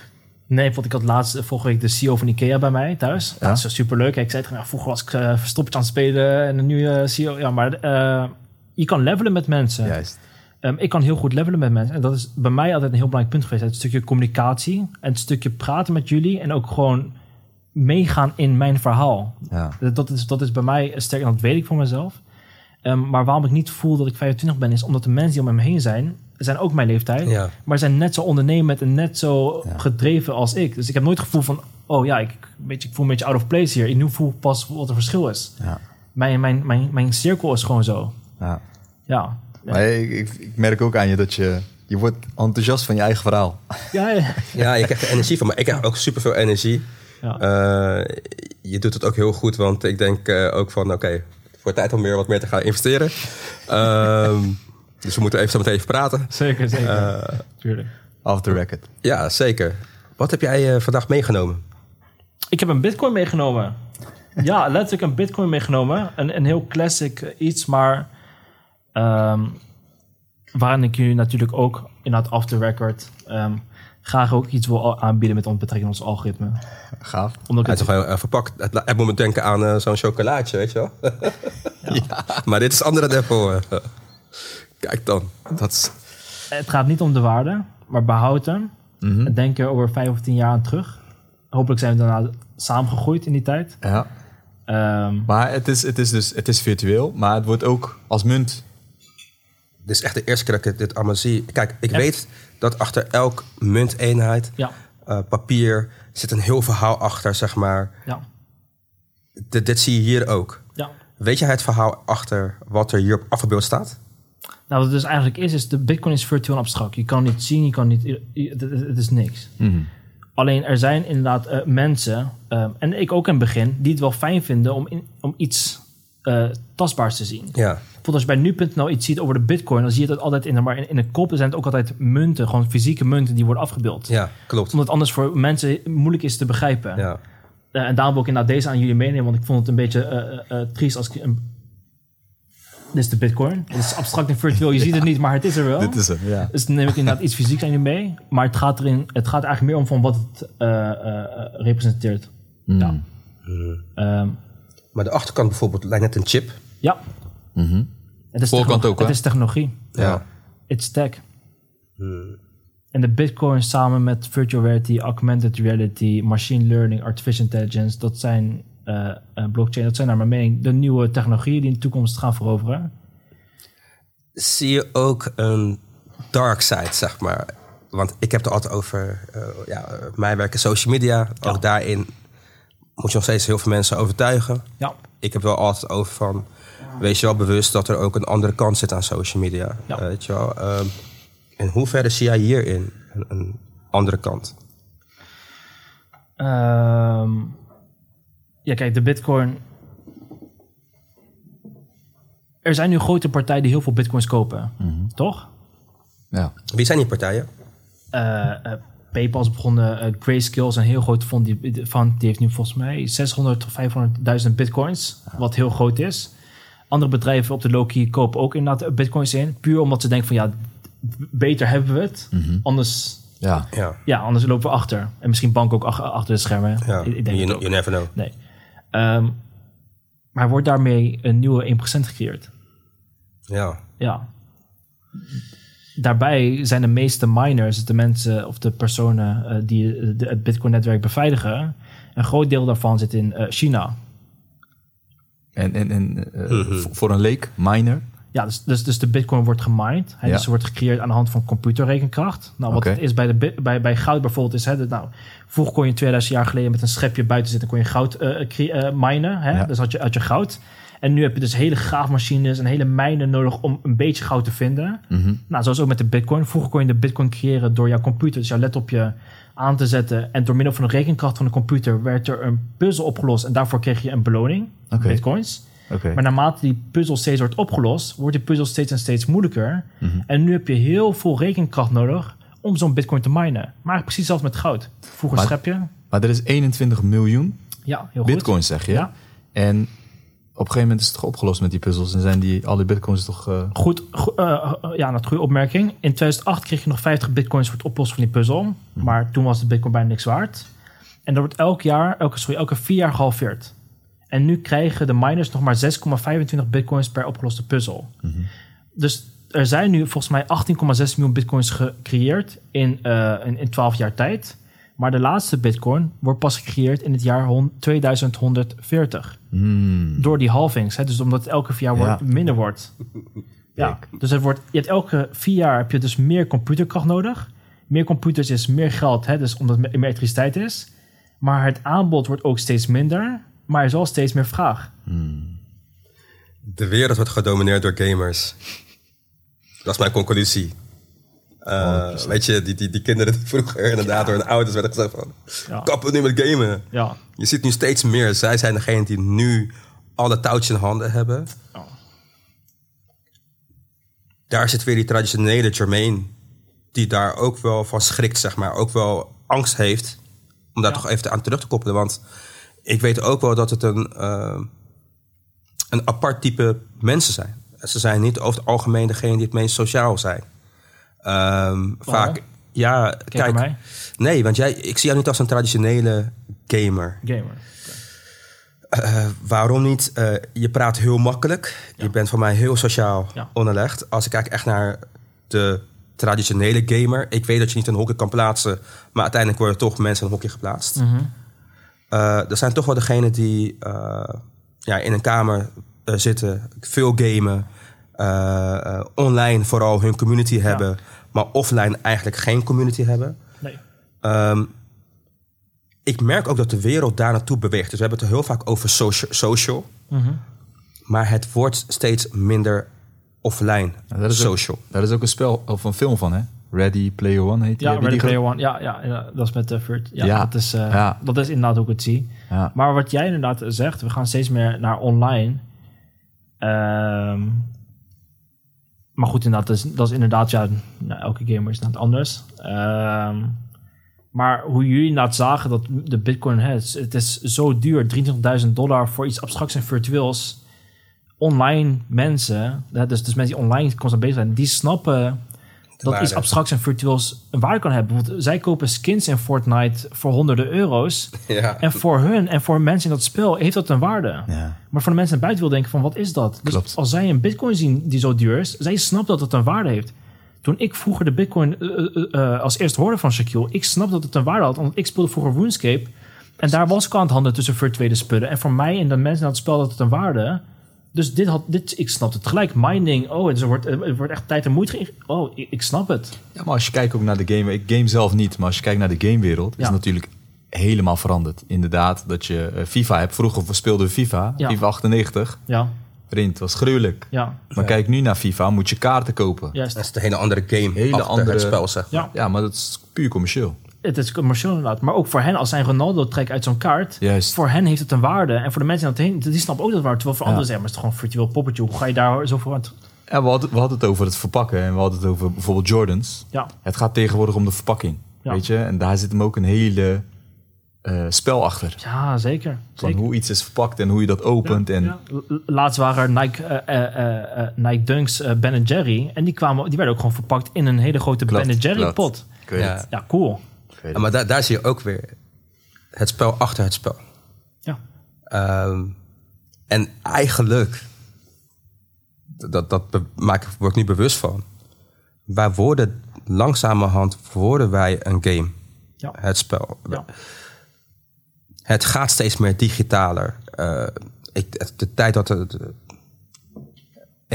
Nee, want ik had laatst eh, vorige week de CEO van Ikea bij mij thuis. Ja. Dat is superleuk. Ik zei tegen hem, ja, vroeger was ik eh verstoppertje aan het spelen en nu eh CEO. Ja, maar eh, je kan levelen met mensen. Juist. Ehm, ik kan heel goed levelen met mensen. En dat is bij mij altijd een heel belangrijk punt geweest. Het stukje communicatie en het stukje praten met jullie. En ook gewoon meegaan in mijn verhaal. Ja. Dat- Dat is, dat is bij mij sterk en dat weet ik voor mezelf. Ehm, maar waarom ik niet voel dat ik 25 ben, is omdat de mensen die om me heen zijn, zijn ook mijn leeftijd. Ja. Maar zijn net zo ondernemend en net zo Ja. gedreven als ik. Dus ik heb nooit het gevoel van, oh ja, ik, beetje, ik voel een beetje out of place hier. Ik nu voel pas wat het verschil is. Ja. Mijn, mijn, mijn, mijn cirkel is gewoon zo. ja. Ja. Maar ik, ik, ik merk ook aan je dat je... Je wordt enthousiast van je eigen verhaal. Ja, ja. Ja, je krijgt er energie van, maar ik krijg ook superveel energie. Ja. Eh, je doet het ook heel goed, want ik denk eh, ook van, oké, wordt tijd om weer wat meer te gaan investeren. Ehm, dus we moeten even zo meteen even praten. Zeker, zeker. Eh, Tuurlijk. Off the record. ja, zeker. Wat heb jij eh, vandaag meegenomen? Ik heb een bitcoin meegenomen. ja, letterlijk een bitcoin meegenomen. Een, een heel classic eh, iets, maar... ehm waarin ik jullie natuurlijk ook in het after record... ehm, graag ook iets wil aanbieden met betrekking tot ons algoritme. Gaaf. Omdat Hij ik is het, toch verpakt. Het, het moet me denken aan eh, zo'n chocolaatje, weet je wel? ja. Maar dit is andere Apple. Kijk dan. Dat is, het gaat niet om de waarde, maar behoud hem. Mhm. Denk er over vijf of tien jaar aan terug. Hopelijk zijn we daarna samengegroeid in die tijd. Ja. Ehm, Maar het is, het is dus het is virtueel, maar het wordt ook als munt. dit is echt de eerste keer dat ik dit allemaal zie. Kijk, ik Echt? weet dat achter elk munteenheid, ja, eh, papier, zit een heel verhaal achter, zeg maar. ja, Dit, dit zie je hier ook. ja. Weet jij het verhaal achter wat er hier op afgebeeld staat? Nou, wat het dus eigenlijk is, is de bitcoin is virtueel abstract. Je kan het niet zien, je kan niet... je- Het, is niks. Alleen er zijn inderdaad eh, mensen, ehm, en ik ook in het begin, die het wel fijn vinden om, in, om iets eh, tastbaars te zien. Ja. Bijvoorbeeld als je bij nu.nl iets ziet over de bitcoin, dan zie je dat altijd in de, maar in, in de kop zijn het ook altijd munten, gewoon fysieke munten die worden afgebeeld. Ja, klopt. Omdat het anders voor mensen moeilijk is te begrijpen. Ja. Eh, en daarom wil ik inderdaad deze aan jullie meenemen, want ik vond het een beetje eh, triest als ik... Een, dit is de bitcoin. Het is abstract en virtueel, je ziet het niet, maar het is er wel. Dit is hem, ja. Dus dan neem ik inderdaad iets fysieks aan je mee. Maar het gaat, erin, het gaat eigenlijk meer om van wat het eh, eh, eh, representeert. Ja. Ehm, Maar de achterkant bijvoorbeeld lijkt net een chip. ja. Het is Voorkant ook, hè? Het is technologie. Ja. It's tech. En de bitcoin samen met virtual reality, augmented reality, machine learning, artificial intelligence, dat zijn eh, eh, blockchain, dat zijn naar mijn mening de nieuwe technologieën die in de toekomst gaan veroveren. Zie je ook een dark side, zeg maar? Want ik heb het altijd over eh, ja, mijn werk in social media. Ook daarin moet je nog steeds heel veel mensen overtuigen. Ja, Ik heb wel altijd over van... Wees je wel bewust dat er ook een andere kant zit aan social media. Ja. Eh, weet je wel? Ehm, in hoeverre zie jij hierin een, een andere kant? Ehm, ja, kijk, de Bitcoin. Er zijn nu grote partijen die heel veel Bitcoins kopen, toch? ja. Wie zijn die partijen? Eh, eh, PayPal is begonnen, eh, Grayscale is een heel groot fond. Die, die- van, die heeft nu volgens mij 600 tot 500.000 Bitcoins, wat heel groot is. Andere bedrijven op de low-key kopen ook inderdaad Bitcoins in, puur omdat ze denken van ja, beter hebben we het. Anders, ja. Ja, ja, anders lopen we achter. En misschien banken ook ach- achter de schermen. ja. Ik, ik denk you, you never know. Nee. Ehm, maar wordt daarmee een nieuwe 1% gecreëerd? Ja, Ja. Daarbij zijn de meeste miners, de mensen of de personen eh, die de- het Bitcoin-netwerk beveiligen, een groot deel daarvan zit in eh, China. En, en, en eh, voor- een leek, miner. Ja, dus, dus, dus de Bitcoin wordt gemined. Hè, Ja. Dus ze wordt gecreëerd aan de hand van computerrekenkracht. Nou, wat het is bij, de, bi- bij, bij goud bijvoorbeeld is... Hè, dat, nou, vroeger kon je 2000 jaar geleden met een schepje buiten zitten... kon je goud eh, eh, minen. Hè? Ja. Dus had je, had je goud. En nu heb je dus hele graafmachines en hele mijnen nodig... om een beetje goud te vinden. Mhm. Nou, zoals ook met de Bitcoin. Vroeger kon je de Bitcoin creëren door jouw computer... dus jouw laptopje aan te zetten. En door middel van de rekenkracht van de computer... werd er een puzzel opgelost. En daarvoor kreeg je een beloning. Oké. Bitcoins. Oké. Maar naarmate die puzzel steeds wordt opgelost, wordt die puzzel steeds en steeds moeilijker. Mhm. En nu heb je heel veel rekenkracht nodig om zo'n bitcoin te minen. Maar precies zelfs met goud. Vroeger Maar- schep je. Maar er is 21 miljoen Ja, heel goed. bitcoins, zeg je. Ja. En op een gegeven moment is het toch opgelost met die puzzels. En zijn die, al die bitcoins toch... eh, Goed, go- eh, eh, ja, dat goede opmerking. In 2008 kreeg je nog 50 bitcoins voor het oplossen van die puzzel. Mhm. Maar toen was de bitcoin bijna niks waard. En dat wordt elk jaar, elke, sorry, elke vier jaar gehalveerd. En nu krijgen de miners nog maar 6,25 bitcoins per opgeloste puzzel. Mhm. Dus er zijn nu volgens mij 18,6 miljoen bitcoins gecreëerd in, in, in 12 jaar tijd. Maar de laatste bitcoin wordt pas gecreëerd in het jaar hon- 2140 hmm. door die halvings. Hè? Dus omdat het elke vier jaar wordt, minder wordt. Ja, dus het wordt, je hebt elke vier jaar heb je dus meer computerkracht nodig. Meer computers is meer geld, hè? dus omdat er meer elektriciteit is. Maar het aanbod wordt ook steeds minder, maar er is wel steeds meer vraag. de wereld wordt gedomineerd door gamers. Dat is mijn conclusie. Eh, weet je, die, die, die kinderen die vroeger inderdaad door hun ouders werden gezegd van... Ja. Kappen nu met gamen. Ja. Je ziet nu steeds meer. Zij zijn degene die nu alle touwtjes in handen hebben. Ja. Daar zit weer die traditionele Jermaine... die daar ook wel van schrikt, zeg maar. Ook wel angst heeft om daar toch even aan terug te koppelen. Want ik weet ook wel dat het een, eh, een apart type mensen zijn. Ze zijn niet over het algemeen degene die het meest sociaal zijn. Ehm, vaak, ja, Kijk, mij. nee, want jij, ik zie jou niet als een traditionele gamer. Gamer. Eh, waarom niet? Eh, je praat heel makkelijk. Je bent voor mij heel sociaal Ja. onderlegd. Als ik kijk echt naar de traditionele gamer. Ik weet dat je niet een hokje kan plaatsen. Maar uiteindelijk worden toch mensen in een hokje geplaatst. Mhm. Eh, er zijn toch wel degenen die eh, ja, in een kamer eh, zitten. Veel gamen. Eh, eh, online vooral hun community hebben. Maar offline eigenlijk geen community hebben. Nee. Ehm, ik merk ook dat de wereld daar naartoe beweegt. Dus we hebben het er heel vaak over social. social Mhm. maar het wordt steeds minder offline Ja, dat is ook- social. Daar is ook een spel of een film van, hè? Ready Player One heet die. Ja, Ready die ge- Player One. Ja, ja, ja, dat is met de Vert. Ja, Ja. Dat, is, eh, Ja. dat is inderdaad hoe ik het zie. Ja. Maar wat jij inderdaad zegt, we gaan steeds meer naar online. Ehm, maar goed, inderdaad, dat is, dat is inderdaad, ja, nou, elke gamer is inderdaad anders. Ehm, maar hoe jullie inderdaad zagen dat de bitcoin, hè, het, is, zo duur, 23.000 dollar voor iets abstracts en virtueels. Online mensen, hè, dus, dus mensen die online constant bezig zijn, die snappen dat waarde. iets abstracts en virtueels een waarde kan hebben. Want zij kopen skins in Fortnite voor honderden euro's. Ja. En voor hun en voor mensen in dat spel heeft dat een waarde. Ja. Maar voor de mensen buiten wil denken van wat is dat? Dus Klopt. als zij een bitcoin zien die zo duur is, zij snapt dat het een waarde heeft. Toen ik vroeger de bitcoin eh, eh, eh, als eerste hoorde van Shaquille, ik snap dat het een waarde had. Want ik speelde vroeger RuneScape. En daar was ik aan het handelen tussen virtuele spullen. En voor mij en de mensen in het spel had het een waarde. Dus dit had, dit, ik snap het gelijk. Mining, oh, het wordt, het wordt echt tijd en moeite. Oh, ik, ik snap het. Ja, maar als je kijkt ook naar de game, ik game zelf niet, maar als je kijkt naar de gamewereld, is het natuurlijk helemaal veranderd. Inderdaad, dat je eh, FIFA hebt. Vroeger speelde we FIFA, Ja. FIFA 98. Ja, Vriend, was gruwelijk. ja, Maar kijk nu naar FIFA, moet je kaarten kopen. juist. Dat is een hele andere game Hele andere- het spel, zeg. Ja. Ja, maar dat is puur commercieel. Het is commercieel inderdaad. Maar ook voor hen, als zij een Ronaldo trekt uit zo'n kaart... Juist. voor hen heeft het een waarde. En voor de mensen die dat heen, die snappen ook dat waarde. Terwijl voor Ja. anderen zeggen, maar het is gewoon een virtueel poppetje. Hoe ga je daar zoveel aan... t- Ja, we hadden, we hadden het over het verpakken en we hadden het over bijvoorbeeld Jordans. Ja, Het gaat tegenwoordig om de verpakking, Ja. weet je. En daar zit hem ook een hele eh, spel achter. ja zeker. Van zeker. hoe iets is verpakt en hoe je dat opent. en, Ja. Laatst waren er Nike, eh, eh, Nike Dunks Ben Jerry. En die, kwamen, die werden ook gewoon verpakt in een hele grote Klopt, Ben Jerry pot. Ja, cool. Ik weet Ja, het. maar daar, daar zie je ook weer het spel achter het spel. Ja. Ehm, en eigenlijk, dat, dat maak, ik- word ik nu bewust van. Wij worden langzamerhand worden wij een game. Ja. Het spel. Ja. Het gaat steeds meer digitaler. Eh, ik, de tijd dat de, de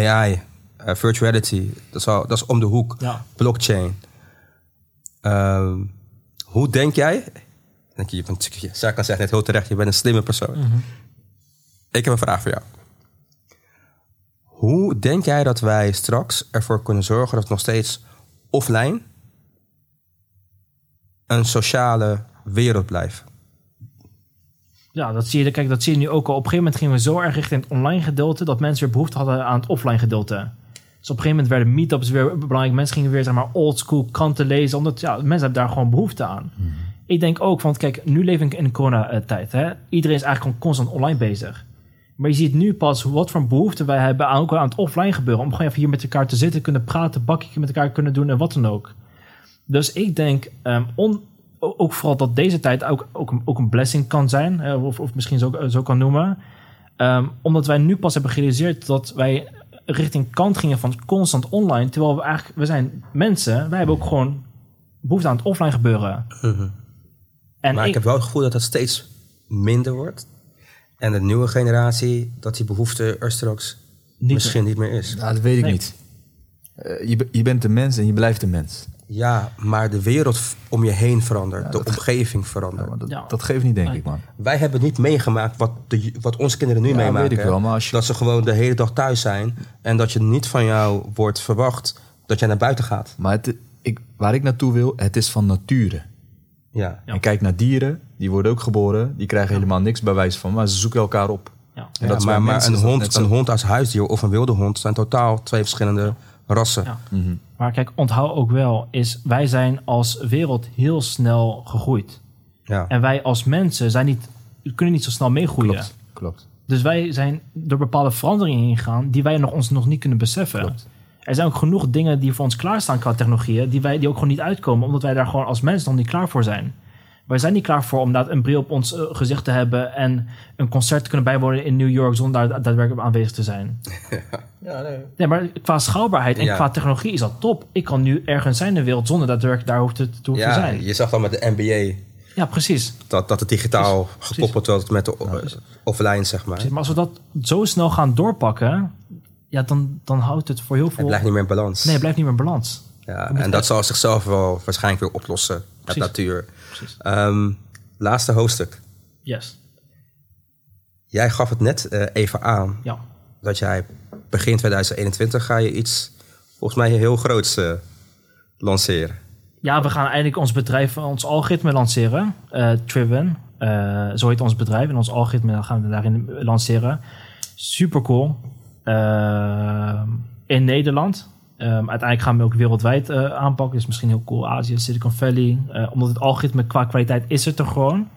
AI, eh, virtuality, dat is, al, dat is om de hoek. Ja. Blockchain. Ehm, hoe denk jij? Denk je, je bent, zeggen net heel terecht, je bent een slimme persoon. Ik heb een vraag voor jou. Hoe denk jij dat wij straks ervoor kunnen zorgen dat nog steeds offline een sociale wereld blijven? Ja, dat zie je. Kijk, dat zie je nu ook al. Op een gegeven moment gingen we zo erg richting het online gedeelte dat mensen weer behoefte hadden aan het offline gedeelte. Dus op een gegeven moment werden meetups weer belangrijk. Mensen gingen weer zeg maar oldschool kranten lezen, omdat ja, mensen hebben daar gewoon behoefte aan. Ik denk ook, want kijk, nu leven ik in de coronatijd. Hè? Iedereen is eigenlijk gewoon constant online bezig. Maar je ziet nu pas wat voor behoefte wij hebben aan, ook aan het offline gebeuren. Om gewoon even hier met elkaar te zitten, kunnen praten, bakje met elkaar kunnen doen en wat dan ook. Dus ik denk, ehm, on, ook vooral dat deze tijd ook, ook, een, ook een blessing kan zijn, of, of misschien zo, zo kan noemen. Ehm, omdat wij nu pas hebben gerealiseerd dat wij richting kant gingen van constant online. Terwijl we eigenlijk, we zijn mensen, wij hebben ook gewoon behoefte aan het offline gebeuren. En maar ik, heb wel het gevoel dat dat steeds minder wordt. En de nieuwe generatie, dat die behoefte er straks Niet misschien niet meer is. Nou, dat weet ik Nee. niet. Eh, je, je bent een mens en je blijft een mens. Ja, maar de wereld om je heen verandert. de omgeving verandert. dat, Ja. dat geeft niet, denk Nee. ik, man. Wij hebben niet meegemaakt wat, de, wat onze kinderen nu Ja, meemaken. weet ik wel, maar als je- Dat ze gewoon de hele dag thuis zijn. En dat je niet van jou wordt verwacht dat jij naar buiten gaat. Maar het, ik, waar ik naartoe wil, het is van nature. Ja. Ja. En kijk naar dieren, die worden ook geboren. Die krijgen helemaal niks bij wijze van, maar ze zoeken elkaar op. Ja. En dat maar bij maar mensen een, hond, een hond als huisdier of een wilde hond zijn totaal twee verschillende rassen. Ja. Mhm. Maar kijk, onthoud ook wel, is wij zijn als wereld heel snel gegroeid. Ja. En wij als mensen zijn niet, kunnen niet zo snel meegroeien. Klopt, klopt. Dus wij zijn door bepaalde veranderingen heen gegaan die wij nog, ons nog niet kunnen beseffen. Klopt. Er zijn ook genoeg dingen die voor ons klaarstaan qua technologieën, die, wij, die ook gewoon niet uitkomen, omdat wij daar gewoon als mensen nog niet klaar voor zijn. Wij zijn niet klaar voor om inderdaad een bril op ons eh, gezicht te hebben en een concert te kunnen bijwonen in New York zonder daar daadwerkelijk aanwezig te zijn. Ja, nee. Nee, maar qua schaalbaarheid en Ja. qua technologie is dat top. Ik kan nu ergens zijn in de wereld zonder daadwerkelijk daar hoeft te, te Ja, zijn. je zag dan met de NBA Ja, precies. dat, dat het digitaal Precies. gekoppeld wordt met de offline, zeg maar. precies. Maar als we dat zo snel gaan doorpakken, ja, dan, dan houdt het voor heel Het veel... blijft niet meer in balans. Nee, het blijft niet meer in balans. Ja, en dat zal zichzelf wel waarschijnlijk weer oplossen met natuur. Precies. Ehm, laatste hoofdstuk. Yes. Jij gaf het net eh, even aan Ja. dat jij begin 2021 ga je iets volgens mij heel groots eh, lanceren. Ja, we gaan eindelijk ons bedrijf, ons algoritme lanceren. eh Triven. Zo heet ons bedrijf. En ons algoritme gaan we daarin lanceren. Super cool. Eh, in Nederland. Ehm, uiteindelijk gaan we ook wereldwijd eh, aanpakken. Dus misschien heel cool. Azië, Silicon Valley. Eh, omdat het algoritme qua kwaliteit is er toch gewoon.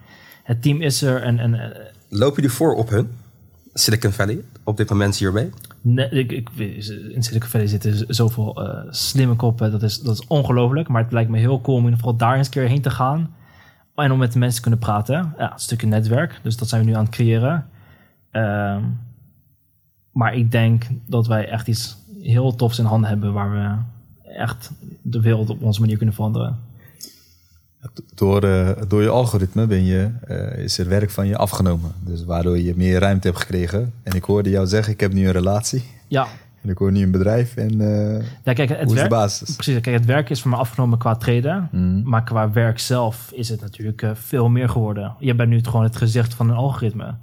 Het team is er. En, en eh, Loop je voor op hun? Silicon Valley, op dit moment hiermee? Nee, ik, ik, in Silicon Valley zitten zoveel slimme koppen. Dat is, dat is ongelooflijk. Maar het lijkt me heel cool om in ieder geval daar eens een keer heen te gaan. En om met de mensen te kunnen praten. Ja, een stukje netwerk. Dus dat zijn we nu aan het creëren. Ehm, maar ik denk dat wij echt iets heel tofs in handen hebben... waar we echt de wereld op onze manier kunnen veranderen. Door, eh, door je algoritme ben je, eh, is er werk van je afgenomen. Dus waardoor je meer ruimte hebt gekregen. En ik hoorde jou zeggen, ik heb nu een relatie. Ja, En ik hoor nu een bedrijf. En eh ja kijk, het hoe is de werk, basis? precies, kijk, het werk is voor me afgenomen qua treden. Mhm. Maar qua werk zelf is het natuurlijk veel meer geworden. Je bent nu gewoon het gezicht van een algoritme.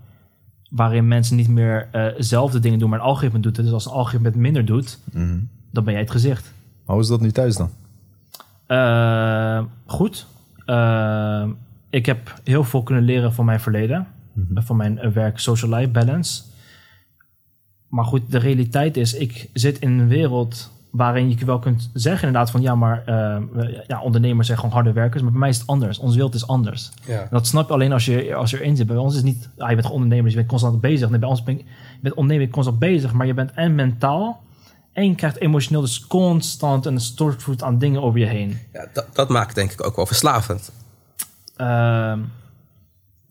Waarin mensen niet meer zelf de dingen doen, maar een algoritme doet het. Dus als een algoritme het minder doet, Mhm. dan ben jij het gezicht. Hoe is dat nu thuis dan? Eh, goed. Eh, ik heb heel veel kunnen leren van mijn verleden. Eh, Van mijn werk social life balance. Maar goed, de realiteit is, ik zit in een wereld waarin je wel kunt zeggen inderdaad van ja, maar eh, we- ja, ondernemers zijn gewoon harde werkers. Maar bij mij is het anders. Onze wereld is anders. Ja. En dat snap je alleen als je, als je erin zit. Bij ons is het niet, ah, je bent gewoon ondernemer, dus je bent constant bezig. Nee, bij ons ben je, je bent ondernemer, constant bezig, maar je bent en mentaal en je krijgt emotioneel dus constant een stortvloed aan dingen over je heen. Ja, dat, dat maakt denk ik ook wel verslavend. Ehm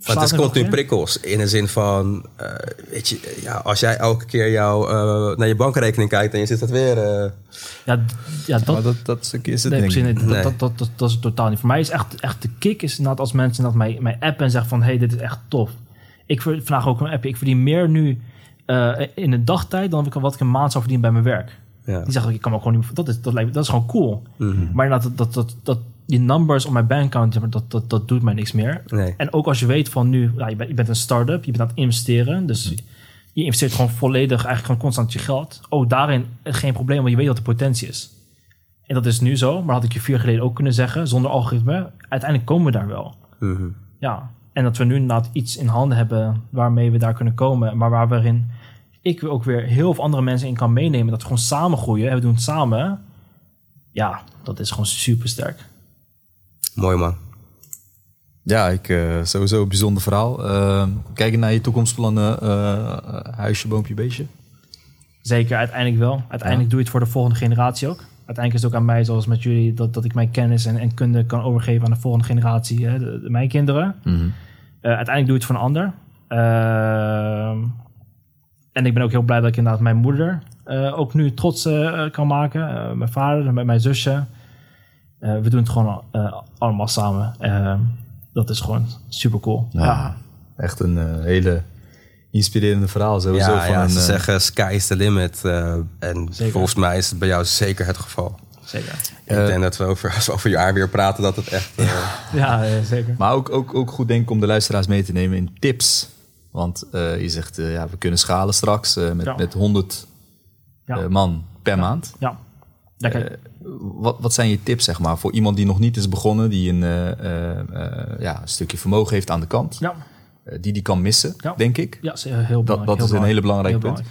Want het is continu prikkels. In de zin van, eh, weet je, ja, als jij elke keer jou, eh, naar je bankrekening kijkt en je zit dat weer... eh, Ja, ja dat, maar dat, dat stukje is het nee, ding. precies, nee, dat, Nee. dat, dat, dat, dat is het totaal niet. Voor mij is echt, echt de kick is inderdaad als mensen dat mij, mij appen en zeggen van... hey, dit is echt tof. Ik vraag ook een app. Ik verdien meer nu eh, in een dagtijd dan ik, wat ik een maand zou verdienen bij mijn werk. ja. Die zeggen, ik kan me ook gewoon niet... Dat is, dat, lijkt, me- dat is gewoon cool. Mhm. Maar inderdaad, dat, dat, dat, dat, die numbers op mijn bankaccount, dat, dat, dat doet mij niks meer. Nee. En ook als je weet van nu, ja, je, bent, je bent een start-up, je bent aan het investeren. Dus je investeert gewoon volledig, eigenlijk gewoon constant je geld. Ook daarin geen probleem, want je weet wat de potentie is. En dat is nu zo, maar had ik je vier jaar geleden ook kunnen zeggen, zonder algoritme. Uiteindelijk komen we daar wel. Mhm. Ja, en dat we nu inderdaad iets in handen hebben waarmee we daar kunnen komen. Maar waar we erin ik ook weer heel veel andere mensen in kan meenemen. Dat we gewoon samen groeien en we doen het samen. Ja, dat is gewoon super sterk. Mooi man. Ja, ik, eh, sowieso een bijzonder verhaal. Eh, kijken naar je toekomstplannen, eh, huisje, boompje, beestje. Zeker, uiteindelijk wel. Uiteindelijk doe je het voor de volgende generatie ook. Uiteindelijk is het ook aan mij, zoals met jullie, dat, dat ik mijn kennis en, en kunde kan overgeven aan de volgende generatie, hè, de, de- mijn kinderen. Mhm. Eh, uiteindelijk doe je het voor een ander. Ehm, en ik ben ook heel blij dat ik inderdaad mijn moeder eh, ook nu trots eh, kan maken. Eh, mijn vader en mijn, mijn zusje. Eh, we doen het gewoon eh, allemaal samen. Ehm, dat is gewoon super cool. Ja, echt een eh, hele inspirerende verhaal. Sowieso Ja, van ja een, ze zeggen sky is the limit. eh, en Zeker. volgens mij is het bij jou zeker het geval. zeker. ik denk dat we over, als we over jaar weer praten, dat het echt... eh, Ja, zeker. Maar ook, ook, ook goed denk ik om de luisteraars mee te nemen in tips. Want eh, je zegt, eh, ja, we kunnen schalen straks eh, met, Ja. met 100 Ja. eh, man per maand. Ja, Eh, wat, wat zijn je tips, zeg maar, voor iemand die nog niet is begonnen, die een eh, eh, ja, een stukje vermogen heeft aan de kant, ja, die die kan missen, Ja. denk ik. ja, heel belangrijk. Dat, dat heel is een hele belangrijk punt.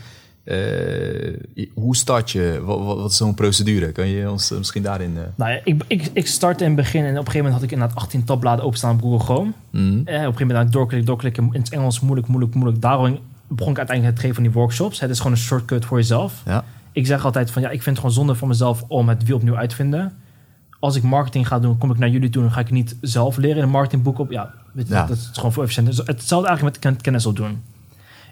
Hoe start je? Wat, wat, wat is zo'n procedure? Kan je ons misschien daarin... eh, Nou ja, ik, ik, ik startte in het begin en op een gegeven moment had ik inderdaad 18 tabbladen openstaan op Google Chrome. Eh, op een gegeven moment doorklikken, doorklikken, in het Engels moeilijk, moeilijk, moeilijk. Daarom begon ik uiteindelijk het geven van die workshops. Het is gewoon een shortcut voor jezelf. Ja. Ik zeg altijd van ja, ik vind het gewoon zonde van mezelf om het wiel opnieuw uit te vinden. Als ik marketing ga doen, kom ik naar jullie toe en ga ik niet zelf leren in een marketingboek op. Ja, weet je, Ja. dat is gewoon voor efficiënt. Dus hetzelfde eigenlijk met ken- kennis opdoen.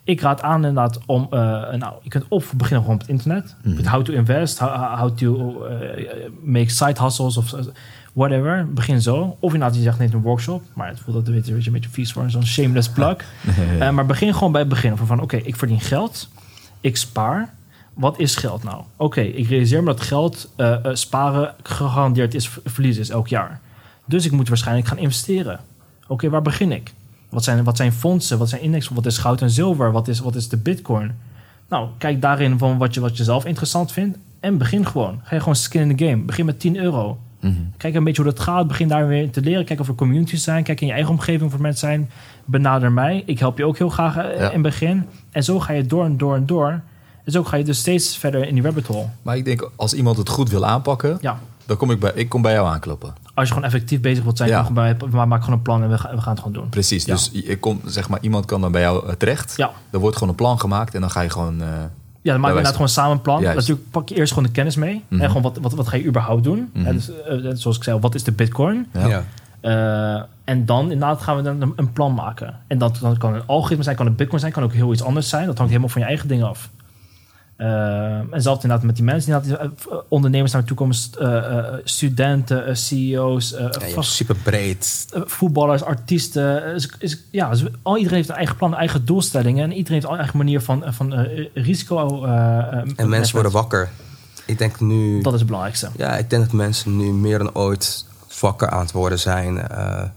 Ik raad aan inderdaad om, eh, nou, je kunt op beginnen gewoon op het internet. Met how to invest, how, how to eh, make side hustles of whatever. Begin zo. Of inderdaad, je zegt net een workshop. Maar het voelt dat weet je, een beetje vies voor zo'n shameless plug. Eh, maar begin gewoon bij het begin. Van, van oké, ik verdien geld. Ik spaar. Wat is geld nou? Oké, ik realiseer me dat geld eh, eh, sparen gegarandeerd is verlies is elk jaar. Dus ik moet waarschijnlijk gaan investeren. Oké, waar begin ik? Wat zijn, wat zijn fondsen? Wat zijn index? Wat is goud en zilver? Wat is, wat is de bitcoin? Nou, kijk daarin van wat je, wat je zelf interessant vindt. En begin gewoon. Ga je gewoon skin in the game. Begin met 10 euro. Mhm. Kijk een beetje hoe dat gaat. Begin daar weer te leren. Kijk of er communities zijn. Kijk in je eigen omgeving of er mensen zijn. Benader mij. Ik help je ook heel graag eh, Ja. in het begin. En zo ga je door en door en door. En zo ga je dus steeds verder in die rabbit hole. Maar ik denk, als iemand het goed wil aanpakken, Ja. dan kom ik bij, ik kom bij jou aankloppen. Als je gewoon effectief bezig wilt zijn, Ja. kom gewoon bij, maar maak gewoon een plan en we, gaan- we gaan het gewoon doen. Precies. Ja. Dus ik kom, zeg maar, iemand kan dan bij jou eh, terecht. Ja. Er wordt gewoon een plan gemaakt en dan ga je gewoon. eh, Ja, dan maken we wijze inderdaad gewoon samen een plan. Juist. Natuurlijk pak je eerst gewoon de kennis mee. Mhm. En gewoon wat, wat, wat ga je überhaupt doen? Mhm. Hè, dus, eh, zoals ik zei, wat is de bitcoin? ja. Ja. Eh, en dan inderdaad gaan we dan een, een plan maken. En dat, dat kan een algoritme zijn, kan een bitcoin zijn, kan ook heel iets anders zijn. Dat hangt helemaal van je eigen dingen af. Eh, en zelfs inderdaad met die mensen, inderdaad, eh, ondernemers naar me toe komen, st- eh, eh, studenten, CEO's, Ja, super breed. voetballers, artiesten. Is, is, ja, is- al, iedereen heeft een eigen plan, eigen doelstellingen. En iedereen heeft een eigen manier van, van risico. En mensen worden wakker. Ik denk nu... Dat is het belangrijkste. Ja, ik denk dat mensen nu meer dan ooit wakker aan het worden zijn.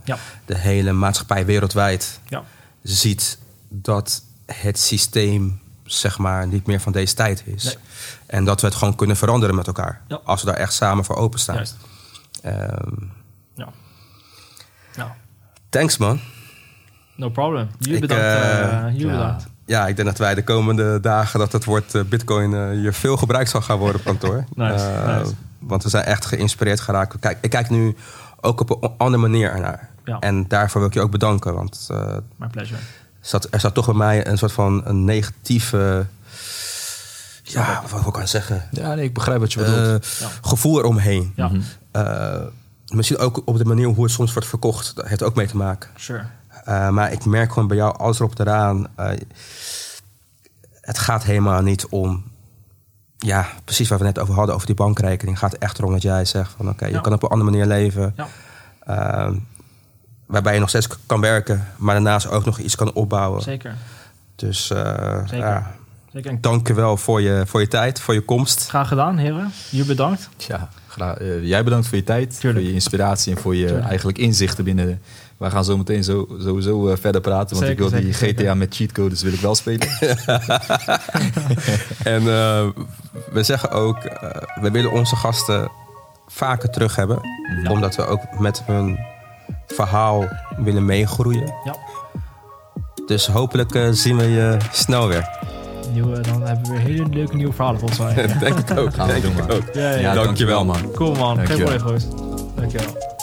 Ja. De hele maatschappij wereldwijd Ja. ziet dat het systeem zeg maar niet meer van deze tijd is. Nee. En dat we het gewoon kunnen veranderen met elkaar. Ja. Als we daar echt samen voor openstaan. Juist. Ehm, Ja. Nou, thanks man. no problem. Jullie bedankt. eh, eh, jullie ja. bedankt. Ja, ik denk dat wij de komende dagen dat het woord eh, bitcoin eh, hier veel gebruikt zal gaan worden op kantoor. Nice, nice. Want we zijn echt geïnspireerd geraakt. Kijk, ik kijk nu ook op een andere manier ernaar. Ja. En daarvoor wil ik je ook bedanken. Want eh, My pleasure. Zat, er zat toch bij mij een soort van een negatieve... Ja, wat ik aan zeggen? Ja, nee, ik begrijp wat je bedoelt. Eh, Ja. Gevoel eromheen. Ja. Eh, misschien ook op de manier hoe het soms wordt verkocht. Dat heeft ook mee te maken. sure. Uh, maar ik merk gewoon bij jou alles erop eraan. Uh, het gaat helemaal niet om. Ja, precies waar we net over hadden, over die bankrekening. Het gaat echt erom dat jij zegt van oké, Ja. je kan op een andere manier leven. Ja. Uh, waarbij je nog steeds kan werken, maar daarnaast ook nog iets kan opbouwen. Zeker. Dus uh, Zeker. ja, Zeker. Dank je wel voor je, voor je tijd, voor je komst. Graag gedaan, heren. Jullie bedankt. Ja, graag. Eh, jij bedankt voor je tijd, Tuurlijk. voor je inspiratie en voor je Tuurlijk. eigenlijk inzichten binnen. Wij gaan zo meteen zo, sowieso eh, verder praten, want Zeker, ik wil die GTA zeker. met cheatcodes wil ik wel spelen. En uh, we zeggen ook, uh, we willen onze gasten vaker terug hebben. Ja. Omdat we ook met hun verhaal willen meegroeien. Ja. Dus hopelijk uh, zien we je snel weer. Nieuwe, dan hebben we weer hele leuke nieuwe verhalen volgens mij. denk ik ook. Gaan we denk doen, ik man. ook. Ja, ja, Ja, ja. dankjewel, man. Cool man. Geen probleem, Dankjewel.